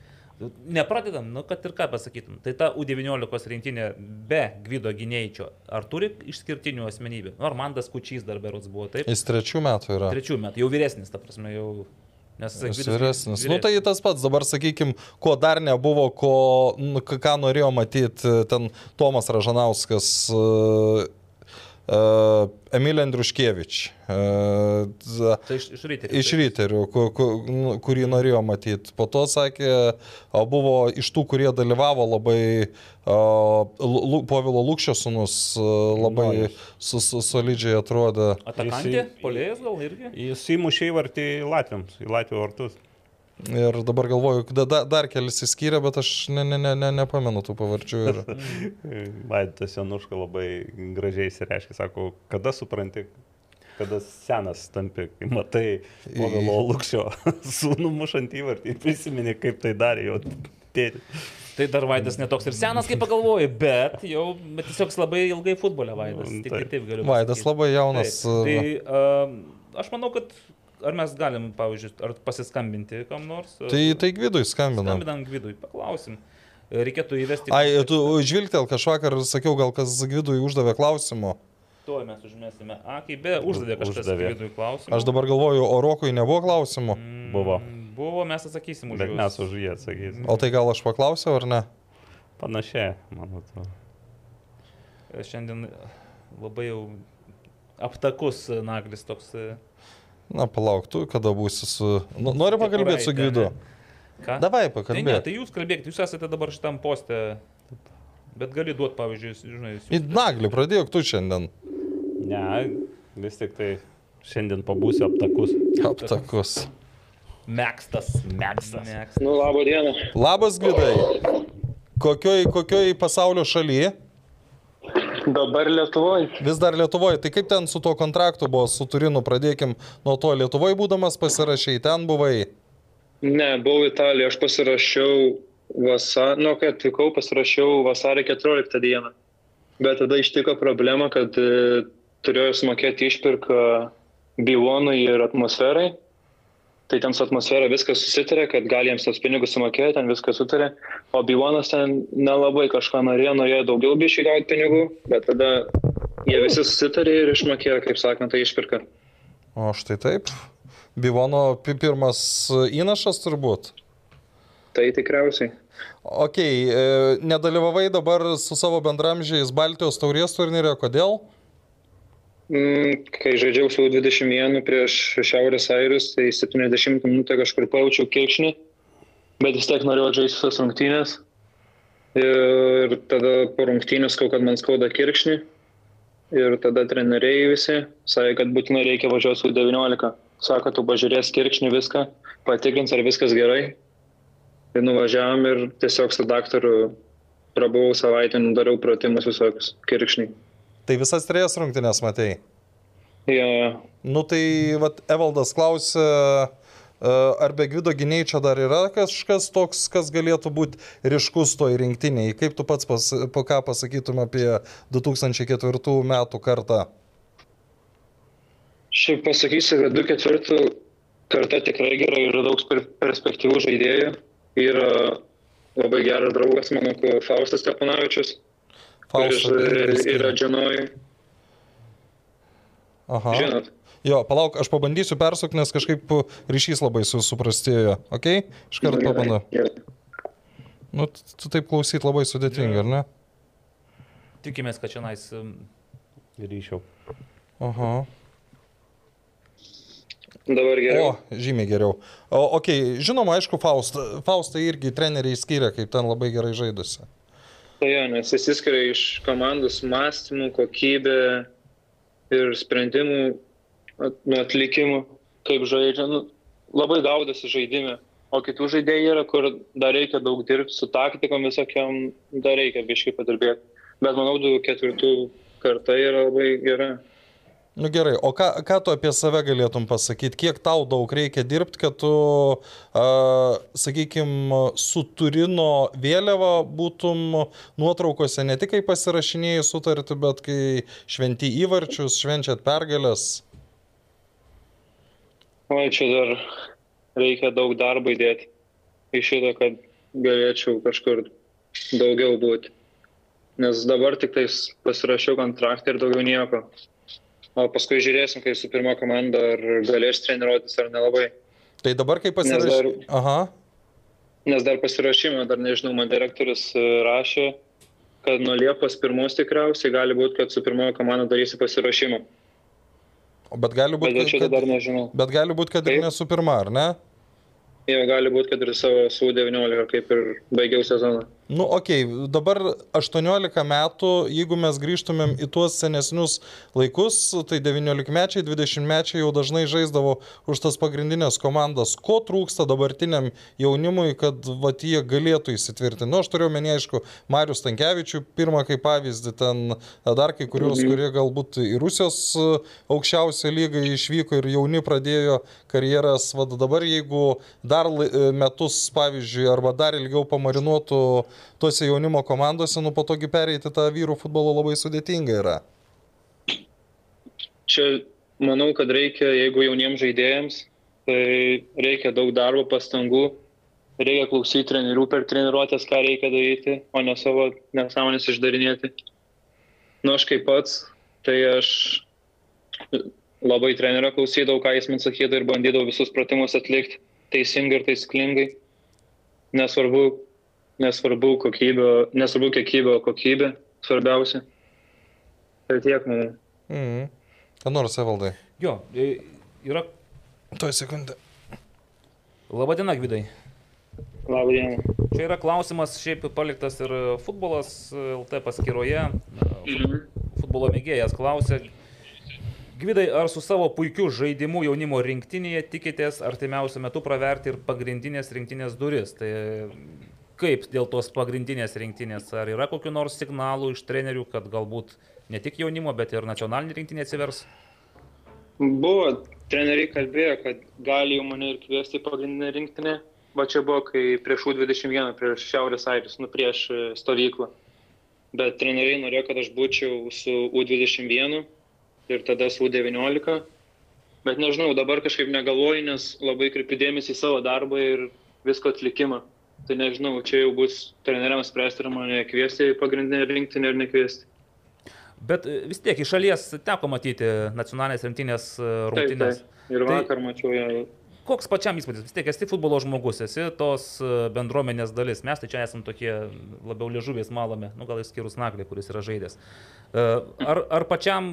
Nepradedam, nu, kad ir ką pasakytum. Tai ta U19 rinktinė be Gvido Gynėjčio, ar turi išskirtinių asmenybių? Nu, Armandas Kučys dar berots buvo, taip? Jis trečių metų yra. Trečių metų, jau vyresnis, ta prasme, jau. Nes Jis vyresnis. Nu tai tas pats, dabar sakykim, ko dar nebuvo, ko, nu, ką norėjo matyti ten Tomas Ražanauskas, uh, Emilė Andriuškievič. Uh, Tai iš, iš ryterių. Iš ryterių, ku, ku, nu, kurį norėjo matyti. Po to sakė, o buvo iš tų, kurie dalyvavo labai, uh, Povilo Lūkščio sunus uh, labai su, su, solidžiai atrodė. Atakantė, polėjas gal irgi? Jis įmušė į Latviams, į Latvijų vartus. Ir dabar galvoju, da, da, dar kelis įskyrė, bet aš ne, ne, ne, ne, nepamenu tų pavardžių. Ir... Vaidas Januška labai gražiai įsireiškia, sako, kada supranti, kada senas tampi, kai matai Povilo Lukščio sūnų mušant įvartį, prisimeni, kaip tai darė jo tėtis. Tai dar Vaidas netoks ir senas, kaip pagalvoju, bet jau bet tiesiog labai ilgai futbole Vaidas. Mm, Tik taip. taip, taip galiu. Vaidas pasakyt. labai jaunas. Taip. Tai uh, aš manau, kad ar mes galim, pavyzdžiui, ar pasiskambinti kam nors? Tai, tai Gvidui skambina. Skambinam Gvidui, paklausim. Reikėtų įvesti. Ai, tu žvilgtel kažvakar, sakiau, gal kas Gvidui uždavė klausimų. Tuo mes užmėsime. A, kaip be, uždavė kažkas Uždavė. Gvidui klausimą. Aš dabar galvoju, o Rokui nebuvo klausimų. Buvo. Buvo, mes atsakysim už Bet juos. mes už jį atsakysim. O tai gal aš paklausiau ar ne? Panašiai, man atrodo. Šiandien labai jau aptakus naglis toks. Na, palauk, tu kada būsi su... Nu, nori pakalbėti su Kepuraitė, Gvidu? Ką? Davai Tai ne, pakalbėti. tai jūs kalbėkite, jūs esate dabar šitam poste. Bet gali duoti, pavyzdžiui, žinai, Į Naglį pradėjau tu šiandien. Ne, vis tik tai šiandien pabūsiu aptakus. Aptakus. Mekstas. Mekstas. Mekstas. Nu, labo diena. Labas, Gvidai. Kokioj, kokioj pasaulio šalyje? Dabar Lietuvoje. Vis dar Lietuvoje. Tai kaip ten su tuo kontraktu buvo, su Turinu, pradėkim nuo to Lietuvoje būdamas pasirašiai, ten buvai. Ne, buvau Italijoje, aš pasirašiau vasarį, nu, kai atvykau, pasirašiau vasario 14 dieną. Bet tada ištiko problema, kad e, turėjau sumokėti išpirką Bivonui ir atmosferai. Tai ten su atmosfera viskas susitarė, kad gali jiems tos pinigus sumokėti, ten viskas sutarė. O Bivonas ten nelabai kažką norėjo, norėjo daugiau bišių gauti pinigų, bet tada jie visi susitarė ir išmokėjo, kaip sakant, tai išpirką. O štai taip. Bivono pi- pirmas įnašas turbūt. Tai tikriausiai. Ok, e, nedalyvavai dabar su savo bendramžiais Baltijos taurės turnyrė, kodėl? Mm, Kai žaidžiau su 21 prieš Šiaurės Airius, tai 70 minutę kažkur pajaučiau kirkšnį, bet vis tiek norėjau žaisti visas rungtynės. Ir tada po rungtynės skau, kad man skauda kirkšnį. Ir tada treneriai visi sakė, kad būtinai reikia važiuoti su 19. Sako, tu pažiūrės kirkšnį viską, patikrins, ar viskas gerai. Ir nuvažiavam ir tiesiog su daktaru prabuvau savaitę, dariau pratimus visokius kirkšnį. Tai visas trejas rungtynės matei. Ja, Nu tai, vat, Evaldas klausė, e, ar be Gvido gyniai čia dar yra kažkas toks, kas galėtų būti ryškus toj rinktiniai. Kaip tu pats pas, po ką pasakytum apie 2004 metų kartą? Šiaip pasakysiu, kad 2-4 karta tikrai gerai yra daug per- perspektyvų žaidėjų. Yra labai geras draugas, mano ko Faustas Stepanavičius, kuris e, yra Dženoj. Aha. Žinot, Jo, palauk, aš pabandysiu persukti, nes kažkaip ryšys labai su, suprastėjo. Ok? Iškart Gerai, pabandau. Nu, tu taip klausyt labai sudėtinga, ar ne? Tikimės, kad čia nais Ryšiau. Aha. Dabar O, geriau. žymiai geriau. O, ok, žinoma, aišku, Faustą. Faustą irgi treneriai skiria, kaip ten labai gerai žaidusi. Tai jo, nes įsiskiria iš komandos mąstymų, kokybė ir sprendimų nu, atlikimų, kaip žaidžia. Nu, labai gaudosi žaidime. O kitų žaidėjų yra, kur dar reikia daug dirbti su taktikom visokiam, dar reikia biškai padirbėti. Bet manau, du ketvirtų karta yra labai gera. Nu gerai, o ką, ką tu apie save galėtum pasakyti? Kiek tau daug reikia dirbti, kad tu, uh, sakykime, su Turino vėliava būtum nuotraukose ne tik kai pasirašinėjai sutartį, bet kai šventi įvarčius, švenčiat pergalės? O čia dar reikia daug darbo įdėti į šitą, kad galėčiau kažkur daugiau būti. Nes dabar tik tais pasirašiau kontraktą ir daugiau nieko. O paskui žiūrėsim, kai su pirma komanda, ar galės treniruotis ar nelabai. Tai dabar kai Nes pasirašai... dar- Aha. Nes dar pasirašymą, dar nežinau, man direktorius e, rašė, kad nuo Liepos pirmos tikriausiai gali būti, kad su pirmojo komanda darysi pasirašymą. Bet gali Bet būti, šito kad, dar nežinau. bet gali būt, kad ir Taip. nesu pirma, ar ne? Jie gali būti, kad ir savo SU19, kaip ir baigiau sezoną. Nu, okei, okay. dabar 18 metų, jeigu mes grįžtumėm į tuos senesnius laikus, tai 19-mečiai, 20-mečiai jau dažnai žaisdavo už tas pagrindinės komandas. Ko trūksta dabartiniam jaunimui, kad vat, jie galėtų įsitvirtinti? Nu, aš turiu menį, aišku, Marius Tankievičių, pirmą kaip pavyzdį, ten dar kai kurios, Mhm. kurie galbūt į Rusijos e, aukščiausią lygą išvyko ir jauni pradėjo karjeras. Vat dabar, jeigu dar e, metus, pavyzdžiui, arba dar ilgiau pamarinuotų tuose jaunimo komandose, nu patogi pereiti tą vyrų futbolo labai sudėtinga yra. Čia manau, kad reikia, jeigu jauniems žaidėjams, tai reikia daug darbo, pastangų, reikia klausyti trenerių per treniruotės, ką reikia daryti, o ne savo nesąmonės išdarinėti. Nu, aš kaip pats, tai aš labai trenerio klausydavau, ką jis man sakydavo ir bandydavau visus pratimus atlikti teisingai ir taisyklingai. Nesvarbu, nesvarbu kokybė, nesvarbu kiekybė, o kokybė svarbiausia. Tai tiek, manau. Mhm. Ką nors, Evaldai. Jo, e, yra. Tuoj sekundę. Labadiena, Gvidai. Labą dieną. Čia yra klausimas, šiaip paliktas ir futbolas e, LT paskyroje. Mhm. Futbolo mėgėjas klausė. Gvidai, ar su savo puikiu žaidimu jaunimo rinktinėje tikitės artimiausiu metu praverti ir pagrindinės rinktinės duris? Tai kaip dėl tos pagrindinės rinktinės? Ar yra kokiu nors signalu iš trenerių, kad galbūt ne tik jaunimo, bet ir nacionalinė rinktinė atsivers? Buvo, treneriai kalbėjo, kad gali jau mane ir kviesti pagrindinę rinktinę. Va čia buvo, kai prieš U21, prieš Šiaurės Airis, nu prieš e, stovyklą. Bet treneriai norėjo, kad aš būčiau su U21 ir tada su U19. Bet nežinau, dabar kažkaip negalvoju, nes labai kreipiu dėmesį į savo darbą ir visko atlikimą. Tai nežinau, čia jau bus treneriams spręsti, ar mane kviesti į pagrindinę rinktinę ar nekviesti. Bet e, vis tiek iš šalies teko matyti nacionalinės rinktinės e, Taip, rungtynės. taip. Ir Tai- vakar mačiau ją. koks pačiam įspūdis? Vis tiek esi futbolo žmogus, esi tos e, bendruomenės dalis. Mes tai čia esame tokie labiau liežuviais malami, nu gal išskyrus Naglį, kuris yra žaidęs. Ar, ar pačiam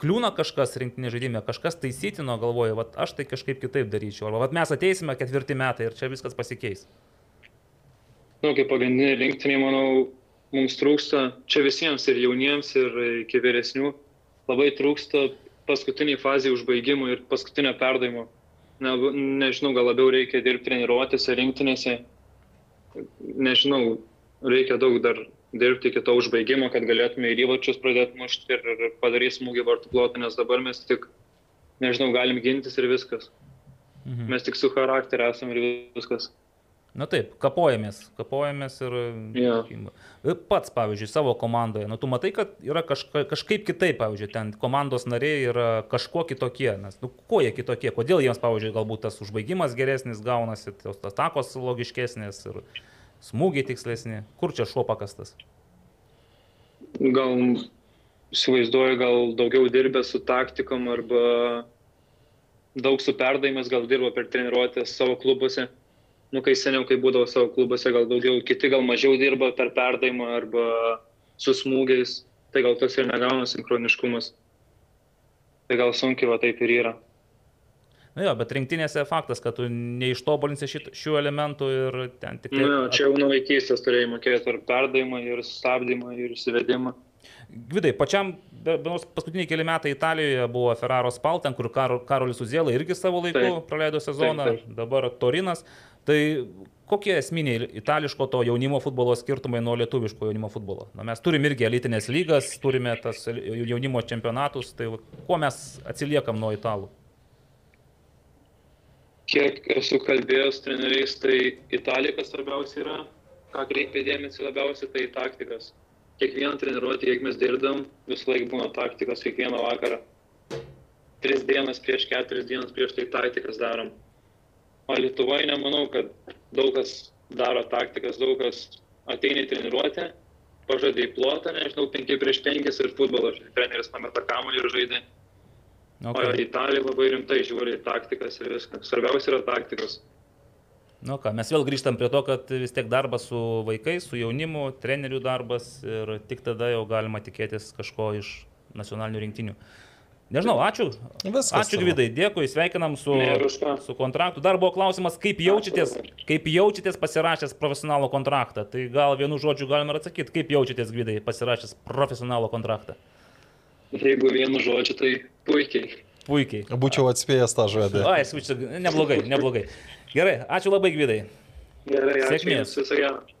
kliūna kažkas rinktinė žaidime, kažkas taisytino galvoju, va aš tai kažkaip kitaip daryčiau, arba va mes ateisime ketvirtį metai ir čia viskas pasikeis. Nu, kaip pagrindinė rinktinė, manau, mums trūksta, čia visiems ir jauniems, ir iki vyresnių, labai trūksta paskutiniai fazai užbaigimo ir paskutinio perdavimo. Ne, nežinau, gal labiau reikia dirbti treniruotėse, rinktinėse. Nežinau, reikia daug dar dirbti iki to užbaigimo, kad galėtume ir įvačius pradėti mušti ir, ir padaryti smūgį vartų plotą, nes dabar mes tik, nežinau, galim gintis ir viskas. Mhm. Mes tik su charakteriu esame ir viskas. Na taip, kapojamės, kapojamės ir... Jo. Pats, pavyzdžiui, savo komandoje, nu tu matai, kad yra kažka, kažkaip kitaip, pavyzdžiui, ten komandos nariai yra kažkuo kitokie, nes, nu, kuo jie kitokie, kodėl jiems, pavyzdžiui, galbūt tas užbaigimas geresnis gaunasi, tos atakos logiškesnės ir smūgiai tikslesni, kur čia šuo pakastas? Gal įsivaizduoju, gal daugiau dirbę su taktikom arba daug su perdaimis, gal dirbo per treniruotės savo klubuose nu, kai seniau, kai būdavo savo klubuose, gal daugiau, kiti gal mažiau dirba per perdavimą arba su smūgiais, tai gal tas ir negauna sinchroniškumas. Tai gal sunkiai va taip ir yra. Na jo, bet rinktinėse faktas, kad tu neištobulinsi šit, šių elementų ir ten tik... Tai... Na, čia jau nuo vaikystės turėjai mokėti ir perdavimą, ir stabdymą, ir įsivedimą. Gvidai, pačiam, benos paskutiniai keli metai Italijoje buvo Ferraro Spalten, kur Karolis Uzėlai irgi savo laiku taip, praleido sezoną, taip, taip. dabar Torinas. Tai kokie esminiai itališko to jaunimo futbolo skirtumai nuo lietuviško jaunimo futbolo? Na, mes turime irgi elitinės lygas, turime tas jaunimo čempionatus, tai kuo mes atsiliekam nuo italų? Kiek esu kalbėjęs treneriais, tai Italikas svarbiausia yra, ką kreipia dėmesį labiausiai, tai taktikas. Kiekvieną treniruotę, kiek mes dirbam, vis laik būna taktikas kiekvieną vakarą. Tris dienas prieš, keturias dienas prieš tai taktikas darom O Lietuvoje nemanau, kad daug kas daro taktikas, daug kas ateina į treniruotę, pažadė į plotą, nežinau, 5 prieš 5 ir futbolo, treneris pameta kamuolį ir žaidė. Okay. O Italija labai rimtai žiūri taktikas ir viską. Svarbiausia yra taktikas. Nu ką, mes vėl grįžtam prie to, kad vis tiek darbas su vaikais, su jaunimu, trenerių darbas ir tik tada jau galima tikėtis kažko iš nacionalinių rinktinių. Nežinau, ačiū. Viskas. Ačiū Gvidai, dėkui, sveikinam su, su kontraktu. Dar buvo klausimas, kaip jaučiatės, kaip jaučiatės pasirašęs profesionalo kontraktą. Tai gal vienu žodžiu galima ir atsakyti, kaip jaučiatės Gvidai pasirašęs profesionalo kontraktą. Jeigu vienu žodžiu, tai puikiai. Puikiai. Būčiau atspėjęs tą žodį. Ai, esu neblogai, neblogai. Gerai, ačiū labai Gvidai. Gerai, Sėkmės. Visą gerą.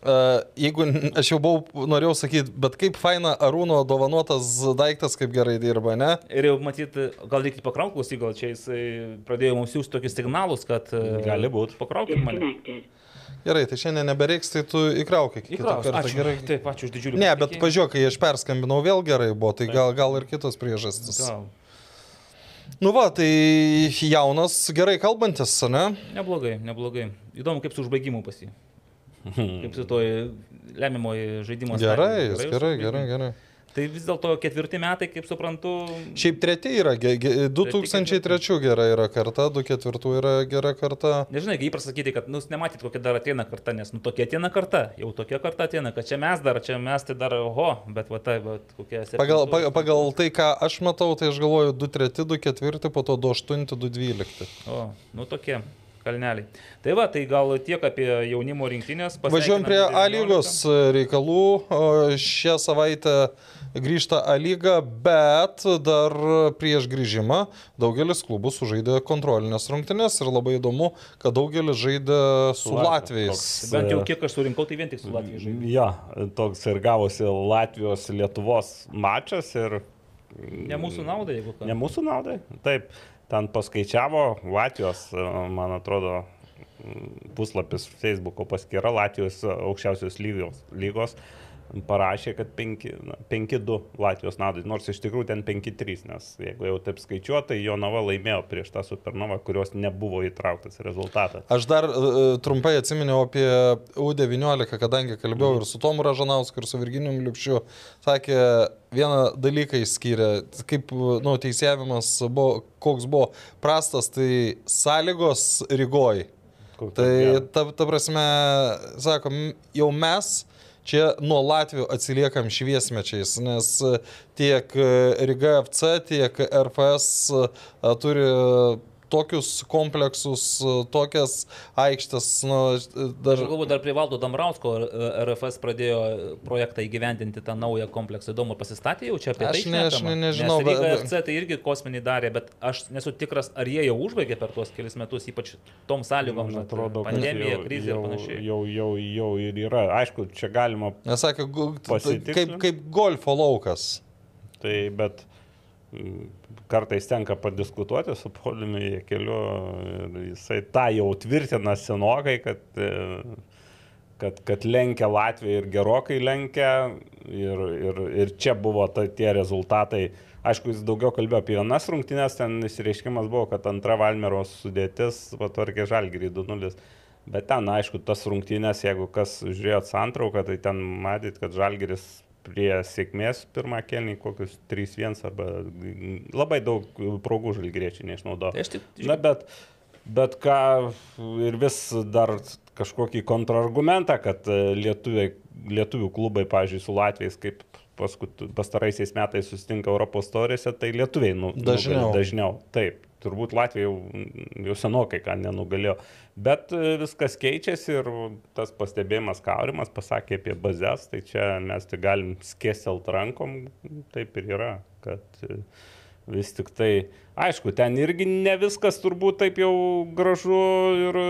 Uh, jeigu aš jau buvau, norėjau sakyti, bet kaip faina Arūno dovanotas daiktas, kaip gerai dirba, ne? Ir jau matyti, gal reikia pakrauklus, gal čia jis pradėjo mums siūsti tokius signalus, kad gali būti. Pakraukim mane. Gerai, tai šiandien nebereiks, tai tu įkrauk kitą Įkraus. kartą. Ačiū. Gerai. Taip, ačiū už didžiulį. Ne, bet pažiūrėk, kai aš perskambinau, vėl gerai buvo, tai gal, gal ir kitos priežastys. Gal. Nu va, tai jaunas, gerai kalbantis, ne? Neblogai, neblogai. Įdomu, kaip su užbaigimu pasi. Kaip su toj lemiamoji žaidimo Gerai, jis gerai, gerai, gerai. Tai vis dėlto ketvirti metai, kaip suprantu. Šiaip treti yra, ge, ge, 2003 gera yra karta, 2004 yra gera karta. Nežinai, kaip įprasta sakyti, kad, nu, nematyt, kokia dar ateina karta, nes, nu, tokia ateina karta, jau tokia karta ateina, kad čia mes dar, čia mes tai dar, oho, bet va tai, bet kokia esi. Pagal, pagal, pagal tai, ką aš matau, tai aš galvoju 2-3, 2-4, po to 2-8, 2-12. O, nu tokie kalneliai. Tai va, tai gal tiek apie jaunimo rinktinės. Važiuojam prie A lygos reikalų. Šią savaitę grįžta A lyga, bet dar prieš grįžimą daugelis klubų sužaidė kontrolinės rungtynės ir labai įdomu, kad daugelis žaidė su Latvijais. Toks, Bent jau kiek aš surinkau, tai vien tik su Latvijais žaidė. Ja, toks ir gavosi Latvijos Lietuvos mačas ir... Ne mūsų naudai, jeigu ką. Ne mūsų naudai, taip ten paskaičiavo Latvijos, man atrodo, puslapis Facebook'o paskyra Latvijos aukščiausios lygos, lygos parašė, kad 5 na, 5-2 Latvijos naudai, nors iš tikrųjų ten 5-3, nes jeigu jau taip skaičiuotai, Jonava laimėjo prieš tą Supernovą, kurios nebuvo įtrauktas rezultatas. Aš dar uh, trumpai atsiminiau apie U19, kadangi kalbėjau ir su Tomu Ražanausku, ir su Virginijum Liupšiu. Sakė, vieną dalyką išskyrė, kaip nu, teisėjimas buvo, koks buvo prastas, tai sąlygos Rygoj. Kokia Tai ta, ta prasme, sakom, jau mes čia nuo Latvijų atsiliekam šviesmečiais, nes e, tiek e, Riga FC, tiek RFS e, turi tokius kompleksus, tokias aikštės, nu, dar... Aš galvoju, dar prie Valdo Damrausko e, RFS pradėjo projektą įgyvendinti tą naują kompleksą. Įdomu, pasistatė jau čia apie Aš tai. ne- aš ne- nežinau, Nes Ryga bet- FC tai irgi kosminį darė, bet aš nesu tikras, ar jie jau užbaigė per tuos kelius metus, ypač tom sąlygom, Man žinot, atrodo, kad pandemija, jau- krizė ir jau, panašiai. jau, jau, jau ir yra. Aišku, čia galima Nesakė, kaip, kaip golfo laukas. Tai bet kartais tenka padiskutuoti su Poliumi keliu ir jisai tą jau tvirtina senokai, kad, kad, kad lenkia Latvija ir gerokai lenkia ir, ir, ir čia buvo ta, tie rezultatai. Aišku, jis daugiau kalbėjo apie vienas rungtynės, ten įsireiškimas buvo, kad antra Valmeros sudėtis patvarkė Žalgirį 2-0. Bet ten, aišku, tas rungtynės, jeigu kas žiūrėjot santrauką, tai ten matyt, kad Žalgiris prie sėkmės pirmą kelnį kokius 3-1 arba labai daug progų žalgriečiai neišnaudojo. Tai aš tik- Na, bet, bet ką ir vis dar kažkokį kontrargumentą, kad e, lietuviai, lietuvių klubai, pavyzdžiui, su Latvijais, kaip paskut, pastaraisiais metais susitinka Europos torėse, tai lietuviai nu, Dažniau. nugali dažniau. Taip, turbūt Latvija jau, jau senokai ką nenugalėjo. Bet e, viskas keičiasi ir tas pastebėjimas Kaurimas pasakė apie bazės, tai čia mes tik galim skėstelt rankom, taip ir yra, kad e, vis tik tai, aišku, ten irgi ne viskas turbūt taip jau gražu ir e,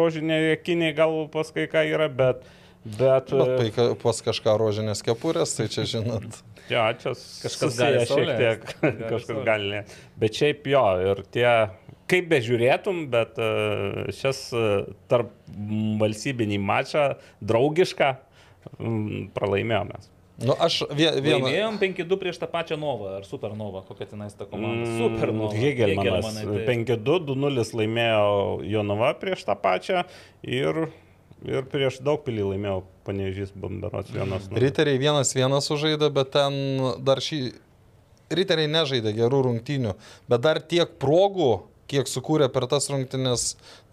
rožiniai akiniai gal pas kai ką yra, bet... Bet, Bet tai pas kažką rožinės kepurės, tai čia žinot. Jo, čia Kažkas gali šiek tiek, kažkas gali. ne. Bet šiaip jo, ir tie, kaip bežiūrėtum, bet e, šis e, tarp valstybinį mačą draugišką pralaimėjome. Nu, aš vie, vieną. Laimėjom 5-2 prieš tą pačią Novą ar Supernova, kokia tenais ta komanda. Mm, Supernova. Hegelmanas. Hegelmanai, taip. 5-2, 2-0 laimėjo Jonava prieš tą pačią ir, ir prieš daug pilį laimėjo Panežys Bomberos vienas. Riteriai vienas vienas sužaidė, bet ten dar šį... Riteriai nežaidė gerų rungtynių, bet dar tiek progų, kiek sukūrė per tas rungtynės,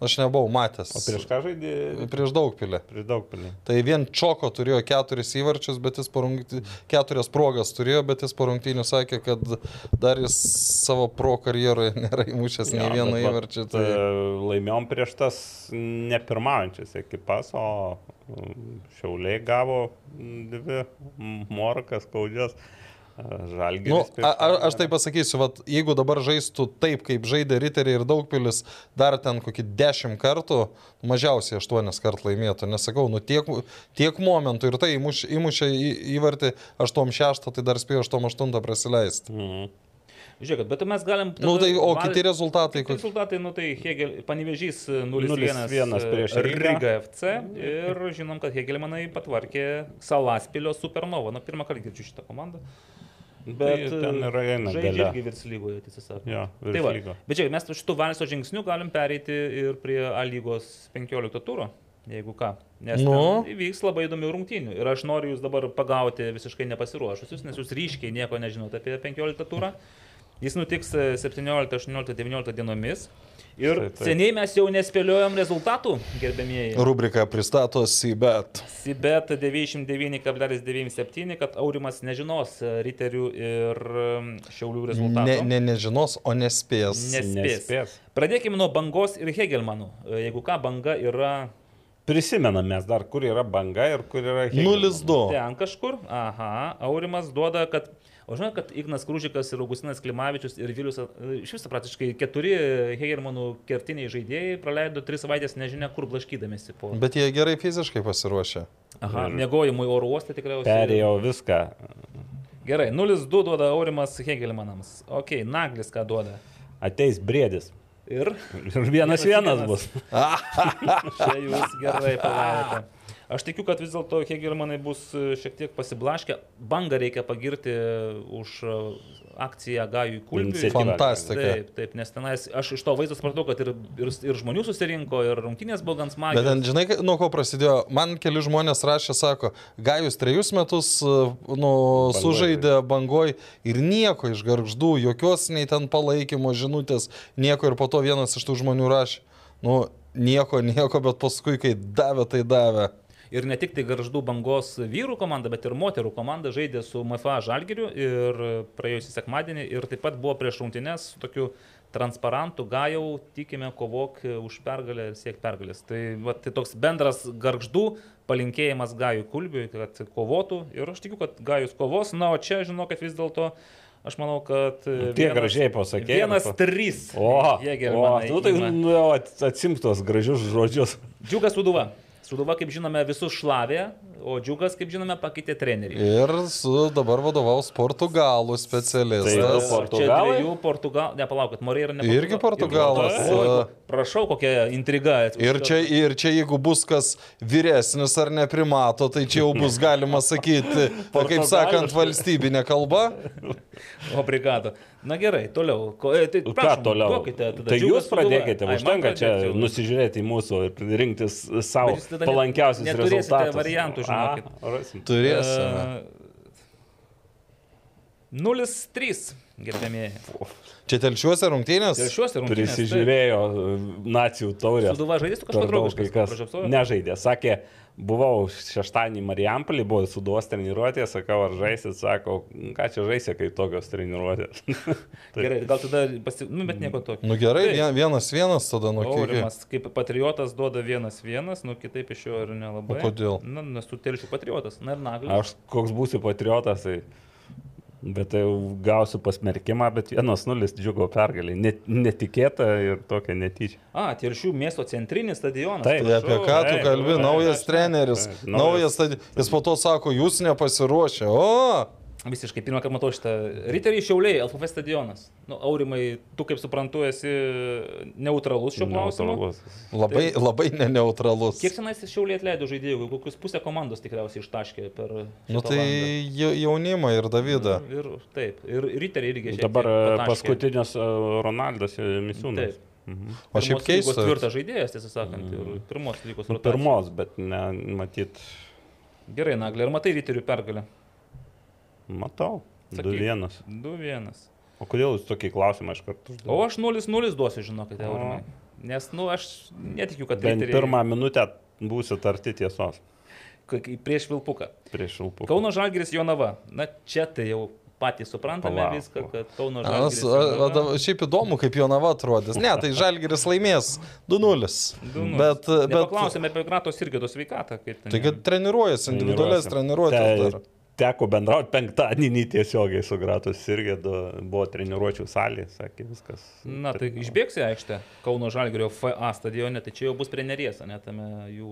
aš nebuvau matęs. O prieš ką žaidė? Prieš daug pilį. Prieš daug pilį. Tai vien Čoko turėjo keturis įvarčius, bet jis po rungty... keturias progas turėjo, bet jis po rungtynių sakė, kad dar jis savo pro karjeroje nėra įmušęs nei Jo, vieno įvarčio. Tai... e, Laimėjom prieš tas nepirmaujančias ekipas, o Šiauliai gavo dvi morkas, skaudžias. Nu, Žalgiris. a, a, aš tai pasakysiu, vat, jeigu dabar žaistų taip, kaip žaidė Riteriai ir Daugpilis, dar ten kokį dešimt kartų, mažiausiai aštuonis kart laimėtų. Nesakau, nu tiek, tiek momentų ir tai įmuš, įmušė į, įvartį 8-6, tai dar spėjo 8-8 prasileisti. Mhm. Žiūrėkit, bet mes galim... Nu, tai, o val- kiti rezultatai, Kiti rezultatai, nu tai Hegel, Panevežys 0-1 0-1 prieš Rygą. FC ir žinom, kad Hegelmanai patvarkė Salaspilio Supernova. Na, pirmą kartą girdžiu šitą komandą. Bet ten yra eina Žaidžia irgi virs lygoje, tiesą sakant. Jo, Tai va, lygo. bet čia mes šitų Valso žingsnių galim pereiti ir prie A lygos 15 turo, jeigu ką. Nes Nu. ten įvyks labai įdomių rungtynių. Ir aš noriu jūs dabar pagauti visiškai nepasiruošusius, nes jūs ryškiai nieko nežinote apie 15 turą. Jis nutiks e, 17, 18, 19 dienomis. Ir Taip, taip. seniai mes jau nespėliojom rezultatų, gerbėmieji. Rubrika pristato Sibet. Sibet 99,97, kad Aurimas nežinos e, riterių ir šiaulių rezultatų. Ne, ne, nežinos, o nespės. Nespės. Nespės. Pradėkime nuo bangos ir Hegelmanų. E, Jeigu ką, banga yra Prisimenam mes dar, kur yra banga ir kur yra Hegelmanas. 0-2. ten kažkur. Aha, Aurimas duoda, kad... O žinai, kad Ignas Krūžikas ir Augustinas Klimavičius ir Vilius, e, iš viso praktiškai keturi Hegelmanų kertiniai žaidėjai praleido tris savaitės nežinia kur blaškydamėsi po... Bet jie gerai fiziškai pasiruošę. Aha, Ir- mėgojimui oro uoste tikriausiai. Perėjo viską. Gerai, 0-2 duoda Aurimas Hegelmanams. Ok, Naglis ką duoda. Ateis brėdis. Ir Ir vienas vienas bus. Čia jūs gerai padarėte. Aš tikiu, kad vis dėlto Hegelmanai bus e, šiek tiek pasiblaškę. Bangą reikia pagirti už e, akciją Gajui. Iniciatyvą. Fantastika. Taip, taip, nes tenais aš iš to vaizdo supratau, kad ir, ir, ir žmonių susirinko, ir rungtynės buvo gan Bet smagios. ten, žinai, nuo ko prasidėjo, man keli žmonės rašė, sako, Gajus trejus metus uh, nu, sužaidė bangoj ir nieko iš garždų, jokios nei ten palaikymo žinutės, nieko ir po to vienas iš tų žmonių rašė, nu, nieko, nieko, bet paskui, kai davė, tai davė. Ir ne tik tai garždų bangos vyrų komanda, bet ir moterų komanda žaidė su MFA Žalgiriu ir praėjusį sekmadienį ir taip pat buvo prieš rungtynės su tokiu transparantu, gajau, tikime, kovok už pergalę ir siek pergalės. Tai, va, tai toks bendras garždų palinkėjimas gajų kulbiui, kad kovotų ir aš tikiu, kad gajus kovos, na, o čia žinau, kad vis dėlto Aš manau, kad... e, Tiek gražiai pasakei. Vienas trys. O, Jėgermanai o tu tai ima. nu, atsimk tos gražius žodžius. Džiugas Suduva. Suduva, kaip žinome, visus šlavė, o Džiugas, kaip žinome, pakeitė trenerį. Ir su dabar vadovaus portugalų Tai specialistas. Čia Portugalai? dviejų Portugalų, nepalaukit, Morė yra ne Irgi Portugalas. O, prašau, kokia intriga. Ir čia, ir čia jeigu bus kas vyresnis ar neprimato, tai čia jau bus galima sakyti, kaip sakant, valstybinė kalba. O brigado. Na gerai, toliau. Ko, e, tai, Ką prašom, toliau? duokite tada Tai Džiugas jūs pradėkite, užtenka čia nusižiūrėti į mūsų ir rinktis savo palankiausius rezultatus. variantų, žinokit. Rasim. Turėsime. E, 0-3, gerbėmieji. Čia telšiuose rungtynės? Ir rungtynės. Prisižiūrėjo e, nacijų taurės. Suduva žaidė su Per kažkuo daug draugiškai. kai kas Nežaidė. Sakė, buvau šeštadienį Marijampolį, buvo suduos treniruotė, sakau, ar žaisit, sako, ką čia žaisė, kai tokios treniruotės. Taip. Gerai, gal tada, pasi... nu, bet nieko tokio. Nu gerai, vien- vienas vienas tada nu. Aurimas, kaip patriotas duoda vienas vienas, nu kitaip iš jo ir nelabai. O kodėl? Na, nes tu telšių patriotas. Na ir naglis. Aš koks būsiu patriotas, tai... Bet tai jau gausiu pasmerkimą, bet vienas nulis džiugo pergalį. Net, netikėta ir tokia netyčia. A, telšių miesto centrinis stadionas. Taip. Tai apie ką tu kalbi, naujas treneris, naujas naujas. stadionas. Jis po to sako, jūs nepasiruošę. O, Visiškai pirmą kartą matau šitą. Riteriai Šiauliai, LFF stadionas. Nu, Aurimai, tu kaip suprantu esi neutralus šiuo klausimu. Neutralus. labai, labai neneutralus. Kiek senais Šiauliai atleido žaidėjų, kokius pusę komandos tikriausiai ištaškė per... Nu tai jau- jaunimą ir Davidą. Ir taip, ir riteriai irgi Dabar e, pataškė. paskutinis e, Ronaldas Misiūnas. Taip. O šiaip Pirmos lygos keista. Tvirtas žaidėjas, tiesą sakant, ir pirmos lygos Nu, pirmos, bet ne, matyt, Gerai, Naglė, ar matai riterių pergalę? Matau. Sakyk. 2-1. 2-1. O kodėl jūs tokį klausimą iš karto O uždavėte? aš 0-0 duosiu, žinokite, O. Aurimai. Nes, nu, aš netikiu, kad Bent riteriai- pirmą minutę būsit arti tiesos prieš Vilpuką. prieš Šilpų. Kauno Žalgiris Jonava. Na, čia tai jau patys suprantame Palauk. viską, kad Kauno Žalgiris. Jonava- šiaip įdomu, kaip Jonava atrodys. Ne, tai Žalgiris laimės 2-0. 2:0. Bet, bet Nepaklausėme apie Gratos Irgėdo sveikatą. kaip ten tai jam. kad treniruojasi, individualias treniruotės. dar. Teko bendrauti penktadienį tiesiogiai su Gratus irgi buvo treniruočio salė, sakė viskas. Na, tai išbėgsi aikštę Kauno Žalgirio FA stadione, tai čia jau bus prie neries, ne tame jų,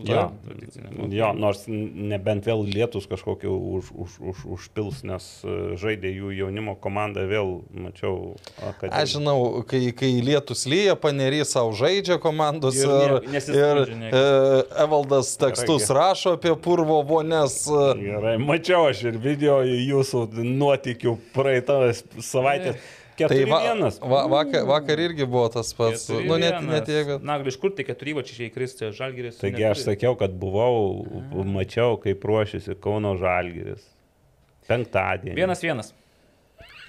jų Jo, tradicinė. jo, nors nebent vėl lietus kažkokį už, už, už, užpils, nes e, žaidė jų jaunimo komanda vėl, mačiau, Aš akademiją. žinau, kai, kai lietus lyja, panerys savo žaidžia komandos Ir ir, ir, ir niekas. e, Evaldas tekstus Gerai. rašo apie purvo vonės. e, Gerai, mačiau aš ir video jūsų nuotikių praeitą savaitę. Tai Keturi va, vienas. va, vakar, vakar irgi buvo tas pats. Nu, net, net jeigu. Na, iš kur tai keturi vačiai kristi Žalgiris? Taigi aš sakiau, kad buvau, mačiau, kaip ruošiasi Kauno Žalgiris. Penktadienį. Vienas vienas.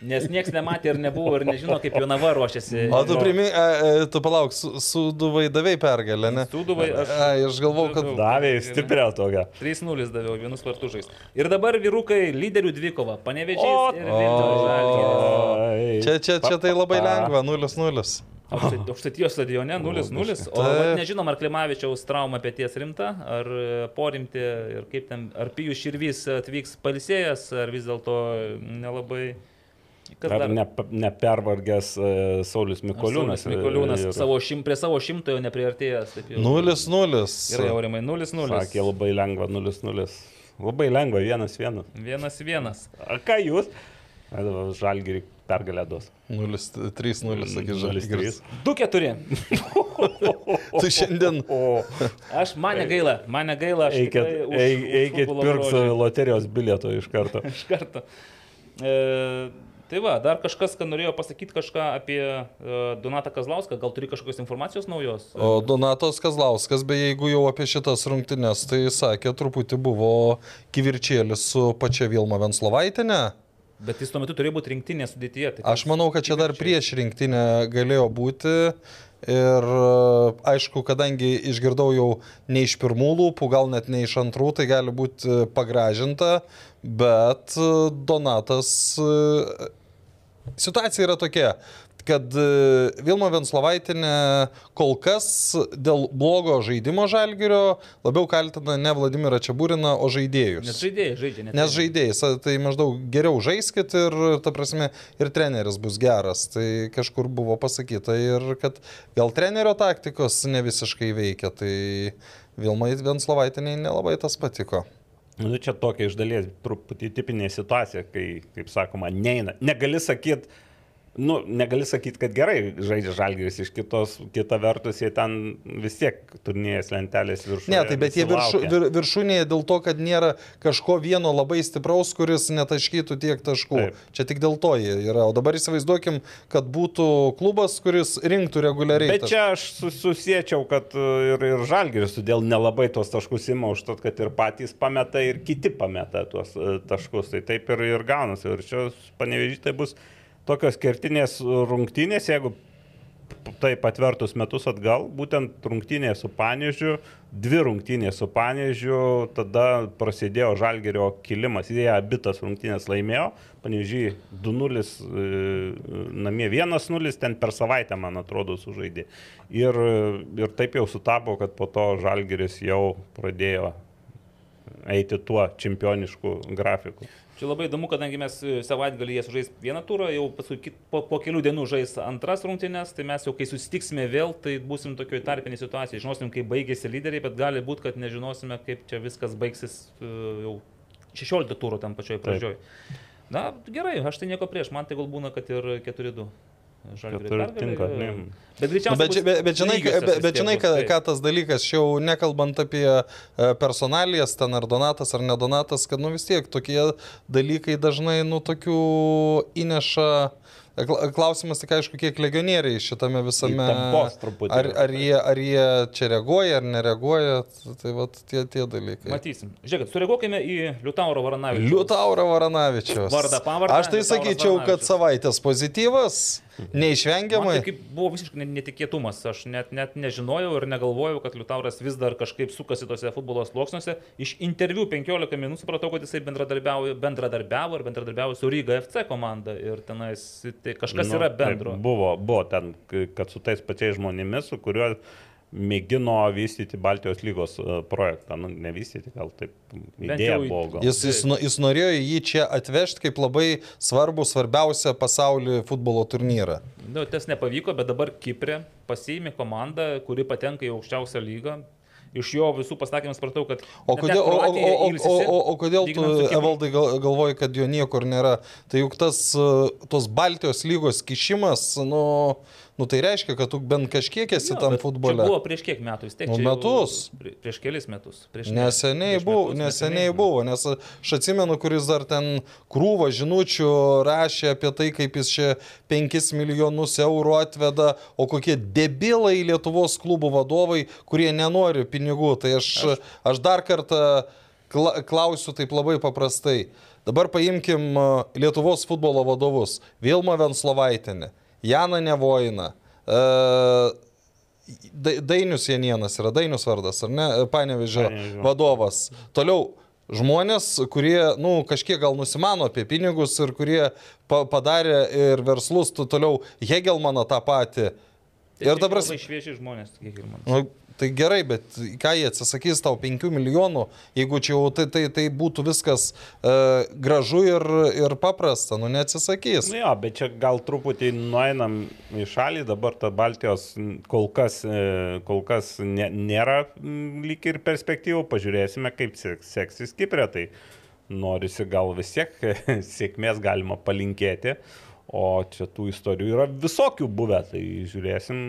Nes niekas nematė ir nebuvo ir nežino, kaip Jonava ruošiasi. O tu primink, e, tu palauk, su, su duvai davai pergalę, ne? Sūduvai aš. Ai, aš galvau, kad... Davė stipriau tokią. 3-0 daviau, vienus vartus žais. Ir dabar vyrukai lyderių dvikova. O, Panevežys ir Vilniaus Žalgiris. Ai. Čia, čia, čia tai labai lengva, 0-0. Aukštai- Aukštaitijos stadione 0-0. O nežinom, ar Klimavičiaus trauma pėties rimta, ar e, porimti, ir kaip ten, ar Pijus Širvys atvyks palsėjęs, ar vis dėlto nelabai. Kas Ar dar? ne, nepervargęs uh, Saulis Mikoliūnas. Saulius Mikoliūnas ir- savo šim, prie savo šimtojo nepriartėjęs. taip jau. 0-0. Gerai, Aurimai, 0-0. Sakė labai lengva, 0-0. Labai lengva, 1-1. Vienas vienas. A ką jūs? Žalgirį pergalę duos. 0-3-0, sakė 0-3. Žalgiris. 2-4. tu šiandien... O, Aš mane gaila, mane gaila, aš eikit, eikit futbolo pirks loterijos bilieto iš karto. iš karto. E, tai va, dar kažkas, kad norėjo pasakyti kažką apie e, Donatą Kazlauską, gal turi kažkokios informacijos naujos? O Donatas Kazlauskas, beje, jeigu jau apie šitas rungtynes, tai sakė, truputį buvo kivirčėlis su pačia Vilma Venslovaitinė. Bet jis tuo metu turėjo būti rinktinė sudėtyje. Tai Aš manau, kad čia dar prieš rinktinę galėjo būti. Ir e, aišku, kadangi išgirdau jau ne iš pirmų lūpų, gal net ne iš antrų, tai gali būti pagražinta, bet e, Donatas e, situacija yra tokia, kad e, Vilma Venslovaitinė kol kas dėl blogo žaidimo žalgerio labiau kaltina ne Vladimirą Čiabūriną, o žaidėjus. Nes žaidėjai žaidžia, net Nes žaidėjais, a, tai maždaug geriau žaiskit ir, ta prasme, ir treneris bus geras. Tai kažkur buvo pasakyta ir kad gal trenerio taktikos ne visiškai veikia, tai Vilmai Venslovaitiniai nelabai tas patiko. Nu, čia tokia iš dalies truputį tipinė situacija, kai, kaip sakoma, neina. Negali sakyti, nu, negali sakyti, kad gerai žaidžia žalgeris, iš kitos, kita vertus, jie ten vis tiek turnyrės lentelės viršuje. Ne, tai bet jie viršu, vir, viršūnėje dėl to, kad nėra kažko vieno labai stipraus, kuris netaškytų tiek taškų. Taip. Čia tik dėl to jie yra. O dabar įsivaizduokim, kad būtų klubas, kuris rinktų reguliariai. Bet čia aš su- susiečiau, kad uh, ir, ir žalgeris todėl nelabai tuos taškus ima už to, kad ir patys pameta, ir kiti pameta tuos uh, taškus. Tai taip ir, ir gaunasi. Ir čia panevežyti tai bus tokios kertinės rungtynės, jeigu taip atvertus metus atgal, būtent rungtynė su Panežiu, dvi rungtynės su Panežiu, tada prasidėjo Žalgerio kilimas, jie abitas rungtynės laimėjo, Panežiai 2-0, e, namie 1-0, ten per savaitę, man atrodo, sužaidė. Ir, ir taip jau sutapo, kad po to Žalgeris jau pradėjo eiti tuo čempionišku grafiku. Čia labai įdomu, kadangi mes e, savaitgalį jie sužais vieną turą, jau paskui po, po kelių dienų žais antras rungtynės, tai mes jau kai susitiksime vėl, tai būsim tokioje tarpinėje situacijoje. Žinosim, kaip baigėsi lyderiai, bet gali būti, kad nežinosime, kaip čia viskas baigsis e, jau 16 turų tam pačioj pradžioj. Na, gerai, aš tai nieko prieš, man tai gal būna, kad ir 4-2. Pergalė, tinka, e. Bet Nu. Bet, bus bet, bet žinai, bet, bet žinai ką, ką tas dalykas, čia jau nekalbant apie e, personalijas, ten ar Donatas ar nedonatas, kad nu vis tiek tokie dalykai dažnai, nu tokių įneša. Kla- Klausimas tik aišku, kiek legionieriai šitame visame. Ar, ar, jie, ar jie čia reaguoja, ar nereaguoja, tai va tie, tie dalykai. Matysim. Žiūrėkit, sureaguokime į Liutauro Varanavičių. Liutauro Varanavičius. Vardą, pavardę, Aš tai Liutauras sakyčiau, kad Varanavičius. savaitės pozityvas, Man neišvengiamai. tai kaip buvo visiškai ne- netikėtumas. Aš net, net nežinojau ir negalvojau, kad Liutauras vis dar kažkaip sukasi tose futbolo sluoksniuose. Iš interviu 15 minučių supratau, kad jisai bendradarbiavo, bendradarbiavo ir bendradarbiavo su Ryga FC komanda. Ir tenais tai kažkas Nu, yra bendro. Buvo, buvo ten, kad su tais pačiais žmonėmis, su kuriuo mėgino vystyti Baltijos lygos e, projektą. Nu, nevystyti, gal taip idėja buvo. Gal. Jis, jis, no- jis norėjo jį čia atvežti kaip labai svarbų, svarbiausią pasaulio futbolo turnyrą. Nu, tas nepavyko, bet dabar Kiprė pasiėmė komandą, kuri patenka į aukščiausią lygą. Iš jo visų pasakymų supratau, kad... O kodėl, o, o, o, o, o, o kodėl tu. Evaldai, gal- galvoji, kad jo niekur nėra? Tai juk tas, uh, tos Baltijos lygos kišimas, nu, nu tai reiškia, kad tu bent kažkiek esi Jo, tam futbole. Čia buvo prieš kiek metų, vis tiek. Nu, jau metus. prie- Prieš kelis metus. Prieš Neseniai prieš buvo, metus, neseniai buvo, nes aš atsimenu, kuris dar ten krūvą žinučių rašė apie tai, kaip jis čia 5 milijonus eurų atveda, o kokie debilai Lietuvos klubų vadovai, kurie nenori pinigų. Tai aš, aš... aš dar kartą kla klausiu taip labai paprastai. Dabar paimkim a, Lietuvos futbolo vadovus. Vilma Venslovaitinė, Jana Nevojina. Uh, Da- Dainius Janienas yra Dainius vardas, ar ne? Panevežio Panevėžio. vadovas. Toliau žmonės, kurie, na, nu, kažkiek gal nusimano apie pinigus ir kurie pa padarė ir verslus, tu toliau Hegelmaną tą patį. Ir dabar... Labai švieži žmonės, man. Nu, tai gerai, bet ką jie atsisakys tau 5 milijonų, jeigu čia jau tai, tai, tai būtų viskas e, gražu ir, ir paprasta, nu neatsisakys. Nu jo, bet čia gal truputį nueinam į šalį, dabar ta Baltijos kol kas, e, kol kas ne, nėra lyg ir perspektyvų, pažiūrėsime, kaip sek- seksis Kiprė, tai norisi gal vis tiek sėkmės galima palinkėti. O čia tų istorijų yra visokių buvę, tai žiūrėsim,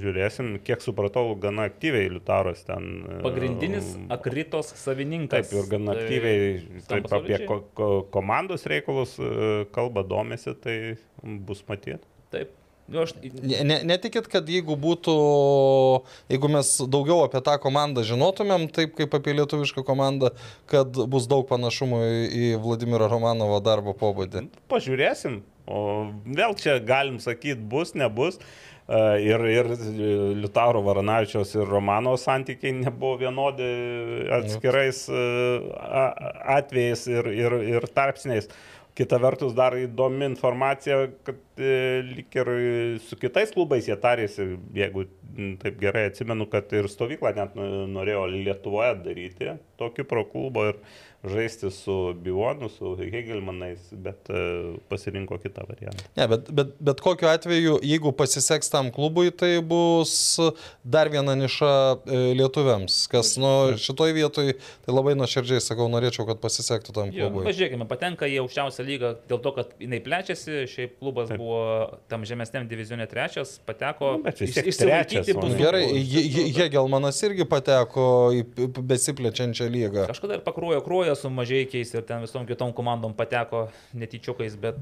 žiūrėsim, kiek supratau, gana aktyviai Liutaras ten. e, Pagrindinis akritos savininkas. Taip, ir gana Tai aktyviai taip, apie ko, ko, komandos reikalus e, kalba, domisi, tai bus matyti. Taip. Nu, aš, Ne, ne- netikit, kad jeigu būtų, jeigu mes daugiau apie tą komandą žinotumėm, taip kaip apie lietuvišką komandą, kad bus daug panašumų į, į Vladimiro Romanovo darbo pobūdį. Pažiūrėsim. O vėl čia galim sakyti, bus, nebus. E, Ir, ir Liutauro Varanavičiaus ir Romano santykiai nebuvo vienodi atskirais e, atvejais ir, ir, ir tarpsniais. Kita vertus, dar įdomi informacija, kad e, lik ir su kitais klubais jie tarėsi, jeigu taip gerai atsimenu, kad ir stovyklą net norėjo Lietuvoje daryti, tokį pro klubo ir žaisti su Bivonu, su Hegelmanais, bet e, pasirinko kitą variantą. Ne, bet, bet, bet kokiu atveju, jeigu pasiseks tam klubui, tai bus dar viena niša e, lietuviams, kas nu, šitoj vietoj, tai labai nuoširdžiai sakau, norėčiau, kad pasisektų tam jo, klubui. pažiūrėkime, patenka į aukščiausią lygą dėl to, kad jinai plečiasi, šiaip klubas Taip. buvo tam žemesniam divizione trečias, pateko Nu, išsilaikyti. Gerai, Hegelmanas irgi pateko į besiplečiančią lygą. Kažkada ir pakruojo kruoja su mažiekiais ir ten visom kitom komandom pateko netyčiukais, bet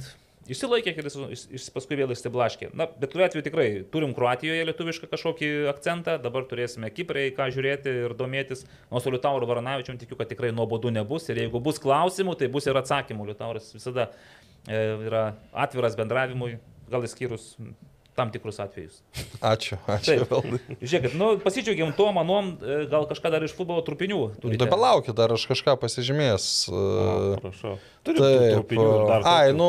išsilaikė ir jis- paskui vėl išsiblaškė. Na, bet kuriuo atveju tikrai turim Kroatijoje lietuvišką kažkokį akcentą, dabar turėsime Kiprai, ką žiūrėti ir domėtis. O su Liutauru Varanavičium tikiu, kad tikrai nuobodu nebus ir jeigu bus klausimų, tai bus ir atsakymų. Liutauras visada e, yra atviras bendravimui, gal išskyrus tam tikrus atvejus. Ačiū, ačiū. Taip. Žiūrėkit, nu, pasidžiaugiam tuo, manom, e, gal kažką dar iš futbolo trupinių. Tai palaukit, dar aš kažką pasižymės. O, e, prašau. Turiu Taip. trupinių ir dar. Ai, nu,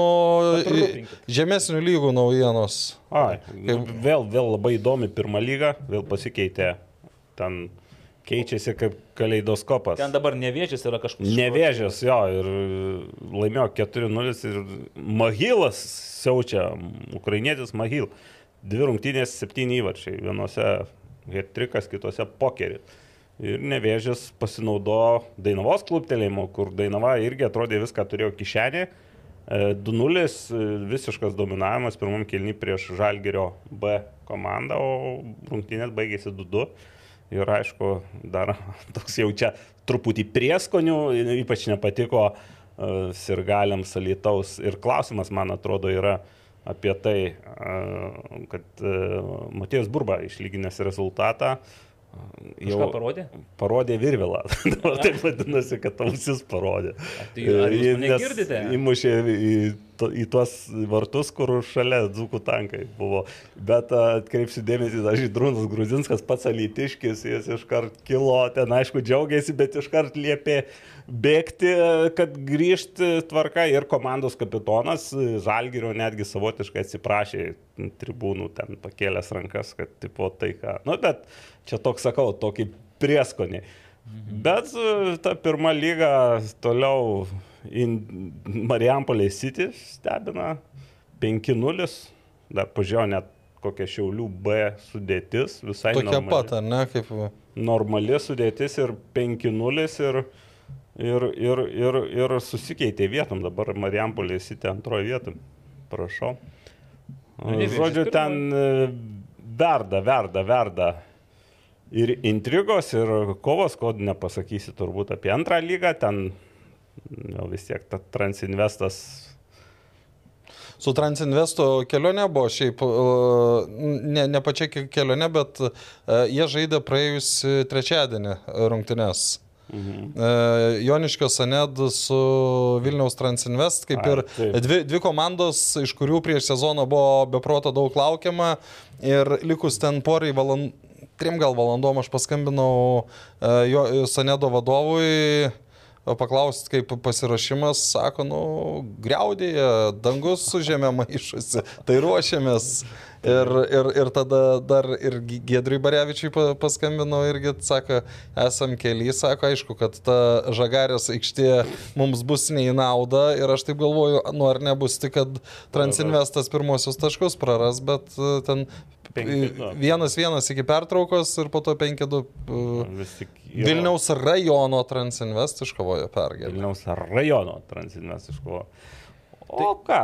žemesnių lygų naujienos. Ai, nu, vėl, vėl labai įdomi pirma lyga, vėl pasikeitė. Ten keičiasi kaip kaleidoskopas. Ten dabar nevėžys yra kažkoks. Nevėžės, jo, ir laimėjo 4-0 ir Mahilas siaučia, ukrainietis Mahil. Dvi rungtynės, septyni įvarčiai, vienose hetrikas, kitose pokerį. Ir nevėžės pasinaudojo Dainavos klubtelėjimu, kur Dainava irgi atrodė viską turėjo kišenį. E, 2-0 e, visiškas dominavimas pirmam kelnį prieš Žalgerio B komandą, o rungtynės baigėsi 2-2. Ir aišku, dar toks jau čia truputį prieskonių, ypač nepatiko uh, sirgaliams Alitaus. Ir klausimas, man atrodo, yra apie tai, kad Matijas Burba išlyginęs rezultatą. uh, Kažką parodė? Parodė virvilą. Taip vadinasi, kad ausis parodė. tai ar jūs Ir mane nes girdite? Įmušė į, į tuos vartus, kur šalia dzukų tankai buvo. Bet atkreipsiu dėmesį, aš Žydrūnas Gruzinskas pats alytiškis, jis iškart kilo, ten aišku džiaugiasi, bet iškart liepė bėgti, kad grįžti tvarka ir komandos kapitonas Žalgirio netgi savotiškai atsiprašė tribūnų, ten pakėlęs rankas, kad tipo tai ką. Nu, bet čia toks sakau, tokį prieskonį. Bet e, ta pirma lyga toliau Marijampolė City stebina 5-0, dar pažiūrėjau net kokia Šiaulių B sudėtis, visai Tokia normali, pat, ar ne, kaip normali sudėtis ir 5-0 ir, ir, ir, ir, ir susikeitė vietom, dabar Marijampolė City antroje vietoje, prašau. Nu, Žodžiu, ten e, verda, verda, verda. Ir intrigos, ir kovos, ko nepasakysi turbūt apie antrą lygą, ten jau vis tiek ta Transinvestas. Su Transinvesto kelionė buvo šiaip, ne, ne pačia ke- kelionė, bet e, jie žaidė praėjusį trečiadienį rungtynes. Mhm. E, Joniškio Saned su Vilniaus Transinvest, kaip Ai, ir dvi, dvi komandos, iš kurių prieš sezoną buvo beproto daug laukiama ir likus ten porai valandų, trim gal valandom aš paskambinau e, jo Sanedo vadovui. Paklausti, kaip pasirašymas, sako, nu, greudėje, dangus sužemė maišusi, tai ruošiamės. Ir, ir, ir tada dar ir Gedriui Barevičiui pa- paskambinau irgi, sako, esam keli, sako, aišku, kad ta žagarės aikštė mums bus ne į naudą ir aš taip galvoju, nu ar nebus tik, kad Transinvestas pirmosius taškus praras, bet e, ten Penki, du. vienas vienas iki pertraukos ir po to 5-2 e, Vilniaus rajono Transinvest iškovojo pergalę. Vilniaus rajono Transinvest iškovo. O ką,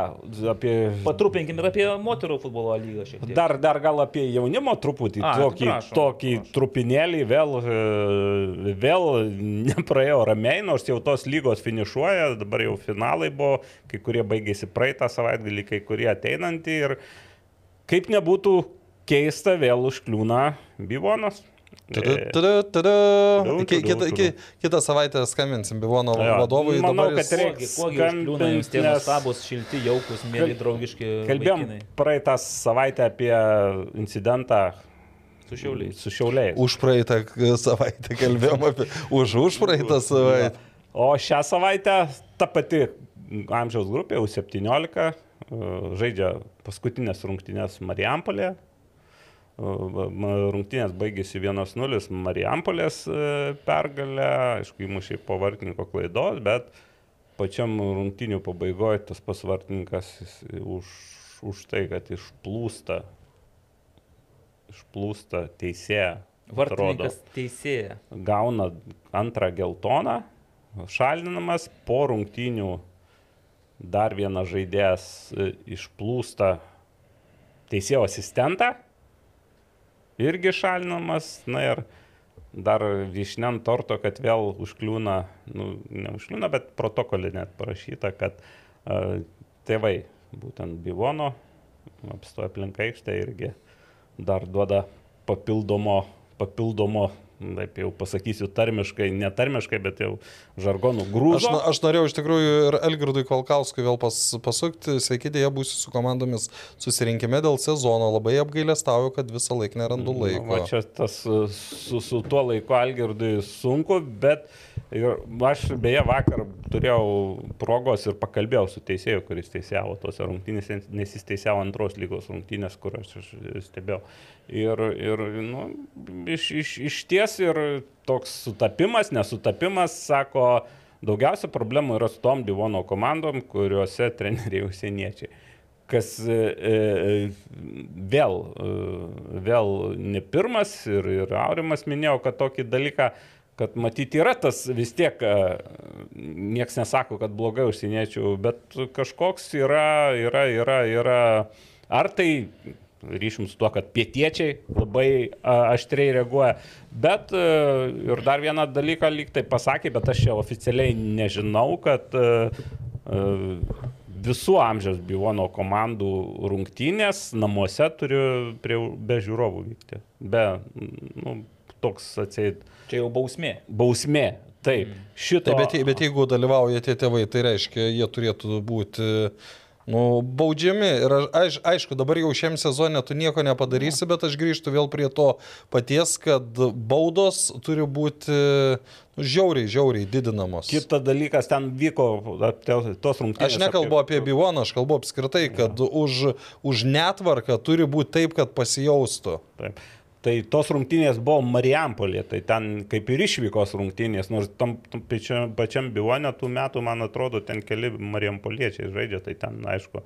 apie... Patrupinkim ir apie moterų futbolo lygą šiek tiek. Dar, dar gal apie jaunimo truputį, A, tokį, tai prašom, tokį prašom. trupinėlį vėl, e, vėl nepraėjo ramiai, nors jau tos lygos finišuoja, dabar jau finalai buvo, kai kurie baigėsi praeitą savaitgalį, kai kurie ateinantį ir kaip nebūtų keista, vėl užkliūna Bivonas. Tada, tada, tada. Tudu, Ki- tudu, Kitą, savaitę skambinsim Bivono Jo, vadovui. manau, dabar kad jis- reikia- kuogi užkliūna jums tie nuostabus, šilti, jaukus, mėly, draugiški. Kalbėjom vaikinai praeitą savaitę apie incidentą Su šiauliais. su šiauliais. Už praeitą savaitę kalbėjom apie. Už, už praeitą savaitę. O šią savaitę ta pati amžiaus grupė, jau 17, e, žaidžia paskutinės rungtynės Marijampolė. Rungtynės baigėsi 1-0 Marijampolės e, pergalę, aišku, įmušė po vartininko klaidos, bet pačiam rungtynių pabaigoje tas pasvartininkas už, už tai, kad išplūsta, išplūsta teisėja. Vartininkas teisėja. gauna antrą geltoną, šalinamas po rungtynių dar vienas žaidėjas e, išplūsta teisėjo asistentą, irgi šalinamas, na ir dar višniam torto, kad vėl užkliūna, nu, neužkliūna, bet protokolė net parašyta, kad uh, tėvai, būtent Bivono, apstoja aplink aikštę irgi dar duoda papildomo, papildomo, taip jau pasakysiu, tarmiškai, netarmiškai, bet jau žargonų Aš, grūžo. na- aš norėjau iš tikrųjų ir Elgirdui Kolkauskui vėl pas, pasukti. Sveiki, dėja būsiu su komandomis susirinkime dėl sezono. Labai apgailestauju, kad visą laiką nerandu laiko. Va čia tas uh, su, su tuo laiku Algirdui sunku, bet aš beje vakar turėjau progos ir pakalbėjau su teisėju, kuris teisėjavo tose rungtynėse, nes jis teisėjavo antros lygos rungtynės, kur aš aš stebėjau. Ir, ir nu, iš, iš, iš ties ir toks sutapimas, nesutapimas, sako, daugiausia problemų yra su tom Divono komandom, kuriuose treneriai užsieniečiai. Kas e, e, vėl, e, vėl ne pirmas ir, ir Aurimas minėjo, kad tokį dalyką, kad matyti yra tas vis tiek, niekas nesako, kad blogai užsieniečių, bet kažkoks yra, yra, yra, yra, ar tai ryšim su tuo, kad pietiečiai labai aštriai reaguoja. Bet a, ir dar vieną dalyką lyg tai pasakė, bet aš čia oficialiai nežinau, kad a, a, visų amžiaus bivono komandų rungtynės namuose turi prie, be žiūrovų vykti. Be, nu, toks atseit, Čia jau bausmė. bausmė. Taip, šito. Taip, bet, bet jeigu dalyvauja tie tėvai, tai reiškia, jie turėtų būti nu, baudžiami. Ir aš, aiš, aišku, dabar jau šiam sezonė tu nieko nepadarysi, bet aš grįžtu vėl prie to paties, kad baudos turi būti nu, žiauriai, žiauriai didinamos. Kitas dalykas, ten vyko tos rungtynės. Aš nekalbu apie Bivoną, aš kalbu apskritai, kad už, už netvarką turi būti taip, kad pasijaustų. Taip. Tai tos rungtynės buvo Marijampolė, tai ten kaip ir išvykos rungtynės, nors tam, tam pačiam, pačiam Bivonė tų metų, man atrodo, ten keli Marijampoliečiai žaidžia, tai ten aišku.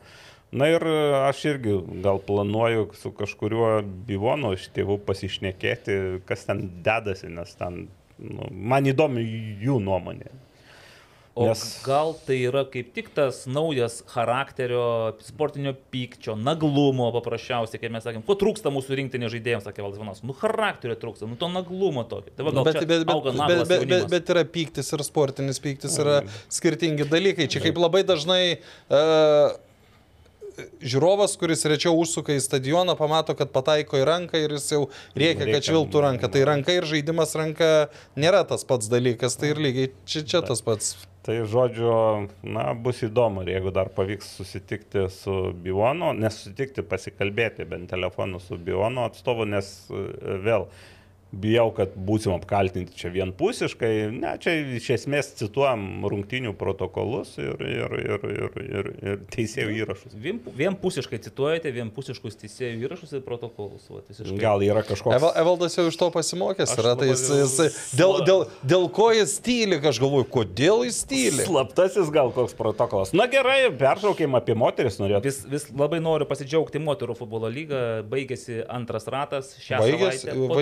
Na ir aš irgi gal planuoju su kažkuriuo Bivonu iš tėvų pasišnekėti, kas ten dedasi, nes ten, nu, man įdomi jų nuomonė. O Nes- gal tai yra kaip tik tas naujas charakterio, sportinio pykčio, naglumo paprasčiausiai, kaip mes sakėm, ko trūksta mūsų rinktinė žaidėjams, sakė Valdas Nu, charakterio trūksta, nu to naglumo tokio. Tai va, gal Bet, bet, bet, bet, bet, bet, bet yra pyktis ir sportinis pyktis yra skirtingi dalykai. Čia kaip labai dažnai uh, žiūrovas, kuris rečiau užsuka į stadioną, pamato, kad pataiko į ranką ir jis jau reikia, kad šviltų ranką. Tai ranka ir žaidimas ranka nėra tas pats dalykas, tai ir lygiai čia, čia tas pats. Tai žodžiu, na, bus įdomu, jeigu dar pavyks susitikti su Bionu, nesusitikti, pasikalbėti bent telefonu su Bionu atstovu, nes e, vėl bijau, kad būsim apkaltinti čia vienpusiškai. Ne, čia iš esmės cituojam rungtinių protokolus ir, ir, ir, ir, ir, ir teisėjų įrašus. Vien, vienpusiškai cituojate vienpusiškus teisėjų įrašus ir protokolus. Va, visiškai. Gal yra kažkoks... Eval, Evaldas jau iš to pasimokęs yra, tai jis, jis, dėl, dėl, dėl ko jis tyli, aš galvoju, kodėl jis tyli. Slaptasis gal koks protokolas. Na gerai, peršaukim apie moteris norėtų. Vis, vis labai noriu pasidžiaugti moterų futbolo lygą. Baigėsi antras ratas Baigėsi, savaitę. Po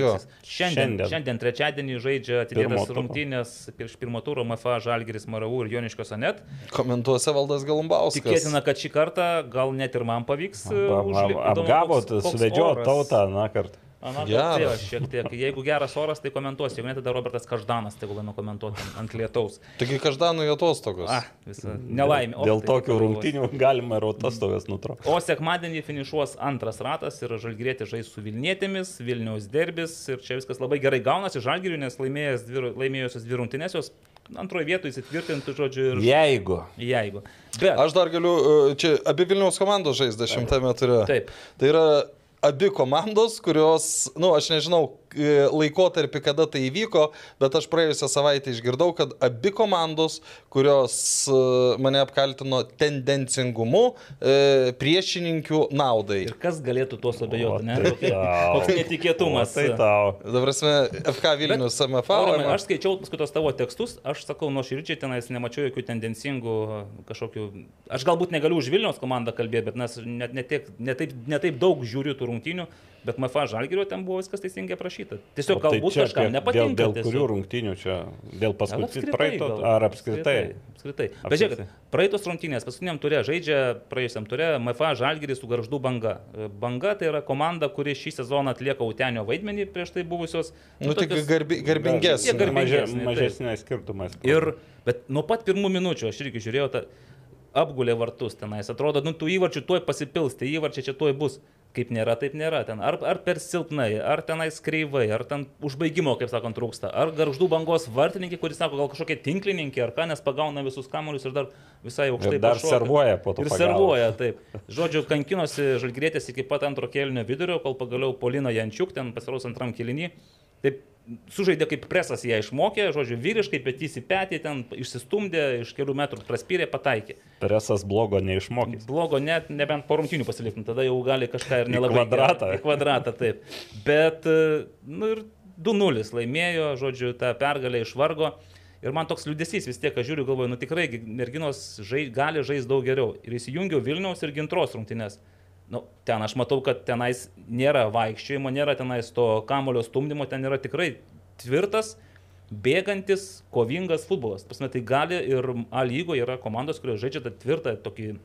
baigsis, jo. Šiandien, Šiandien. šiandien. trečiadienį žaidžia atidėtas turo. rungtynės prieš pirmo turą MFA Žalgiris Maravų ir Joniškos Anet. Komentuose valdas Galumbauskas. Tikėtina, kad šį kartą gal net ir man pavyks. Apgavot, suvedžiot tautą, na kartą. Ana, Geras. geras. Šiek tiek. Jeigu geras oras, tai komentuosiu. Jeigu ne, tada Robertas Každanas tegul eina komentuoti ant- lietaus. Taigi každanų atostogos. Ah, visa nelaimė. O, Dėl tai tokių rungtynių galima ir atostogas nutraukti. O sekmadienį finišuos antras ratas ir Žalgirėti žais su Vilnietėmis, Vilniaus derbis ir čia viskas labai gerai gaunasi Žalgiriui, nes laimėjęs dvi, laimėjusios dvi rungtynės jos antroje vietoje įsitvirtintų, žodžiu, ir Jeigu. jeigu. Bet, Aš dar galiu, e, čia abi Vilniaus komandos žais dešimtame turė. Taip. Tai yra abi komandos, kurios, na, nu, aš nežinau laikotarpį, kada tai įvyko, bet aš praėjusią savaitę išgirdau, kad abi komandos, kurios e, mane apkaltino tendencingumu, e, priešininkių naudai. ir kas galėtų tuos abejoti, ne? Tai. Koks netikėtumas. O Tai tau. Dabar mes FK Vilnius MFA. Aurimai, aš skaičiau paskui tos tavo tekstus, aš sakau, nuo širdžiai tenais nemačiau jokių tendencingų kažkokių... Aš galbūt negaliu už Vilniaus komandą kalbėti, bet nes net ne, tiek, ne, taip, ne taip daug žiūriu tų rungtynių, bet MFA Žalgirio ten buvo viskas teisingai aprašyta. Tiesiog O tai galbūt čia kažkam nepatinka. Dėl, dėl kurių rungtynių čia? Dėl paskutinio praeito gal. ar apskritai? Apskritai. Bet žiūrėkit, praeitos rungtynės paskutiniam turė žaidžia, praėjusiam turė MFA Žalgiris su Garždų banga. Banga tai yra komanda, kuri šį sezoną atlieka Utenio vaidmenį prieš tai buvusios. Nu, tik tokios- garbi, garbingesnė. Jie garbi- Maže, garbingesni, taip. mažesnės skirtumas. Ir, bet nuo pat pirmų minučių aš irgi žiūrėjau, ta, apgulė vartus tenais. Atrodo, nu, tų įvarčių tuoj pasipils, tie įvarčiai čia tuoj bus. Kaip nėra, taip nėra. Ten ar, ar per silpnai, ar tenais kreivai, ar ten užbaigimo, kaip sakant, trūksta. Ar garždų bangos vartininkai, kuris sako, gal kažkokie tinklininkė, ar ką, nes pagauna visus kamuolius ir dar visai aukštai Ir dar pašoka. servuoja po to Ir pagavus. servuoja, taip. Žodžiu, kankinosi žalgrėtės iki pat antro kėlinio vidurio, kol pagaliau Polina Jančiuk ten pasirodys antram kėlinį. Taip sužaidė kaip presas ją išmokė, žodžiu, vyriškai petys į petį, ten išsistumdė, iš kelių metrų praspyrė, pataikė. Presas blogo neišmokys. Blogo net, nebent po rungtinių pasiliktum, tada jau gali kažką ir Į nelabai. kvadratą. Į kvadratą, taip. Bet, e, nu ir 2-0 laimėjo, žodžiu, tą pergalę išvargo. Ir man toks liūdėsys vis tiek, aš žiūriu, galvoju, nu tikrai gi merginos žai, gali žaisti daug geriau. Ir įsijungiau Vilniaus ir Gintros rungtynės. Nu, ten aš matau, kad tenais nėra vaikščiojimo, nėra tenais to kamulio stumdymo, ten yra tikrai tvirtas, bėgantis, kovingas futbolas. Pasme, tai gali ir A lygoje yra komandos, kurios žaidžia tą tvirtą tokį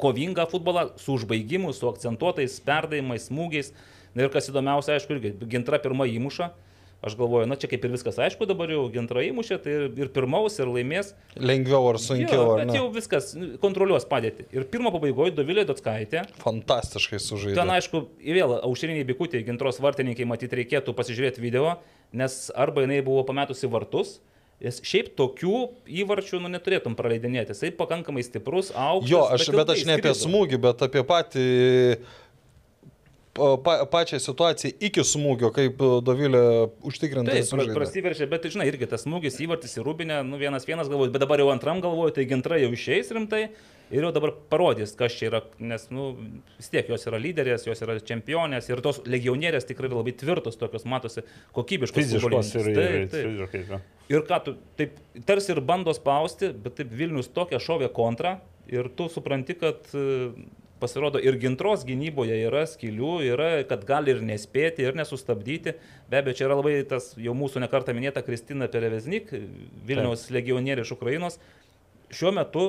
kovingą futbolą su užbaigimu, su akcentuotais perdavimais, smūgiais. Na ir kas įdomiausia, aišku, irgi gintra pirmą įmuša. Aš galvoju, na čia kaip ir viskas aišku, dabar jau gintra įmušė, tai ir, ir pirmaus, ir laimės. Lengviau ar sunkiau, jo, ar bet ne? jau viskas nu, kontroliuos padėti. Ir pirmo pabaigoje Dovilė Dotskaitė. Fantastiškai sužaidė. Ten aišku, vėl aušriniai bikutė, gintros vartininkai, matyt, reikėtų pasižiūrėti video, nes arba jinai buvo pametusi vartus. Nes šiaip tokių įvarčių nu, neturėtum praleidinėti. Jisai pakankamai stiprus, aukštas. Jo, aš, bet ilgai aš ne apie smūgį, bet apie patį pa, pa, pačią situaciją iki smūgio, kaip Dovilė užtikrintai Taip, prasiveržė, bet žinai, irgi tas smūgis įvartis į Rūbinę, nu vienas vienas galvoju, bet dabar jau antram galvoju, tai gintra jau išeis rimtai ir jau dabar parodys, kas čia yra, nes, nu, vis tiek jos yra lyderės, jos yra čempionės ir tos legionierės tikrai yra labai tvirtos, tokios matosi, kokybiškos. Fiziškos ir, Taip, taip. fiziškai. Ir ką tu, taip, tarsi ir bando spausti, bet taip Vilnius tokia šovė kontra ir tu supranti, kad e, pasirodo ir gintros gynyboje yra skilių, yra, kad gali ir nespėti, ir nesustabdyti. Be abejo, čia yra labai tas jau mūsų nekartą minėta Kristina Pereveznik, Vilniaus legionierius iš Ukrainos. Šiuo metu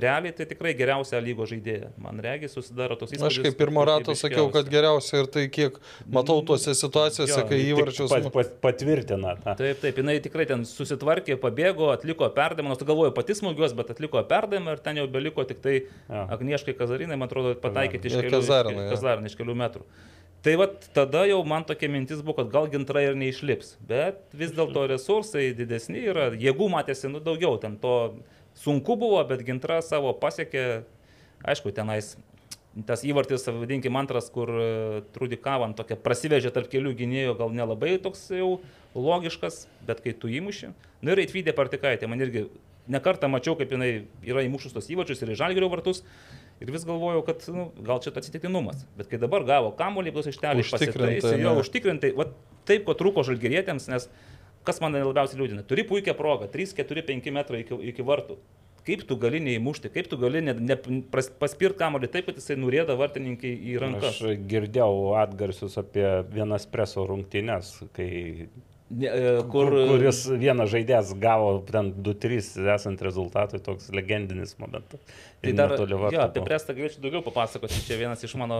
realiai tai tikrai geriausia lygo žaidėja. Man reikia susidaro tos įspūdis. Aš kaip pirmo rato sakiau, kad geriausia ir tai kiek matau tuose situacijose, Jo, kai įvarčius... Pat, pat, patvirtina. tą. Taip, taip, jinai tikrai ten susitvarkė, pabėgo, atliko perdavimą, nors galvoju pati smūgios, bet atliko perdavimą ir ten jau beliko tik tai Jo. Agnieškai Kazarinai, man atrodo, pataikyti iš kelių, Kazarinai, iš. Kazarinai, iš kelių metrų. Tai va tada jau man tokia mintis buvo, kad gal gintra ir neišlips, bet vis dėlto resursai didesni yra, jėgų matėsi nu, daugiau, ten to sunku buvo, bet gintra savo pasiekė, aišku, tenais tas įvartis, vadinkim, antras, kur e, Trudy Kavan tokia prasivežė tarp kelių gynėjų, gal nelabai toks jau logiškas, bet kai tu įmuši. Nu ir Eitvydė Partikaitė, man irgi nekartą mačiau, kaip jinai yra įmušus tos įvarčius ir į Žalgirio vartus. Ir vis galvojau, kad nu, gal čia atsitiktinumas. Bet kai dabar gavo kamuolį, bus ištelį, Užtikrintai, pasitaisė, jo užtikrintai. Va, taip, ko trūko žalgerietėms, nes kas mane labiausiai liūdina, turi puikią progą, 3, 4, 5 metrai iki, iki vartų. kaip tu gali neįmušti, kaip tu gali ne, ne, pras- paspirt kamuolį taip, kad jisai nurėda vartininkai į rankas. Aš girdėjau atgarsius apie vienas preso rungtynės, kai Ne, e, kur, kur, kuris vienas žaidėjas gavo ten 2-3 esant rezultatui, toks legendinis momentas. Tai dar jo, apie buvo. prestą galėčiau daugiau papasakoti, čia vienas iš mano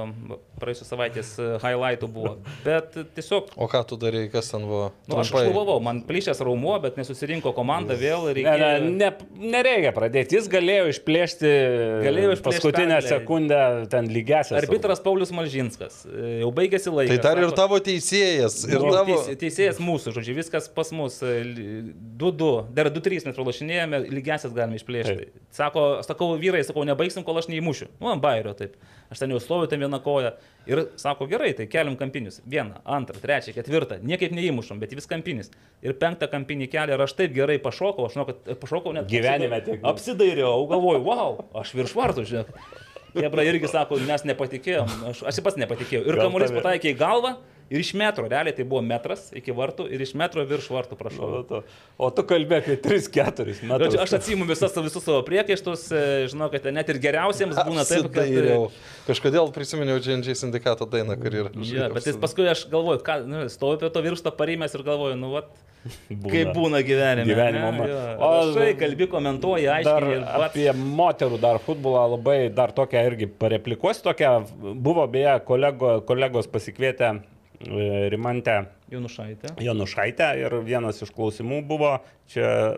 praėjusios savaitės e, highlightų buvo. Bet tiesiog, O ką tu darai, kas ten buvo? nu, aš šlubavau, man plyšęs raumuo, bet nesusirinko komanda vėl ir Ne, ne, reikėjo... ne, nereikia pradėti. Jis galėjo išplėšti, Galėjo išplėšti paskutinę pergalę. sekundę ten lygesias. Arbitras Paulius Malžinskas. e, Jau baigėsi laikas. Tai dar ir tavo teisėjas. Ir Nu, tavo... teis, teisėjas mūsų, žodžiu, viskas pas mus. e, li- 2-2, dar 2-3 mes pralašinėjome, lygiasias galime išplėšti. Sako, sakau, vyrai, sakau, nebaigsim, kol aš neįmušiu. Nu, ant bairio taip. Aš ten jau stoviu, ten vieną koją. Ir sako, gerai, tai keliam kampinius. Vieną, antrą, trečią, ketvirtą. Niekaip neįmušom, bet vis kampinis. Ir penktą kampinį kelią ir aš taip gerai pašokau, aš žinau, kad pašokau net. Gyvenime tiek. Apsidairiau, galvoju, wow, aš virš vartų, žinai. Hebra irgi sako, mes nepatikėjom, aš, aš pats nepatikėjau. Ir kamuolys pataikė į galvą ir iš metro, realiai tai buvo metras iki vartų ir iš metro virš vartų, prašau. O tu, o tu kalbė apie 3-4 metus. Žodžiu, aš atsimu visas visus savo priekaištus, e, žinau, kad net ir geriausiems būna taip, kad... Apsidairiau. Kažkodėl prisiminiau Džendžiai sindikato dainą, kur yra. Ja, bet jis paskui aš galvoju, ką, nu, stoviu prie to viršto parimės ir galvoju, nu, vat, Būna. kaip būna gyvenime. Gyvenimo ne? Jo, O- Rašai, kalbi, komentuoji, aiškiai. ir vat- apie moterų dar futbolą labai dar tokią irgi pareplikuosiu. Tokia buvo beje kolego, kolegos pasikvietę Rimantę Janušaitė. Janušaitę ir vienas iš klausimų buvo čia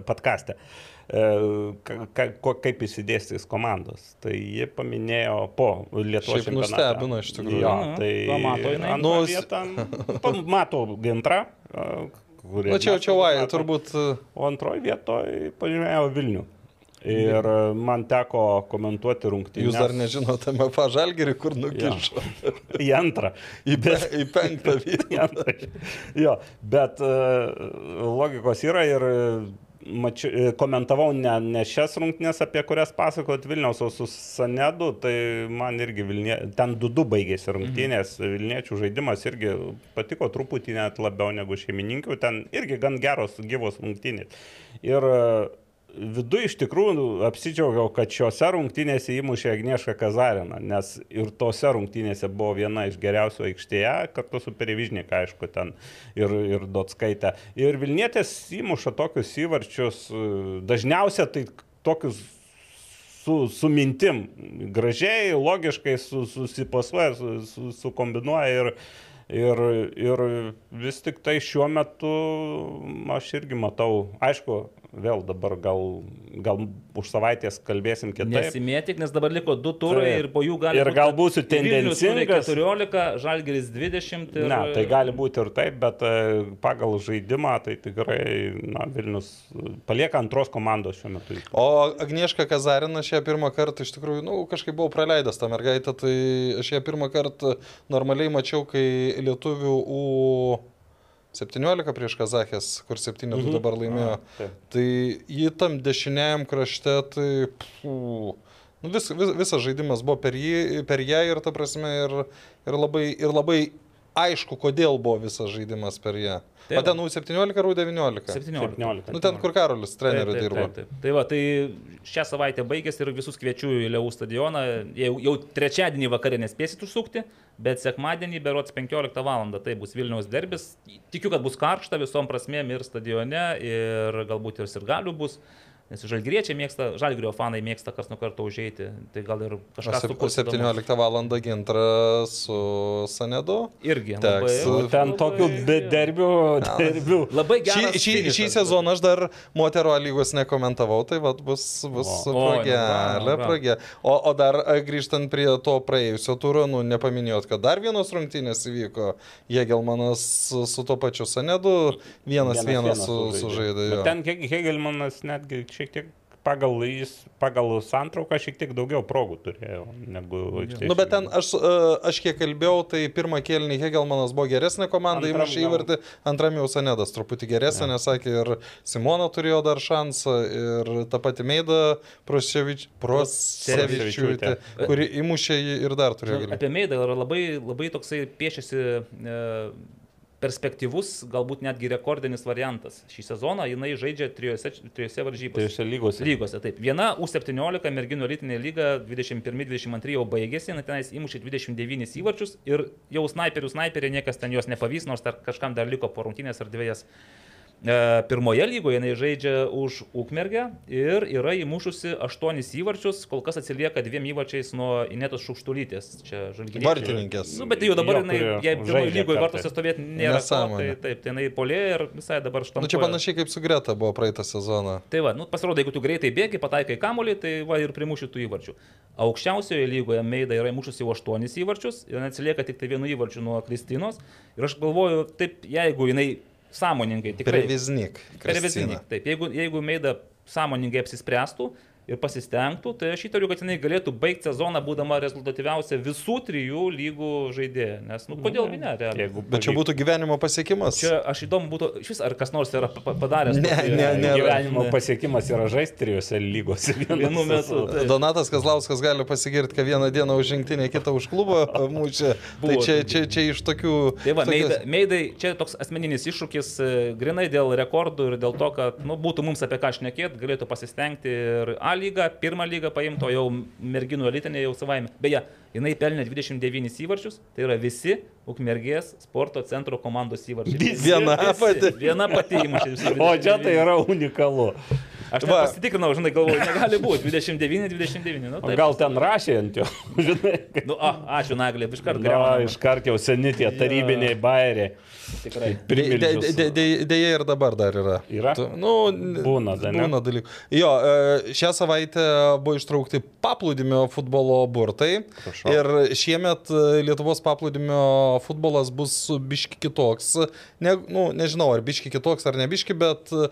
ka, ko- kaip įsidėstys komandos. Tai ji paminėjo po Lietuvos Šiaip čempionato. nustebino iš tikrųjų. Jo, Mhm. tai Va, mato jinai. Nu, vietą pa- mato gintrą. Na Nu, čia jau čia vai, turbūt. e, O antroji vietoje pažymėjo Vilnių. Ir e, man teko komentuoti rungtynės. Jūs dar nežinote, MFA Žalgerį, kur nukišo. Į antrą. Į, pe, į penktą vietą. Jo, bet e, logikos yra ir e, mačiu, komentavau ne, ne šias rungtynės, apie kurias pasakojot Vilniaus, o su Sanedu, tai man irgi Vilnie, ten 2-2 baigėsi rungtynės. Mhm. Vilniečių žaidimas irgi patiko truputį net labiau negu šeimininkių, ten irgi gan geros gyvos rungtynės. Ir Vidu iš tikrųjų apsidžiaugiau, kad šiuose rungtynėse įmušė Agniešką Kazariną, nes ir tose rungtynėse buvo viena iš geriausių aikštėje, kartu su Perivižnika, aišku, ten ir, ir Dotskaitė. Ir Vilnietės įmuša tokius įvarčius, dažniausiai tai tokius su, su mintim, gražiai, logiškai su, susipasuoja, su, su, sukombinuoja ir, ir, ir vis tik tai šiuo metu aš irgi matau, aišku, vėl dabar gal, gal už savaitės kalbėsim kitaip. Nesimėtik, nes dabar liko du turai Taip. ir po jų gali Ir gal būsiu Vilnius turi tendencingas. 14, Žalgeris 20. Ir... Ne, tai gali būti ir taip, bet e, pagal žaidimą tai tikrai na, Vilnius palieka antros komandos šiuo metu. O Agnieška Kazarina šią pirmą kartą iš tikrųjų, na, nu, kažkaip buvau praleidęs tą mergaitę, tai aš ją pirmą kartą normaliai mačiau, kai lietuvių U17 prieš Kazakės, kur 7-2 mhm. dabar laimėjo. taip. Tai jį tam dešiniajam krašte, tai... Pfū, nu, vis, vis, visas žaidimas buvo per, jį, per ją ir ta prasme ir, ir, labai, ir labai aišku, kodėl buvo visas žaidimas per ją. Taip. O ten U17 ar U19? 17. 17. Nu ten, kur Karolis treneriu Taip, taip, dirbo. taip, taip. Tai va, tai šią savaitę baigėsi ir visus kviečiu į Liauvų stadioną. Jau, jau trečiadienį vakarė nespėsit užsukti, bet sekmadienį berots 15 val. tai bus Vilniaus derbis. Tikiu, kad bus karšta visom prasmėm ir stadione, ir galbūt ir sirgalių bus. Nes žalgriečiai mėgsta, žalgrio fanai mėgsta kas nuo karto užeiti. Tai gal ir O kažkas sukurs 17 val. gintra su Sanedu. Irgi. Teks. Labai, O ten tokių be derbių. Labai Šį, geras. šį, šį finišas. sezoną aš dar moterų A lygos nekomentavau, tai vat bus, bus O. Nu, bra, pragelė. O, o dar a, grįžtant prie to praėjusio turo, nu, nepaminėjot, kad dar vienos rungtynės įvyko. Jėgelmanas su, su to pačiu Sanedu vienas vienas su, sužaidė. jo. Bet ten Heg- Hegelmanas netgi šiek tiek pagal, jis, pagal santrauką šiek tiek daugiau progų turėjo negu aikštėje. Nu, bet ten aš, a, aš kiek kalbėjau, tai pirmą kėlinį Hegelmanas buvo geresnė komanda, įmušė įvartį, antram jau Sanedas truputį geresnė, nes sakė ir Simona turėjo dar šansą, ir ta pati Meida Prosevič, Prosevičiūtė, kuri įmušė jį ir dar turėjo galimybę. Apie Meidą yra labai, labai toksai piešiasi e, perspektyvus, galbūt netgi rekordinis variantas. Šį sezoną jinai žaidžia trijose, trijose varžybose. Trijose lygose. Lygose, taip. Viena U17 merginų elitinė lyga 21-22 jau baigėsi, jinai tenais įmušė 29 įvarčius ir jau snaiperių snaiperiai niekas ten jos nepavys, nors dar kažkam dar liko po rungtynės ar dviejas. E, Pirmoje lygoje jinai žaidžia už Ukmergę ir yra įmušusi 8 įvarčius, kol kas atsilieka dviem įvarčiais nuo Inetos Šukštulytės. Čia žalgyrė. Vartininkės. Nu, bet jau dabar Jo, jinai, jei pirmoje lygoje vartuose stovėti nėra. Nesąmonė. Tai, taip, tai jinai polė ir visai dabar štampuoja. Nu, čia panašiai kaip su Greta buvo praeitą sezoną. Tai va, nu, pasirodo, jeigu tu greitai bėgi, pataikai kamolį, tai va ir primuši tų įvarčių. Aukščiausioje lygoje Meida yra įmušusi jau 8 įvarčius ir atsilieka tik tai vienu įvarčiu nuo Kristinos. Ir aš galvoju, taip, jeigu jinai sąmoningai tikrai... Previznik. Pervezinik. Taip, jeigu, jeigu Meida sąmoningai apsispręstų ir pasistengtų, tai aš įtariu, kad jinai galėtų baigti sezoną būdama rezultatyviausia visų trijų lygų žaidėja. Nes, nu, kodėl gi ne, realiai. Jeigu Bet čia būtų gyvenimo pasiekimas. Čia aš įdomu būtų, iš vis ar kas nors yra pa- pa- padaręs. Ne, tokį- ne, ne. gyvenimo pasiekimas yra žaisti trijose lygose Vienu metu. taip. Donatas Kazlauskas gali pasigirti, kad vieną dieną už rinktinę, kitą už klubą mūšė. Tai čia, čia, čia iš tokių... Tai va, tokios- meidai, meidai, čia toks asmeninis iššūkis, e, grinai dėl rekordų ir dėl to, kad nu, būtų mums apie ką šnekėti, galėtų pasistengti ir lygą, pirmą lygą paimti, o jau merginų elitinė jau savaime. Beje, jinai pelnė 29 įvarčius, tai yra visi Ukmergės sporto centro komandos įvarčiai. Visi? Viena pati. Viena pati įmušė. O čia tai 29. yra unikalu. Aš Va. pasitikrinau, žinai, galvoju, negali būti 29, 29. Nu, O taip. gal ten rašė ant jo, žinai. Nu, a, ačiū, Naglė, iš karto Na, greunam. iškart jau seni tie tarybiniai bairiai. Tikrai. Primilžius. Dėja ir dabar dar yra. Yra? Tu- Nu, Būna, da, ne? Būna dalykų. Jo, e, šią savaitę buvo ištraukti paplūdimio futbolo burtai. Prašau. Ir šiemet e, Lietuvos paplūdimio futbolas bus biški kitoks. Ne, nu, nežinau, ar biški kitoks, ar ne biški, bet uh,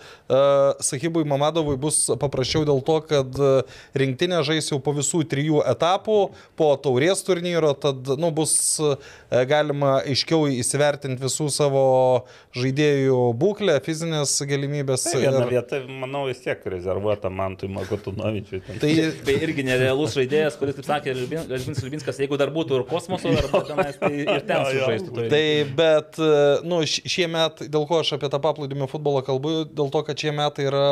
Sahibui Mamadovui bus paprasčiau dėl to, kad e, rinktinė žais jau po visų trijų etapų, po taurės turnyro, tad nu, bus galima aiškiau įsivertinti visų savo žaidėjų būklę, fizinės galimybės. Tai viena ir- vieta, manau, vis tiek rezervuota Mantui Makotunovičiui. Tai Tai irgi nerealus žaidėjas, kuris, kaip sakė Liubinskas Liubinskas, jeigu dar būtų ir kosmoso, ar tenais, tai ir ten sužaistų. toj Tai, bet, nu, š- šie metai, dėl ko aš apie tą paplūdimio futbolą kalbu, dėl to, kad šie metai yra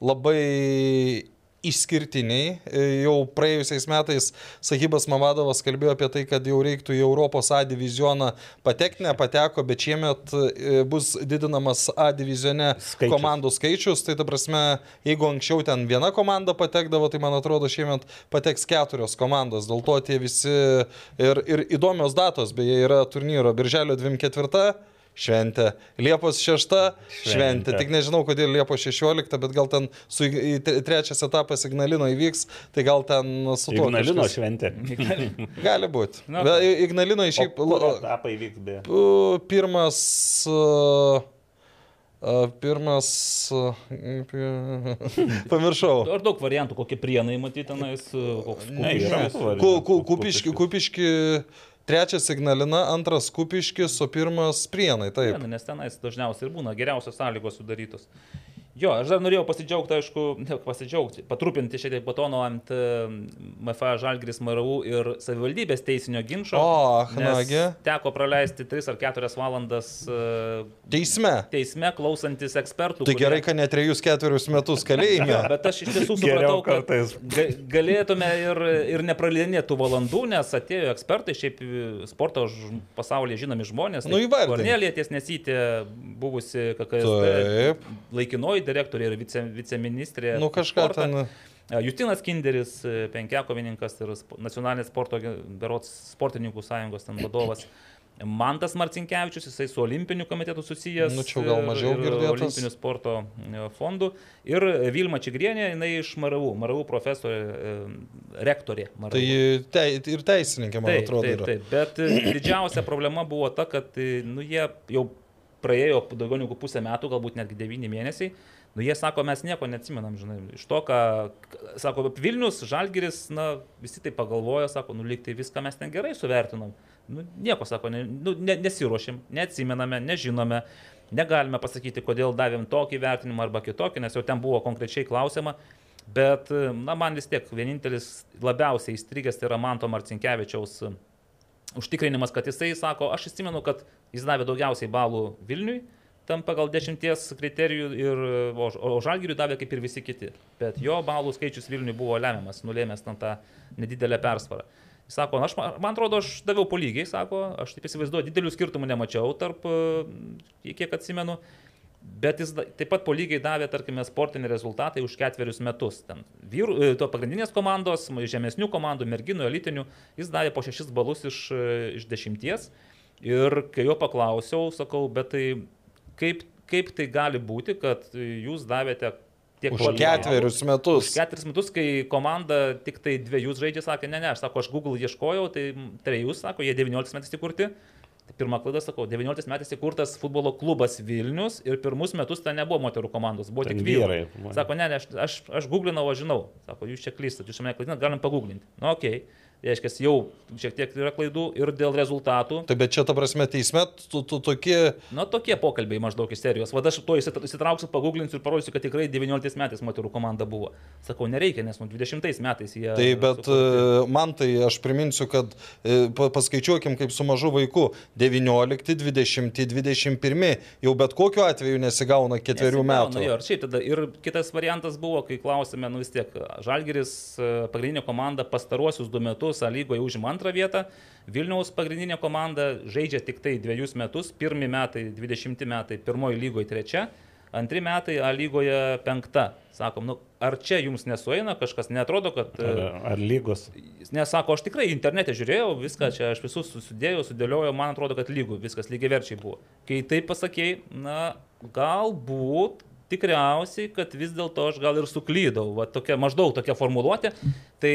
labai išskirtiniai. E, Jau praėjusiais metais Sahibas Mamadovas kalbėjo apie tai, kad jau reiktų į Europos A divizioną patekti, nepateko, bet šiemet e, bus didinamas A divizione Skaičius. komandų skaičius. Tai ta prasme, jeigu anksčiau ten viena komanda patekdavo, tai man atrodo šiemet pateks keturios komandos. Dėl to tie visi ir, ir įdomios datos, beje, yra turnyro Birželio 24. Šventė. Liepos 6 šventė. Šventė. Tik nežinau, kodėl Liepos 16, bet gal ten su į- į tre- trečias etapas Ignalino įvyks, tai gal ten su tuo. Ignalino kažkas- šventė. Gali būti. Na, Na, Ignalino šiaip kur la- etapai vyks be. Uh, pirmas. Uh, pirmas. Pi- pamiršau. Ar daug variantų, kokie prienai matyti tenais, koks Ne, yra kupiškis? variantų. Ku, ku, kupiški, kupiški. Trečias Ignalina, antras Kupiškis, o pirmas Prienai. Taip. Prienai, Nes tenais dažniausiai ir būna geriausios sąlygos sudarytos. Jo, aš dar norėjau pasidžiaugti, aišku, ne pasidžiaugti, patrupinti šiek tiek batono ant MFA Žalgris MRU ir savivaldybės teisinio ginčio. O, nagi. Teko praleisti 3 ar 4 valandas e, Teisme. teisme klausantis ekspertų. Tai kurie- gerai, kad ne trejus ketverius metus kalėjime. Bet aš iš tiesų supratau, kad galėtume ir, ir nepraleidinėti tų valandų, nes atėjo ekspertai, šiaip e, sporto pasaulyje žinomi žmonės. Nu, įvardink. Kornelija Tiesnesytė, buvusi KKS laikinoji direktorė ir vice, viceministrė. Nu kažką sportą. ten. Justinas Kinderis, e, penkiakovininkas ir nacionalinės sporto, berots sportininkų sąjungos ten vadovas. Mantas Marcinkievičius, jisai su olimpiniu komitetu susijęs. Nu, čia gal mažiau ir girdėtas. Olimpiniu sporto e, fondu. Ir Vilma Čigrienė, jinai iš MRU, MRU profesorė, e, rektorė. MRU. Tai te, ir teisininkė, man Taip, atrodo, taip, taip. Bet didžiausia problema buvo ta, kad nu, jie jau praėjo daugiau negu pusę metų, galbūt netgi devyni mėnesiai. Nu, jie sako, mes nieko neatsimenam, žinai. Iš to, ką, sako, Vilnius, Žalgiris, na, visi tai pagalvojo, sako, nu, lyg tai viską mes ten gerai suvertinom. Nu, nieko, sako, ne, nu, ne, nesiuošim, neatsimename, nežinome, negalime pasakyti, kodėl davėm tokį vertinimą arba kitokį, nes jau ten buvo konkrečiai klausima. Bet, e, na, man vis tiek vienintelis labiausiai įstrigęs tai yra Manto Marcinkievičiaus užtikrinimas, kad jisai sako, aš įsimenu, kad jis davė daugiausiai balų Vilniui, tam pagal dešimties kriterijų, ir, o, o Žalgiriui davė kaip ir visi kiti. Bet jo balų skaičius Vilniui buvo lemiamas, nulėmęs tam tą nedidelę persvarą. Jis sako, aš, man atrodo, aš daviau po lygiai, sako, aš taip įsivaizduoju, didelių skirtumų nemačiau tarp, e, kiek atsimenu. Bet jis taip pat po lygiai davė, tarkime, sportinį rezultatą už ketverius metus. Ten vyrų, e, to pagrindinės komandos, žemesnių komandų, merginų, elitinių, jis davė po šešis balus iš, e, iš dešimties. Ir kai jo paklausiau, sakau, bet tai kaip, kaip tai gali būti, kad jūs davėte tiek Už ketverius metus. Už ketverius metus, kai komanda tik tai dviejus žaidžia, sakė, ne, ne, aš sako, aš Google ieškojau, tai trejus, sako, jie 19 metais įkurti. Tai pirmą klaidą sakau, 19 metais įkurtas futbolo klubas Vilnius ir pirmus metus ten nebuvo moterų komandos, buvo Ten tik vyrai. vyrai. Sako, ne, ne, aš, aš, aš googlinau, aš žinau. Sako, jūs čia klystat, jūs mane klaidinat, galim pagooglinti. Na, okei. Okay. Reiškia, jau šiek tiek yra klaidų ir dėl rezultatų. Tai bet čia ta prasme teisme tu, tu tokie... Na, tokie pokalbiai maždaug iš serijos. Vada aš to įsit- įsitrauksiu, paguglinsiu ir parodysiu, kad tikrai 19 metais moterų komanda buvo. Sakau, nereikia, nes nu 20 metais jie... Tai bet sukurti. e, man tai aš priminsiu, kad e, pa- paskaičiuokim kaip su mažu vaiku. 19, 20, 21. Jau bet kokiu atveju nesigauna ketverių Nesigauna, metų. Jo, ir šiaip tada. Ir kitas variantas buvo, kai klausėme, nu vis tiek, Žalgeris e, pagrindinė komanda pastaruosius du metus A lygoje užima antrą vietą, Vilniaus pagrindinė komanda žaidžia tik tai dviejus metus, pirmi metai, 20 metai, pirmoji lygoje trečia, antri metai A lygoje penkta. Sakom, nu, ar čia jums nesueina kažkas, netrodo, kad... Ar, ar lygos. Nes sako, aš tikrai internete žiūrėjau, viską čia aš visus susidėjau, sudėliojau, man atrodo, kad lygų, viskas lygiai verčiai buvo. Kai tai pasakėjai, na, galbūt, tikriausiai, kad vis dėlto aš gal ir suklydau, va tokia maždaug tokia formuluotė, tai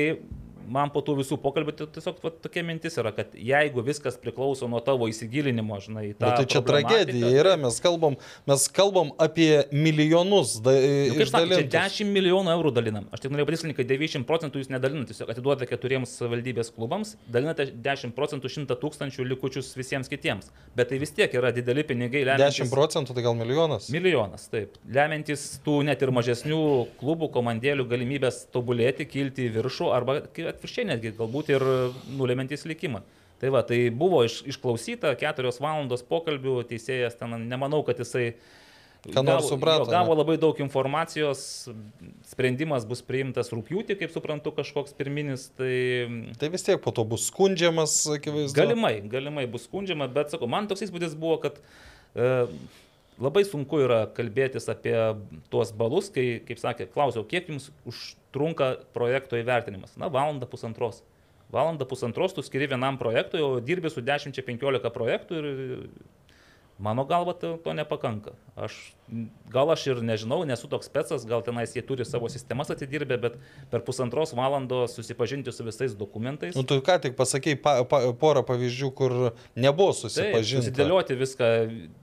man po tų visų pokalbių tai tiesiog va, tokia mintis yra, kad jeigu viskas priklauso nuo tavo įsigilinimo, žinai, tą... Bet tai čia tragedija yra, mes kalbam, mes kalbam apie milijonus da, Nu, kaip sakė, čia išdalintus. 10 milijonų eurų dalinam. Aš tik norėjau patikslinti, kad 90 procentų jūs nedalinate, tiesiog atiduodate keturiems valdybės klubams, dalinate 10 procentų 100 tūkstančių likučius visiems kitiems. Bet tai vis tiek yra dideli pinigai, lemiantys. 10 procentų, tai gal milijonas. Milijonas, taip. Lemiantis tų net ir mažesnių klubų, komandėlių galimybės tobulėti, kilti į viršų arba atvirkščiai netgi galbūt ir nulemiantis likimą. Tai va, tai buvo iš, išklausyta, keturios valandos pokalbių, teisėjas ten, nemanau, kad jisai nors suprato, jo, Gavo labai daug informacijos, sprendimas bus priimtas rūpjūtį, kaip suprantu, kažkoks pirminis, tai Tai vis tiek po to bus skundžiamas, akivaizdu. Galimai, galimai bus skundžiama, bet sakau, man toks įspūdis buvo, kad e, labai sunku yra kalbėtis apie tuos balus, kai, kaip sakė, klausiau, kiek jums užtrunka projekto įvertinimas. Na, valanda pusantros. Valanda pusantros tu skiri vienam projektui, o dirbi su 10-15 projektų ir mano galva to, to nepakanka. Aš, gal aš ir nežinau, nesu toks specas, gal tenais jie turi savo sistemas atidirbę, bet per pusantros valandos susipažinti su visais dokumentais. Nu, tu ką tik pasakėjai pa, pa, porą pavyzdžių, kur nebuvo susipažinti. susidėlioti viską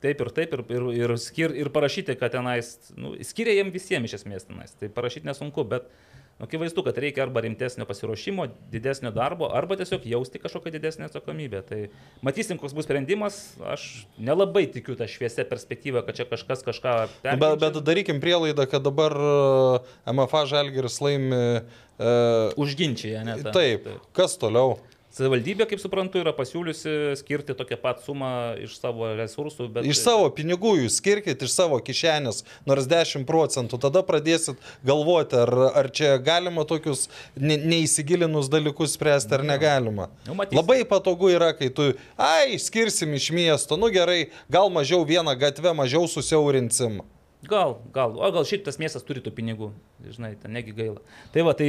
taip ir taip ir, ir, ir, skir, ir parašyti, kad tenais, nu, skiria jiem visiems iš esmės tenais. Tai parašyti nesunku, bet nu, akivaizdu, kad reikia arba rimtesnio pasiruošimo, didesnio darbo, arba tiesiog jausti kažkokią didesnę atsakomybę. Tai matysim, koks bus sprendimas. Aš nelabai tikiu tą šviesę perspektyvą, kad čia kažkas kažką Nu, Bet, peržengia. bet darykim prielaidą, kad dabar e, MFA Žalgiris laimi. Uh, Užginčia, ne? tą. taip, taip, kas toliau? Savivaldybė, kaip suprantu, yra pasiūliusi skirti tokią pat sumą iš savo resursų, bet... Iš savo pinigų jūs skirkit, iš savo kišenės, nors 10 procentų, tada pradėsit galvoti, ar, ar čia galima tokius ne, neįsigilinus dalykus spręsti, ar negalima. Nu, matysim. Labai patogu yra, kai tu, ai, skirsim iš miesto, nu gerai, gal mažiau vieną gatvę, mažiau susiaurinsim. Gal, gal, o gal šiaip tas miestas turi tų pinigų, žinai, ten negi gaila. Tai va, tai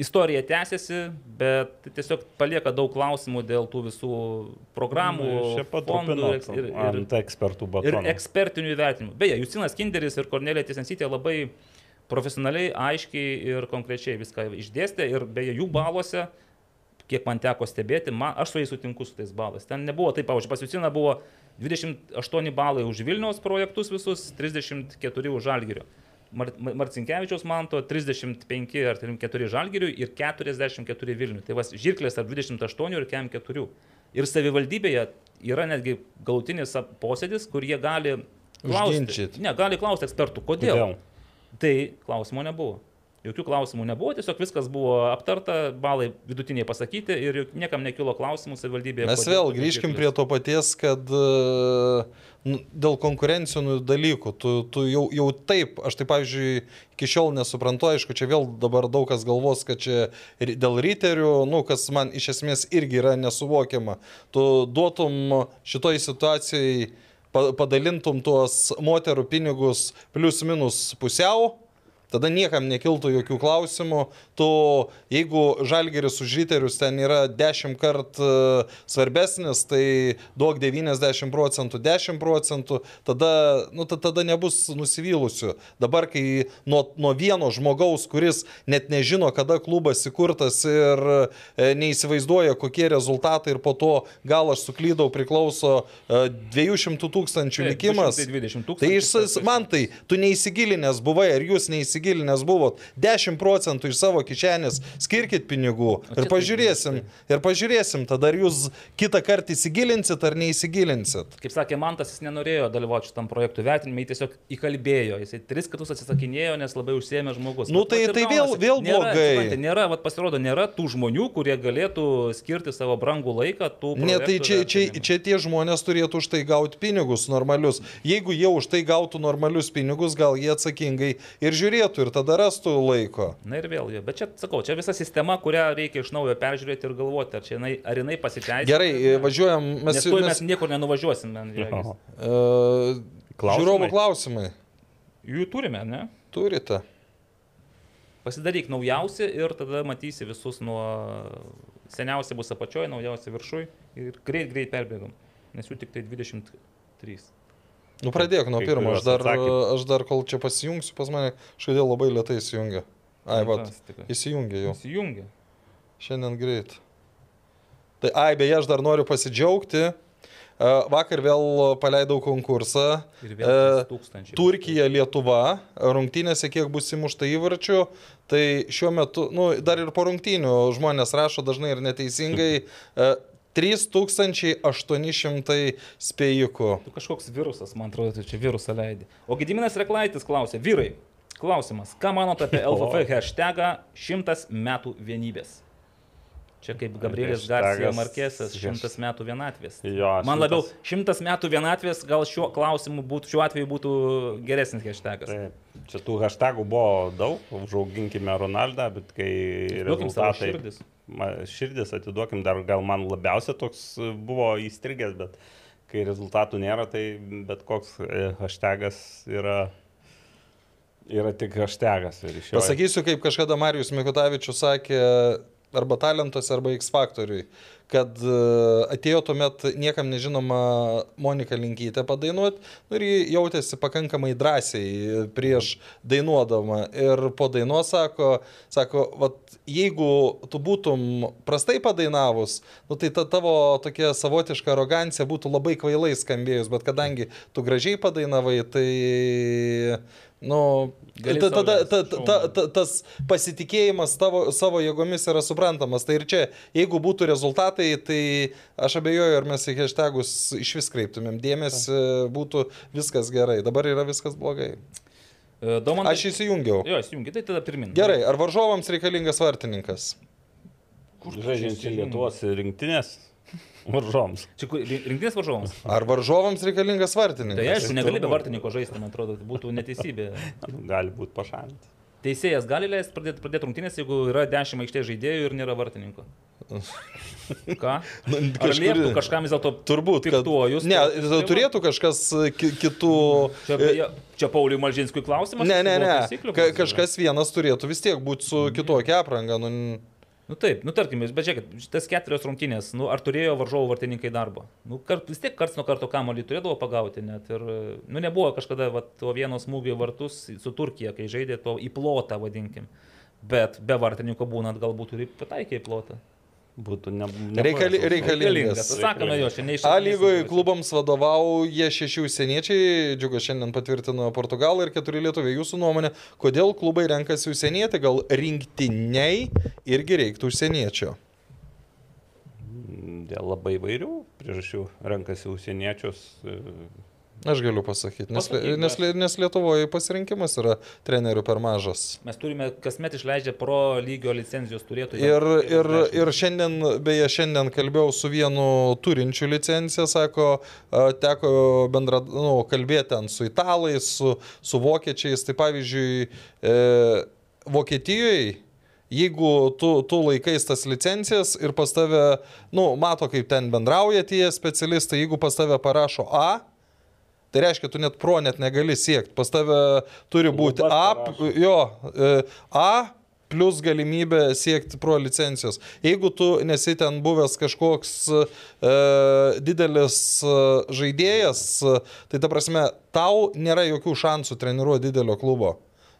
istorija tęsiasi, bet tiesiog palieka daug klausimų dėl tų visų programų, fondų ir, ir, ant ekspertų ir batono. ekspertinių įvertinimų. Beje, Justinas Kinderis ir Kornelija Tiesensytė labai profesionaliai, aiškiai ir konkrečiai viską išdėstė ir beje jų baluose, kiek man teko stebėti, man, aš su jais sutinku su tais balais. Ten nebuvo taip, pavyzdžiui, pas Justiną buvo 28 balai už Vilniaus projektus visus, 34 už Žalgirio. Mar Marcinkievičiaus manto 35 ar 34 Žalgiriui ir 44 Vilniui. Tai vas žirklės tarp 28 ir 44. Ir savivaldybėje yra netgi galutinis posėdis, kur jie gali klausti. Užginčyt. Ne, gali klausti ekspertų, kodėl. Kodėl? Tai klausimo nebuvo. Jokių klausimų nebuvo, tiesiog viskas buvo aptarta, balai vidutiniai pasakyti ir niekam nekilo klausimų savivaldybėje. Mes vėl grįžkim prie to paties, kad e, nu, dėl konkurencinių dalykų, tu, tu jau, jau taip, aš tai pavyzdžiui iki šiol nesuprantu, aišku, čia vėl dabar daug kas galvos, kad čia dėl riterių, nu, kas man iš esmės irgi yra nesuvokiama. Tu duotum šitoj situacijai, pa- padalintum tuos moterų pinigus plius minus pusiau. Tada niekam nekiltų jokių klausimų. Tu, jeigu žalgeris už riterius ten yra 10 kart e, svarbesnis, tai duok 90 procentų, 10 procentų, tada, nu, ta- tada nebus nusivylusių. Dabar, kai nuo, nuo vieno žmogaus, kuris net nežino, kada klubas įkurtas ir e, neįsivaizduoja, kokie rezultatai ir po to gal aš suklydau priklauso e, 200 tūkstančių likimas. 20 tūkstančių. Tai iš, man tai, tu neįsigilinęs buvai, ar jūs neįsigilinęs buvot, 10 procentų iš savo kišenės skirkit pinigų ir pažiūrėsim, ir pažiūrėsim, tada ar jūs kitą kartą įsigilinsit ar neįsigilinsit. Kaip sakė Mantas, jis nenorėjo dalyvauti šitam projektų vertinimui, jis tiesiog įkalbėjo, jis tris kartus atsisakinėjo, nes labai užsiemė žmogus. Nu, Vat- tai- tai vėl- vėl nėra, blogai. supranti, Nėra, vat, pasirodo, nėra tų žmonių, kurie galėtų skirti savo brangų laiką tų Ne, tai čia, čia, čia tie žmonės turėtų už tai gauti pinigus normalius. Jeigu jie už tai gautų normalius pinigus, gal jie atsakingai ir žiūrėtų ir tada rastų laiko. Na ir vėl, jo. bet čia, sakau, čia visa sistema, kurią reikia iš naujo peržiūrėti ir galvoti, ar, čia jinai, ar jinai pasiteisina. Gerai, e, važiuojam, mes, tuoj mes mes, niekur nenuvažiuosim, man. Oho. uh, Klausimai? žiūrovų klausimai. Jų turime, ne? Turite. Pasidaryk naujausi ir tada matysi visus nuo seniausia bus apačioje, naujausia viršui ir greit, greit perbėgam, nes jų tik tai 23. Nu pradėk nuo pirmo, aš dar, aš dar kol čia pasijungsiu, pas mane kažkodėl labai lietai įsijungia. Ai, va, Fantastika. įsijungia jau. Įsijungia. Šiandien greit. Tai, ai, beje, aš dar noriu pasidžiaugti. E, Vakar vėl paleidau konkursą. Ir E, vėl 1000. Turkija, Lietuva, rungtynėse kiek bus įmušta įvarčių, tai šiuo metu, nu, dar ir po rungtynių žmonės rašo dažnai ir neteisingai, e, 3800 spėjikų. Tu kažkoks virusas, man atrodo, tu čia virusą leidai. O Gediminas Reklaitis klausė, vyrai, klausimas, ką manote apie LVF hashtagą 100 metų vienybės? Čia kaip Gabrielis Garcia Markesas, 100 metų vienatvės. Jo, Man šimtas- labiau 100 metų vienatvės gal šiuo klausimu būtų, šiuo atveju būtų geresnis hashtagas. Taip. Čia tų hashtagų buvo daug, užauginkime Ronaldą, bet kai Duokim savo rezultatai... širdis. Ma- Širdis atiduokim, dar gal man labiausia toks e, buvo įstrigęs, bet kai rezultatų nėra, tai bet koks e, hashtagas yra, yra tik hashtagas. Pasakysiu, kaip kažkada Marijus Mikutavičius sakė, arba talentuose, arba X faktoriui, kad e, atėjo tuomet niekam nežinoma Monika Linkytė padainuoti nu, ir ji jautėsi pakankamai drąsiai prieš dainuodama. Ir po dainos sako, sako vat, jeigu tu būtum prastai padainavus, nu, tai ta tavo tokia savotiška arogancija būtų labai kvailai skambėjus, bet kadangi tu gražiai padainavai, tai... Nu, ta, leist, ta, ta, ta, ta, tas pasitikėjimas tavo, savo jėgomis yra suprantamas. Tai ir čia, jeigu būtų rezultatai, tai aš abejoju, ar mes į hashtagus iš vis kreiptumėm dėmesį, būtų viskas gerai. Dabar yra viskas blogai. E, Domantas. Aš įsijungiau. Jo, įsijungi, tai tada pirmin. Gerai, ar varžovams reikalingas vartininkas? Žaidžiant į Lietuvos rinktinės varžoms. Čia rinktinės varžovams. Ar varžovams reikalingas Tai vartininkas? aišku, negali be vartininko žaisti, man atrodo, tai būtų neteisybė. Gali būti pašalinti. Teisėjas gali leisti pradėti, pradėti rungtynės, jeigu yra 10 aikštės žaidėjų ir nėra vartininko. Ką? Nu, Ar kažkur- lieptų kažkam vis dėlto Turbūt, kad piktuojus? Ne, tai- turėtų kažkas ki kitų... Čia, beje, čia Pauliui Malžinskui klausimas. Ne, ne, ne. Ka kažkas vienas turėtų vis tiek būti su kitokia apranga. Nu, Nu taip, nu tarkim, bet žiūrėkit, šitas keturios rungtynės, nu ar turėjo varžovų vartininkai darbą? Nu kart, vis tiek karts nuo karto kamuolį turėdavo pagauti net ir, nu nebuvo kažkada va, to vieno smūgio vartus su Turkija, kai žaidė to į plotą, vadinkim. Bet be vartininko būnant galbūt ir pataikė į plotą. Būtų ne, Reikali-. Reikalingas. Sakome jo, čia A neišsiaiškinsim. lygoje klubams vadovauja šeši užsieniečiai, džiugas šiandien patvirtino Portugalą ir keturi lietuviai. Jūsų nuomonė, kodėl klubai renkasi užsienietį, gal rinktiniai irgi reiktų užsieniečio? Dėl labai vairių priežasčių renkasi užsieniečius. e, Aš galiu pasakyti, nes, Pasakyk, nes, prašau. nes Lietuvoje pasirinkimas yra trenerių per mažas. Mes turime kasmet išleidžia pro lygio licenzijos turėtojų. Ir, ir, ir šiandien, beje, šiandien kalbėjau su vienu turinčiu licenciją, sako, teko bendra, nu, kalbėti ten su italais, su, su vokiečiais. Tai pavyzdžiui, e, Vokietijoje, jeigu tu, tu laikais tas licencijas ir pas tave, nu, mato, kaip ten bendrauja tie specialistai, jeigu pas tave parašo A, Tai reiškia, tu net pro net negali siekti. Pas tave turi būti A, jo, e, A plus galimybė siekti pro licencijos. Jeigu tu nesi ten buvęs kažkoks e, didelis e, žaidėjas, e, tai ta prasme, tau nėra jokių šansų treniruoti didelio klubo.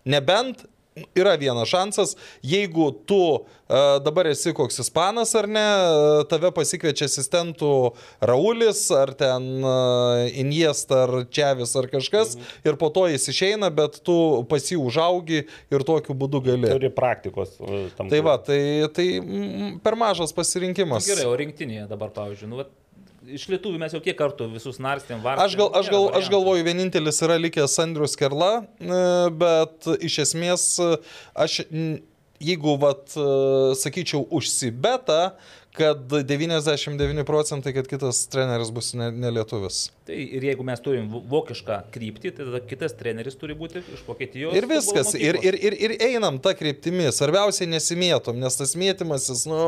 Nebent yra vienas šansas, jeigu tu e, dabar esi koks ispanas ar ne, e, tave pasikviečia asistentų Raulis ar ten e, Iniesta ar Čiavis ar kažkas ir po to jis išeina, bet tu pasi užaugi ir tokiu būdu gali. Turi praktikos. tam Tai va, tai, tai per mažas pasirinkimas. Gerai, o rinktinėje dabar, pavyzdžiui, nu, iš lietuvių mes jau kiek kartų visus narstėm, varstėm. Aš, gal, aš, gal, aš galvoju, vienintelis yra likęs Andrius Kerla, e, bet iš esmės e, aš, jeigu, vat, e, sakyčiau, užsibeta, kad 99 procentai, kad kitas treneris bus ne, ne lietuvis. Tai ir jeigu mes turim vo- vokišką kryptį, tai tada kitas treneris turi būti iš Vokietijos. Ir viskas, ir, ir, ir, ir einam tą kryptimį. Svarbiausia nesimėtom, nes tas mėtymasis, nu,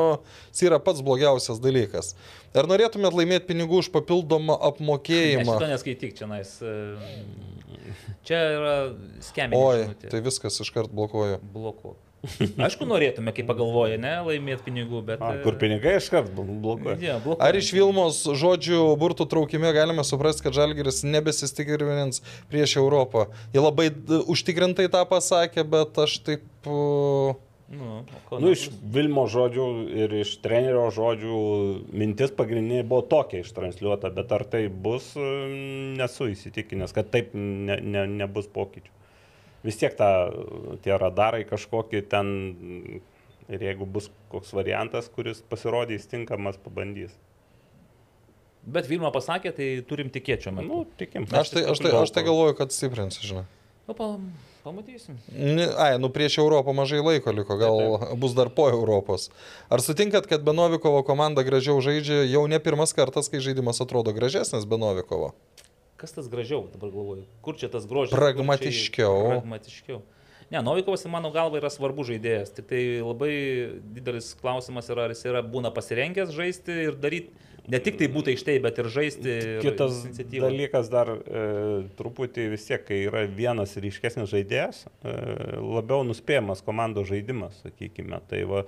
jis yra pats blogiausias dalykas. Ar norėtumėt laimėti pinigų už papildomą Ne, apmokėjimą? šito neskaityk čia, nais. Čia yra skemė. Oi, tai viskas iškart blokuoju. blokuok. Aišku, norėtume, kaip pagalvoja, ne, laimėti pinigų, bet... A, e, kur pinigai iškart blokuoja. Ja, blokuoja. Ar iš Vilmos žodžių burtų traukime galime suprasti, kad Žalgiris nebesistikrins prieš Europą? Jie labai užtikrintai tą pasakė, bet aš taip... uh, Nu, Nu, iš Vilmo žodžių ir iš trenerio žodžių mintis pagrindinė buvo tokia ištransliuota, bet ar tai bus, mm, nesu įsitikinęs, kad taip ne, ne, nebus pokyčių. Vis tiek ta, tie radarai kažkokie ten ir jeigu bus koks variantas, kuris pasirodys tinkamas, pabandys. Bet Vilma pasakė, tai turim tikėčiau. Nu, tikim. Aš tai, aš, tai, aš tai galvoju, kad stiprins, žinai. Nu, pa, pamatysim. Ai, nu prieš Europą mažai laiko liko, gal bus dar po Europos. Ar sutinkat, kad Benovikovo komanda gražiau žaidžia jau ne pirmas kartas, kai žaidimas atrodo gražesnis Benovikovo? Kas tas gražiau, dabar galvoju. Kur čia tas grožis? Pragmatiškiau. Čia- Pragmatiškiau. Ne, Novikovas, mano galva, yra svarbus žaidėjas. Tik tai labai didelis klausimas yra, ar jis yra būna pasirengęs žaisti ir daryti, ne tik tai būti aikštėje, bet ir žaisti. ir Kitas iniciatyvą. dalykas dar e, truputį vis tiek, kai yra vienas ryškesnis žaidėjas, e, labiau nuspėjamas komandos žaidimas, sakykime. Tai va,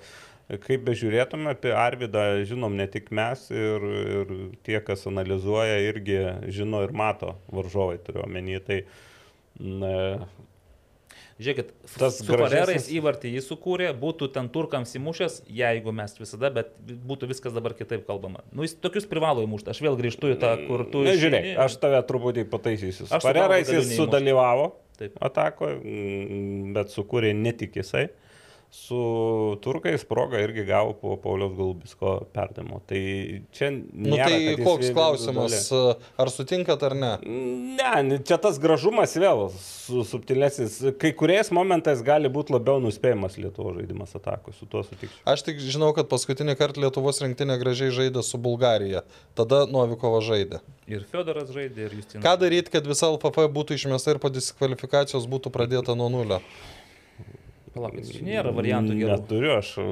kaip bežiūrėtume apie Arvidą, žinom ne tik mes ir, ir tie, kas analizuoja, irgi žino ir mato varžovai turiu omeny. Tai, na, Žiūrėkit, Tas tas su gražesnis- Farerais įvartį jis sukūrė, būtų ten turkams įmušęs, jeigu mes visada, bet būtų viskas dabar kitaip kalbama. Nu, jis tokius privalo įmušti. Aš vėl grįžtu į tą, kur tu... Na, žiūrėk, aš tave truputį pataisysiu. Aš su Farerais galva galiu jis sudalyvavo Taip. atakoje, bet sukūrė ne tik jisai. Su turkais progą irgi gavo po Pauliaus Gulbisko perdamo. Tai čia Nu nėra, tai koks klausimas, ar sutinkat ar ne? Ne, čia tas gražumas vėl su, subtilesnis. Kai kuriais momentais gali būti labiau nuspėjamas Lietuvo žaidimas atakui, su tuo sutikčiau. Aš tik žinau, kad paskutinį kartą Lietuvos rinktinė gražiai žaidė su Bulgarija. Tada Novikova žaidė. Ir Fedoras žaidė, ir Justinas. Ką daryti, kad visa LFF būtų išmesta ir po diskvalifikacijos būtų pradėta nuo nulio? Palaukit, čia nėra variantų gerų. Neturiu aš.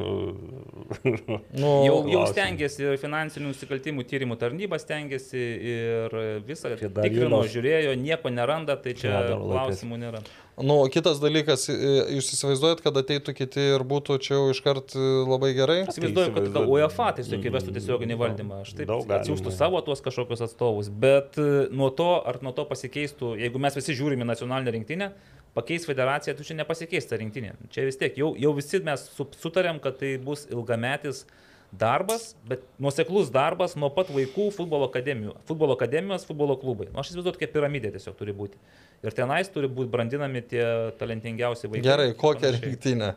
Nu, Jau, jau stengiasi ir finansinių nusikaltimų tyrimų tarnyba stengiasi ir visą tikrino, žiūrėjo, nieko neranda, tai čia laikas. klausimų nėra. nu, kitas dalykas, jūs įsivaizduojat, kad ateitų kiti ir būtų čia jau iškart labai gerai? Aš įsivaizduoju, kad gal. UEFA tiesiog įvestų tiesioginį valdymą. Aš taip atsiųstų savo tuos kažkokius atstovus. Bet nuo to, ar nuo to pasikeistų, jeigu mes visi žiūrime nacionalinę rinktinę, pakeis federaciją, tu čia nepasikeis ta rinktinė. Čia vis tiek, jau, jau visi mes su- sutarėm, kad tai bus ilgametis darbas, bet nuoseklus darbas nuo pat vaikų futbolo akademijų. Futbolo akademijos, futbolo klubai. Nu, aš įsivaizduoju, kaip piramidė tiesiog turi būti. Ir tenais turi būti brandinami tie talentingiausi vaikai. Gerai, kokią rinktinę?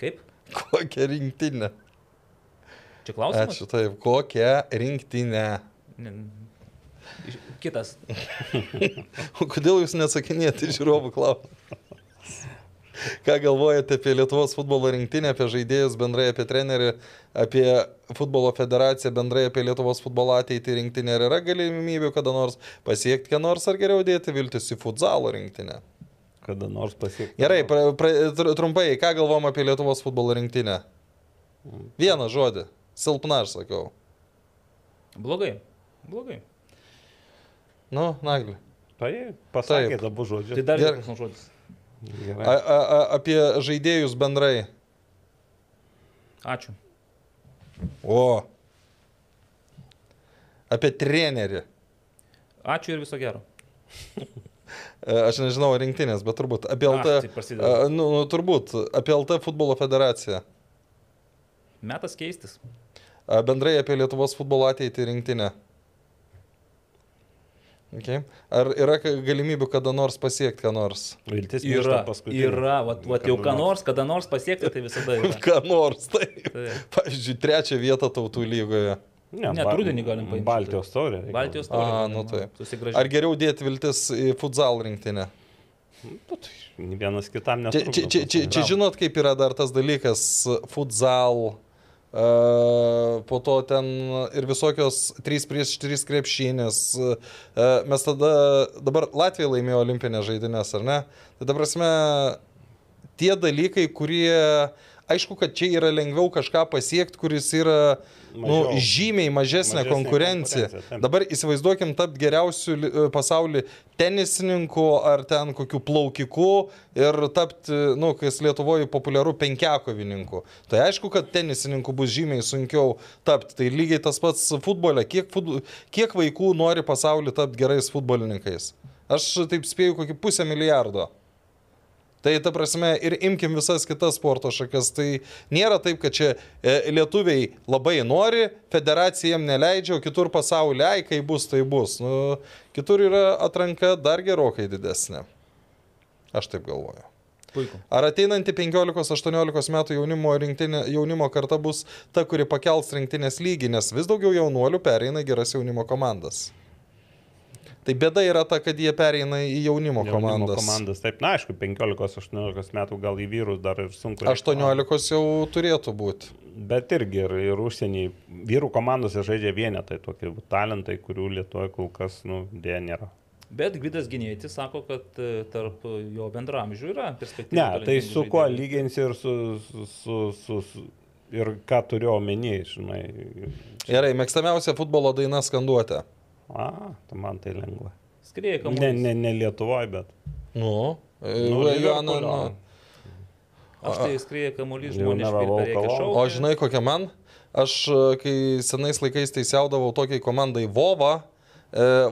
Kaip? Kokią rinktinę? Čia klausimas? Ačiū taip, kokią rinktinę? Ne- Kitas. O kodėl jūs neatsakinėjate žiūrovų klausimą? Ką galvojate apie Lietuvos futbolo rinktinę, apie žaidėjus bendrai, apie trenerį, apie futbolo federaciją bendrai, apie Lietuvos futbolo ateitį rinktinę? Ar yra galimybių kada nors pasiekti, ką nors, ar geriau dėti viltis į futzalo rinktinę? Kada nors pasiekti. Gerai, pra, pra, tr- trumpai, ką galvom apie Lietuvos futbolo rinktinę? Vieną žodį. Silpna, aš sakau. Blogai. Blogai. Nu, nagli. Tai pasakė Taip. abu žodžius. Tai dar vienas žodis. Gerai. A, a, a, apie žaidėjus bendrai. Ačiū. O. Apie trenerį. Ačiū ir viso gero. E, Aš nežinau rinktinės, bet turbūt apie Ach, LT. tai prasideda. A, nu, nu, turbūt apie LT futbolo federaciją. Metas keistis. A, Bendrai apie Lietuvos futbolo ateitį rinktinę. Okay. Ar yra galimybių kada nors pasiekti ką nors? Viltis Yra, paskutinė. yra, vat, vat jau Kada ką nors. kada nors pasiekti, tai visada yra. Ką nors, taip. Taip. Pavyzdžiui, trečią vietą tautų lygoje. Ne, Net Ba- rudenį galim paimti. Baltijos taurė. Baltijos A, taurė. nu taip. Susigražinti. Ar geriau dėti viltis į futsal rinktinę? Nu, tai Vienas kitam Čia, netrukdo. čia, čia, čia, čia žinot, kaip yra dar tas dalykas, futsal, po to ten ir visokios 3 prieš 3 krepšinės. Uh, mes tada, dabar Latvija laimėjo olimpinės žaidynės, ar ne? Tai dabar prasme, tie dalykai, kurie, aišku, kad čia yra lengviau kažką pasiekti, kuris yra nu, Mažiau. žymiai mažesnė Mažesnė konkurencija. konkurencija, taip. Dabar įsivaizduokim tapti geriausių e, pasaulį tenisininku ar ten kokiu plaukiku ir tapti, nu, kas Lietuvoje populiaru, penkiakovininku. Tai aišku, kad tenisininku bus žymiai sunkiau tapti. Tai lygiai tas pats futbole. Kiek, futbol, kiek vaikų nori pasaulį tapti gerais futbolininkais? Aš taip spėju kokį pusę milijardo. Tai ta prasme ir imkim visas kitas sporto šakas. Tai nėra taip, kad čia e, lietuviai labai nori, federacija jiem neleidžia, o kitur pasaulyje, ai, kai bus, tai bus. Nu, kitur yra atranka dar gerokai didesnė. Aš taip galvoju. Puiku. Ar ateinanti 15-18 metų jaunimo, rinktinė, jaunimo karta bus ta, kuri pakels rinktinės lygį, nes vis daugiau jaunuolių pereina geras jaunimo komandas. Tai bėda yra ta, kad jie pereina į jaunimo, Jaunimo komandas. komandas. Taip, na, aišku, 15-18 metų gal į vyrus dar ir sunku. 18 jau turėtų būti. Bet irgi ir, ir užsienį vyrų komandose žaidžia vienetai, tokie talentai, kurių Lietuvoje kol kas, nu, dėja nėra. Bet Gvidas Ginėtis sako, kad e, tarp jo bendramžių yra perspektyvų. Ne, tai su kuo žaidėjų. lyginsi ir su, su, su, su, su ir ką turiu omeny, žinai. Gerai, mėgstamiausia futbolo daina skanduotė. A, tai man tai lengva. Skrieja Ne, kamuolys. ne, ne Lietuvoje, bet. Nu, Nu, Joana, Liverpoolio. nu. Aš tai skrieja kamuolys žmonės šaukti. O žinai kokia man? Aš, e, kai senais laikais teisiaudavau tokiai komandai Vova,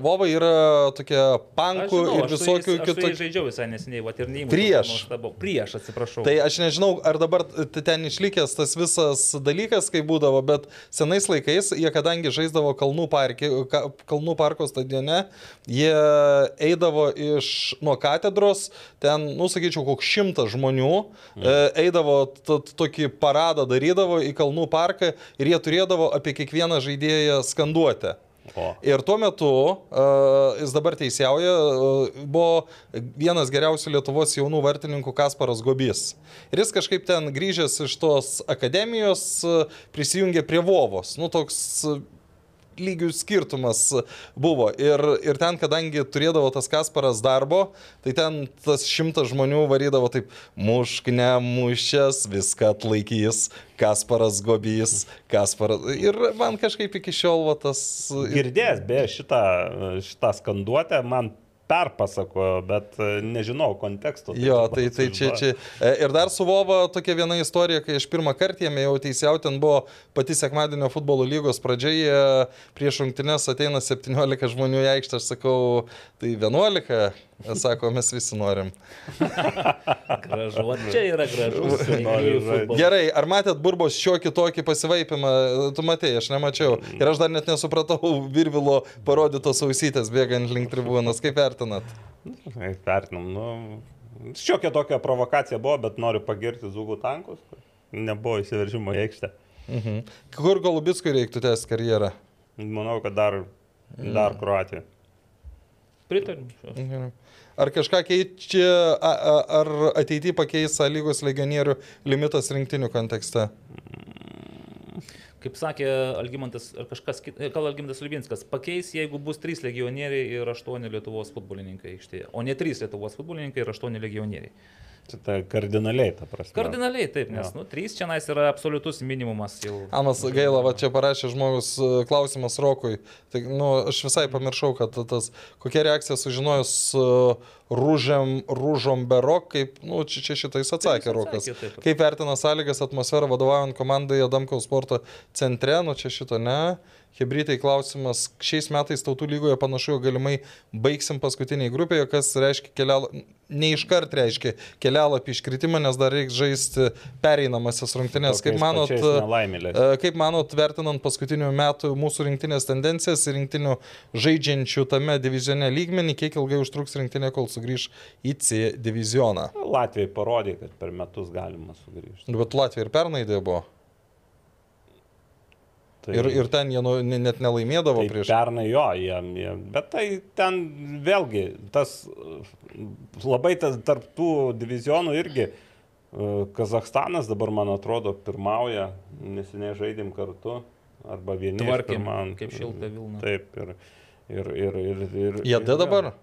Vova yra tokia pankų žinau, ir visokių jais- aš žaidžiau visai neseniai, va ir neįmanoma. Prieš. Prieš, atsiprašau. Tai aš nežinau, ar dabar ten išlikęs tas visas dalykas, kai būdavo, bet senais laikais jie, kadangi žaisdavo Kalnų, parke, ka, Kalnų parko stadione, jie eidavo iš nuo katedros, ten, nu, sakyčiau, koks šimtas žmonių, mm. eidavo tokį paradą darydavo į Kalnų parką ir jie turėdavo apie kiekvieną žaidėją skanduotę. O. Ir tuo metu uh, jis dabar teisiauja, uh, buvo vienas geriausių Lietuvos jaunų vartininkų Kasparas Gobys. Ir jis kažkaip ten grįžęs iš tos akademijos uh, prisijungė prie Vovos. Nu, toks uh, lygių skirtumas buvo. Ir, ir ten, kadangi turėdavo tas Kasparas darbo, tai ten tas šimtas žmonių varydavo taip, mušk nemušęs, viską atlaikys, Kasparas Gobys, Kasparas. Ir man kažkaip iki šiol va, tas... Girdėjęs, beje, šitą, šitą skanduotę man perpasakojo, bet e, nežinau konteksto. Jo, dabar tai, tai čia, čia. E, Ir dar su Vova tokia viena istorija, kai aš pirmą kartą jame jau teisiauti, ten buvo pati sekmadienio futbolo lygos pradžioje, prieš rungtynes ateina 17 žmonių į aikštę, aš sakau, tai 11, Jie sako, mes visi norim. Gražu, čia yra žaisti. Gerai, ar matėt burbos šiokį tokį pasivaipimą? Tu matėjai, aš nemačiau. Ir aš dar net nesupratau Virvilo parodytos ausytės bėgant link tribūnos. Kaip vertinat? Vertinam, nu. Šiokia tokia provokacija buvo, bet noriu pagirti Zugų tankus. Nebuvo įsiveržimo į aikštę. Mhm. Kur Golubickui reiktų tęsti karjerą? Manau, kad dar Dar Kroatija. Pritariu. Gerai. Ar kažką keičia, ar ateityje pakeis lygos legionierių limitas rinktinių kontekste? Kaip sakė Algymantas, kažkas kitas, gal Algymantas Libinskas, pakeis, jeigu bus 3 legionieriai ir 8 Lietuvos futbolininkai aikštėje, o ne 3 Lietuvos futbolininkai ir 8 legionieriai. Tai kardinaliai, ta prasme. Kardinaliai taip, nes Jo. nu, 3 čia nais yra absoliutus minimumas jau. Anas gaila, va čia parašė žmogus e, klausimas Rokui. Tai, nu, aš visai pamiršau, kad tas, kokia reakcija sužinojus uh, rūžėm, rūžom berok, kaip, nu, čia, čia šitais atsakė Rokas. atsakė, taip. Kaip vertina sąlygas atmosferą vadovaujant komandai Adamkaus sporto centre, nu čia šito ne. Hebrytai klausimas, šiais metais tautų lygoje panašu, galimai baigsim paskutiniai grupėje, kas reiškia kelialapį, ne iškart reiškia kelialapį iškritimą, nes dar reikia žaisti pereinamasias rungtynės. Kaip manot. E, Kaip manot, vertinant paskutinių metų mūsų rinktinės tendencijas ir rinktinių žaidžiančių tame divizione lygmenį, kiek ilgai užtruks rinktinė, kol sugrįž į C divizioną? Latvijai parodė, kad per metus galima sugrįžti. Bet Latvija ir pernai dė buvo. Tai, Ir, ir ten jie nu, ne- net nelaimėdavo tai prieš. pernai jo, jie, jie, bet tai ten vėlgi, tas labai tas tarptų divizionų irgi. uh, Kazakstanas dabar, man atrodo, pirmauja, neseniai žaidėm kartu, arba vieni. iš Tvarkėm, pirmaujų. kaip šilta Vilna. Taip, ir, ir, ir, ir, ir Jie D dabar?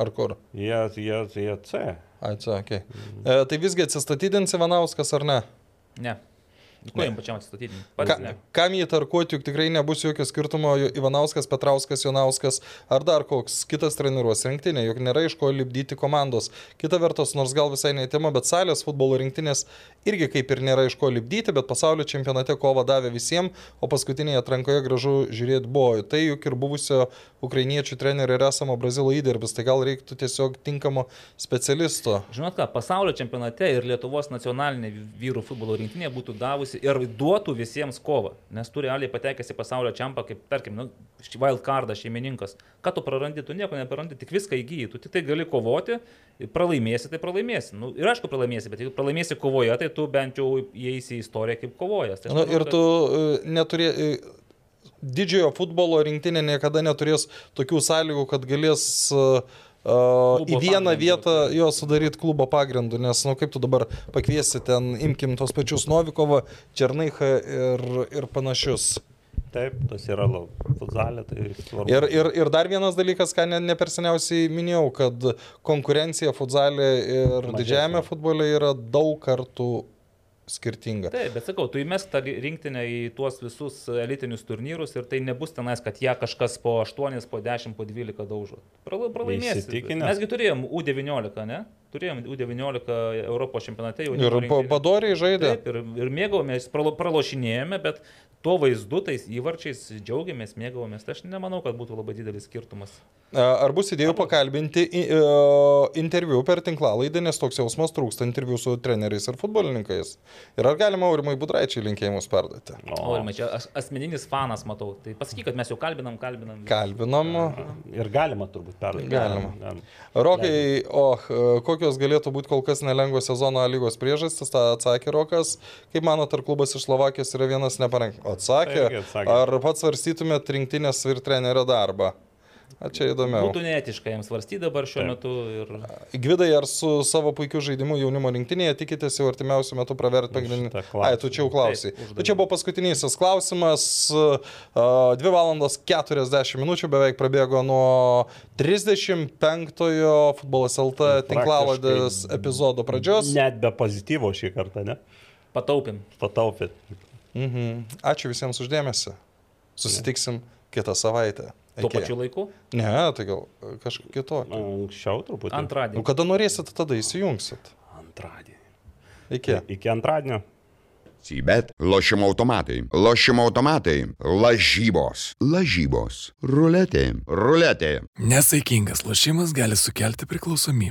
Ar kur? Jie, jie, jie C. Ai, čia, okay. e, tai visgi atsistatydins Ivanauskas ar ne? Ne. Kuo jam pačiam atsistatydinti? Ka, kam jį tarkuoti, juk tikrai nebus jokio skirtumo Ivanauskas, Petrauskas, Jonauskas ar dar koks kitas treniruos rinktinė, juk nėra iš ko lipdyti komandos. Kita vertus, nors gal visai neįtimo, bet salės futbolo rinktinės irgi kaip ir nėra iš ko lipdyti, bet pasaulio čempionate kovą davė visiems, o paskutinėje atrankoje gražu žiūrėti buvo. Tai juk ir buvusio ukrainiečių trenerio ir esamo brazilo įdirbis, tai gal reiktų tiesiog tinkamo specialisto. Žinot ką, pasaulio čempionate ir Lietuvos nacionalinė vyrų futbolo rinktinė būtų davusi ir duotų visiems kovą, nes turi realiai patekęs į pasaulio čempą, kaip tarkim, nu, wild cardą šeimininkas. Ką tu prarandi, tu nieko neprarandi, tik viską įgyji, tu tik tai gali kovoti, pralaimėsi, tai pralaimėsi. Nu, ir aišku, pralaimėsi, bet jeigu pralaimėsi kovoje, tai tu bent jau įeisi į istoriją kaip kovojas. Tai Na, manau, ir kad- tu e, neturė, e, didžiojo futbolo rinktinė niekada neturės tokių sąlygų, kad galės uh, uh, į vieną pagrindu, vietą jo sudaryti klubo pagrindu, nes, na, nu, kaip tu dabar pakviesi ten, imkim tos pačius Novikovą, Černaichą ir, ir panašius. Taip, tas yra futzalė, tai svarbu. Ir, ir, ir dar vienas dalykas, ką ne, ne per seniausiai minėjau, kad konkurencija futzalė ir didžiajame futbole yra daug kartų skirtinga. Taip, bet sakau, tu įmesk tą rinktinę į tuos visus elitinius turnyrus ir tai nebus tenais, kad ją kažkas po 8, po 10, po 12 daužo. Prala- Pralaimėsi. Mesgi turėjom U19, ne? Turėjom U19 Europos čempionate jau. Ir pa- padoriai žaidė. Taip, ir, ir mėgavomės, pralo- pralošinėjome, bet tuo vaizdu, tais įvarčiais džiaugiamės, mėgavomės. Tai aš nemanau, kad būtų labai didelis skirtumas. Ar bus idėjų pakalbinti e, interviu per tinklalaidę, nes toks jausmas trūksta interviu su treneriais ir futbolininkais. Ir ar galima Aurimai Budraičiai linkėjimus perduoti? Ir čia as, asmeninis fanas matau. Tai pasakyk, kad mes jau kalbinam, kalbinam. Kalbinam. Ir galima turbūt perduoti. Galima. Galima. Rokai, o kokios galėtų būti kol kas nelengvos sezono A lygos priežastis, tą atsakė Rokas. Kaip manote, ar klubas iš Slovakijos yra vienas neparank? Atsakė. Atsakė. Ar pats svarstytumėt rinktinės ir trenerio darbą? A čia įdomiau. Būtų neetiška jiems svarstyti dabar šiuo metu. Ir... Gvidai, ar su savo puikiu žaidimu jaunimo rinktinėje tikitės jau artimiausiu metu praverti pagrindinį? Ai, tu čia jau klausai. Taip, Tu čia buvo paskutinysis klausimas. 2 valandos 40 minučių beveik prabėgo nuo 35-ojo futbolas LT tinklaladės epizodo pradžios. Net be pozityvo šį kartą, ne? Pataupim. Pataupit. Mhm. Ačiū visiems uždėmesi. Susitiksim kitą savaitę. Tuo pačiu laiku. Ne, tai gal kažkaip kitokį. Anksčiau truputį. Nu, Antradienį. kada norėsit, tada įsijungsit. Antradienį. Iki. Iki antradienio. Sybet, lošimo automatai, lošimo automatai, lažybos, lažybos, ruletė, ruletė. Nesaikingas lošimas gali sukelti priklausomybę.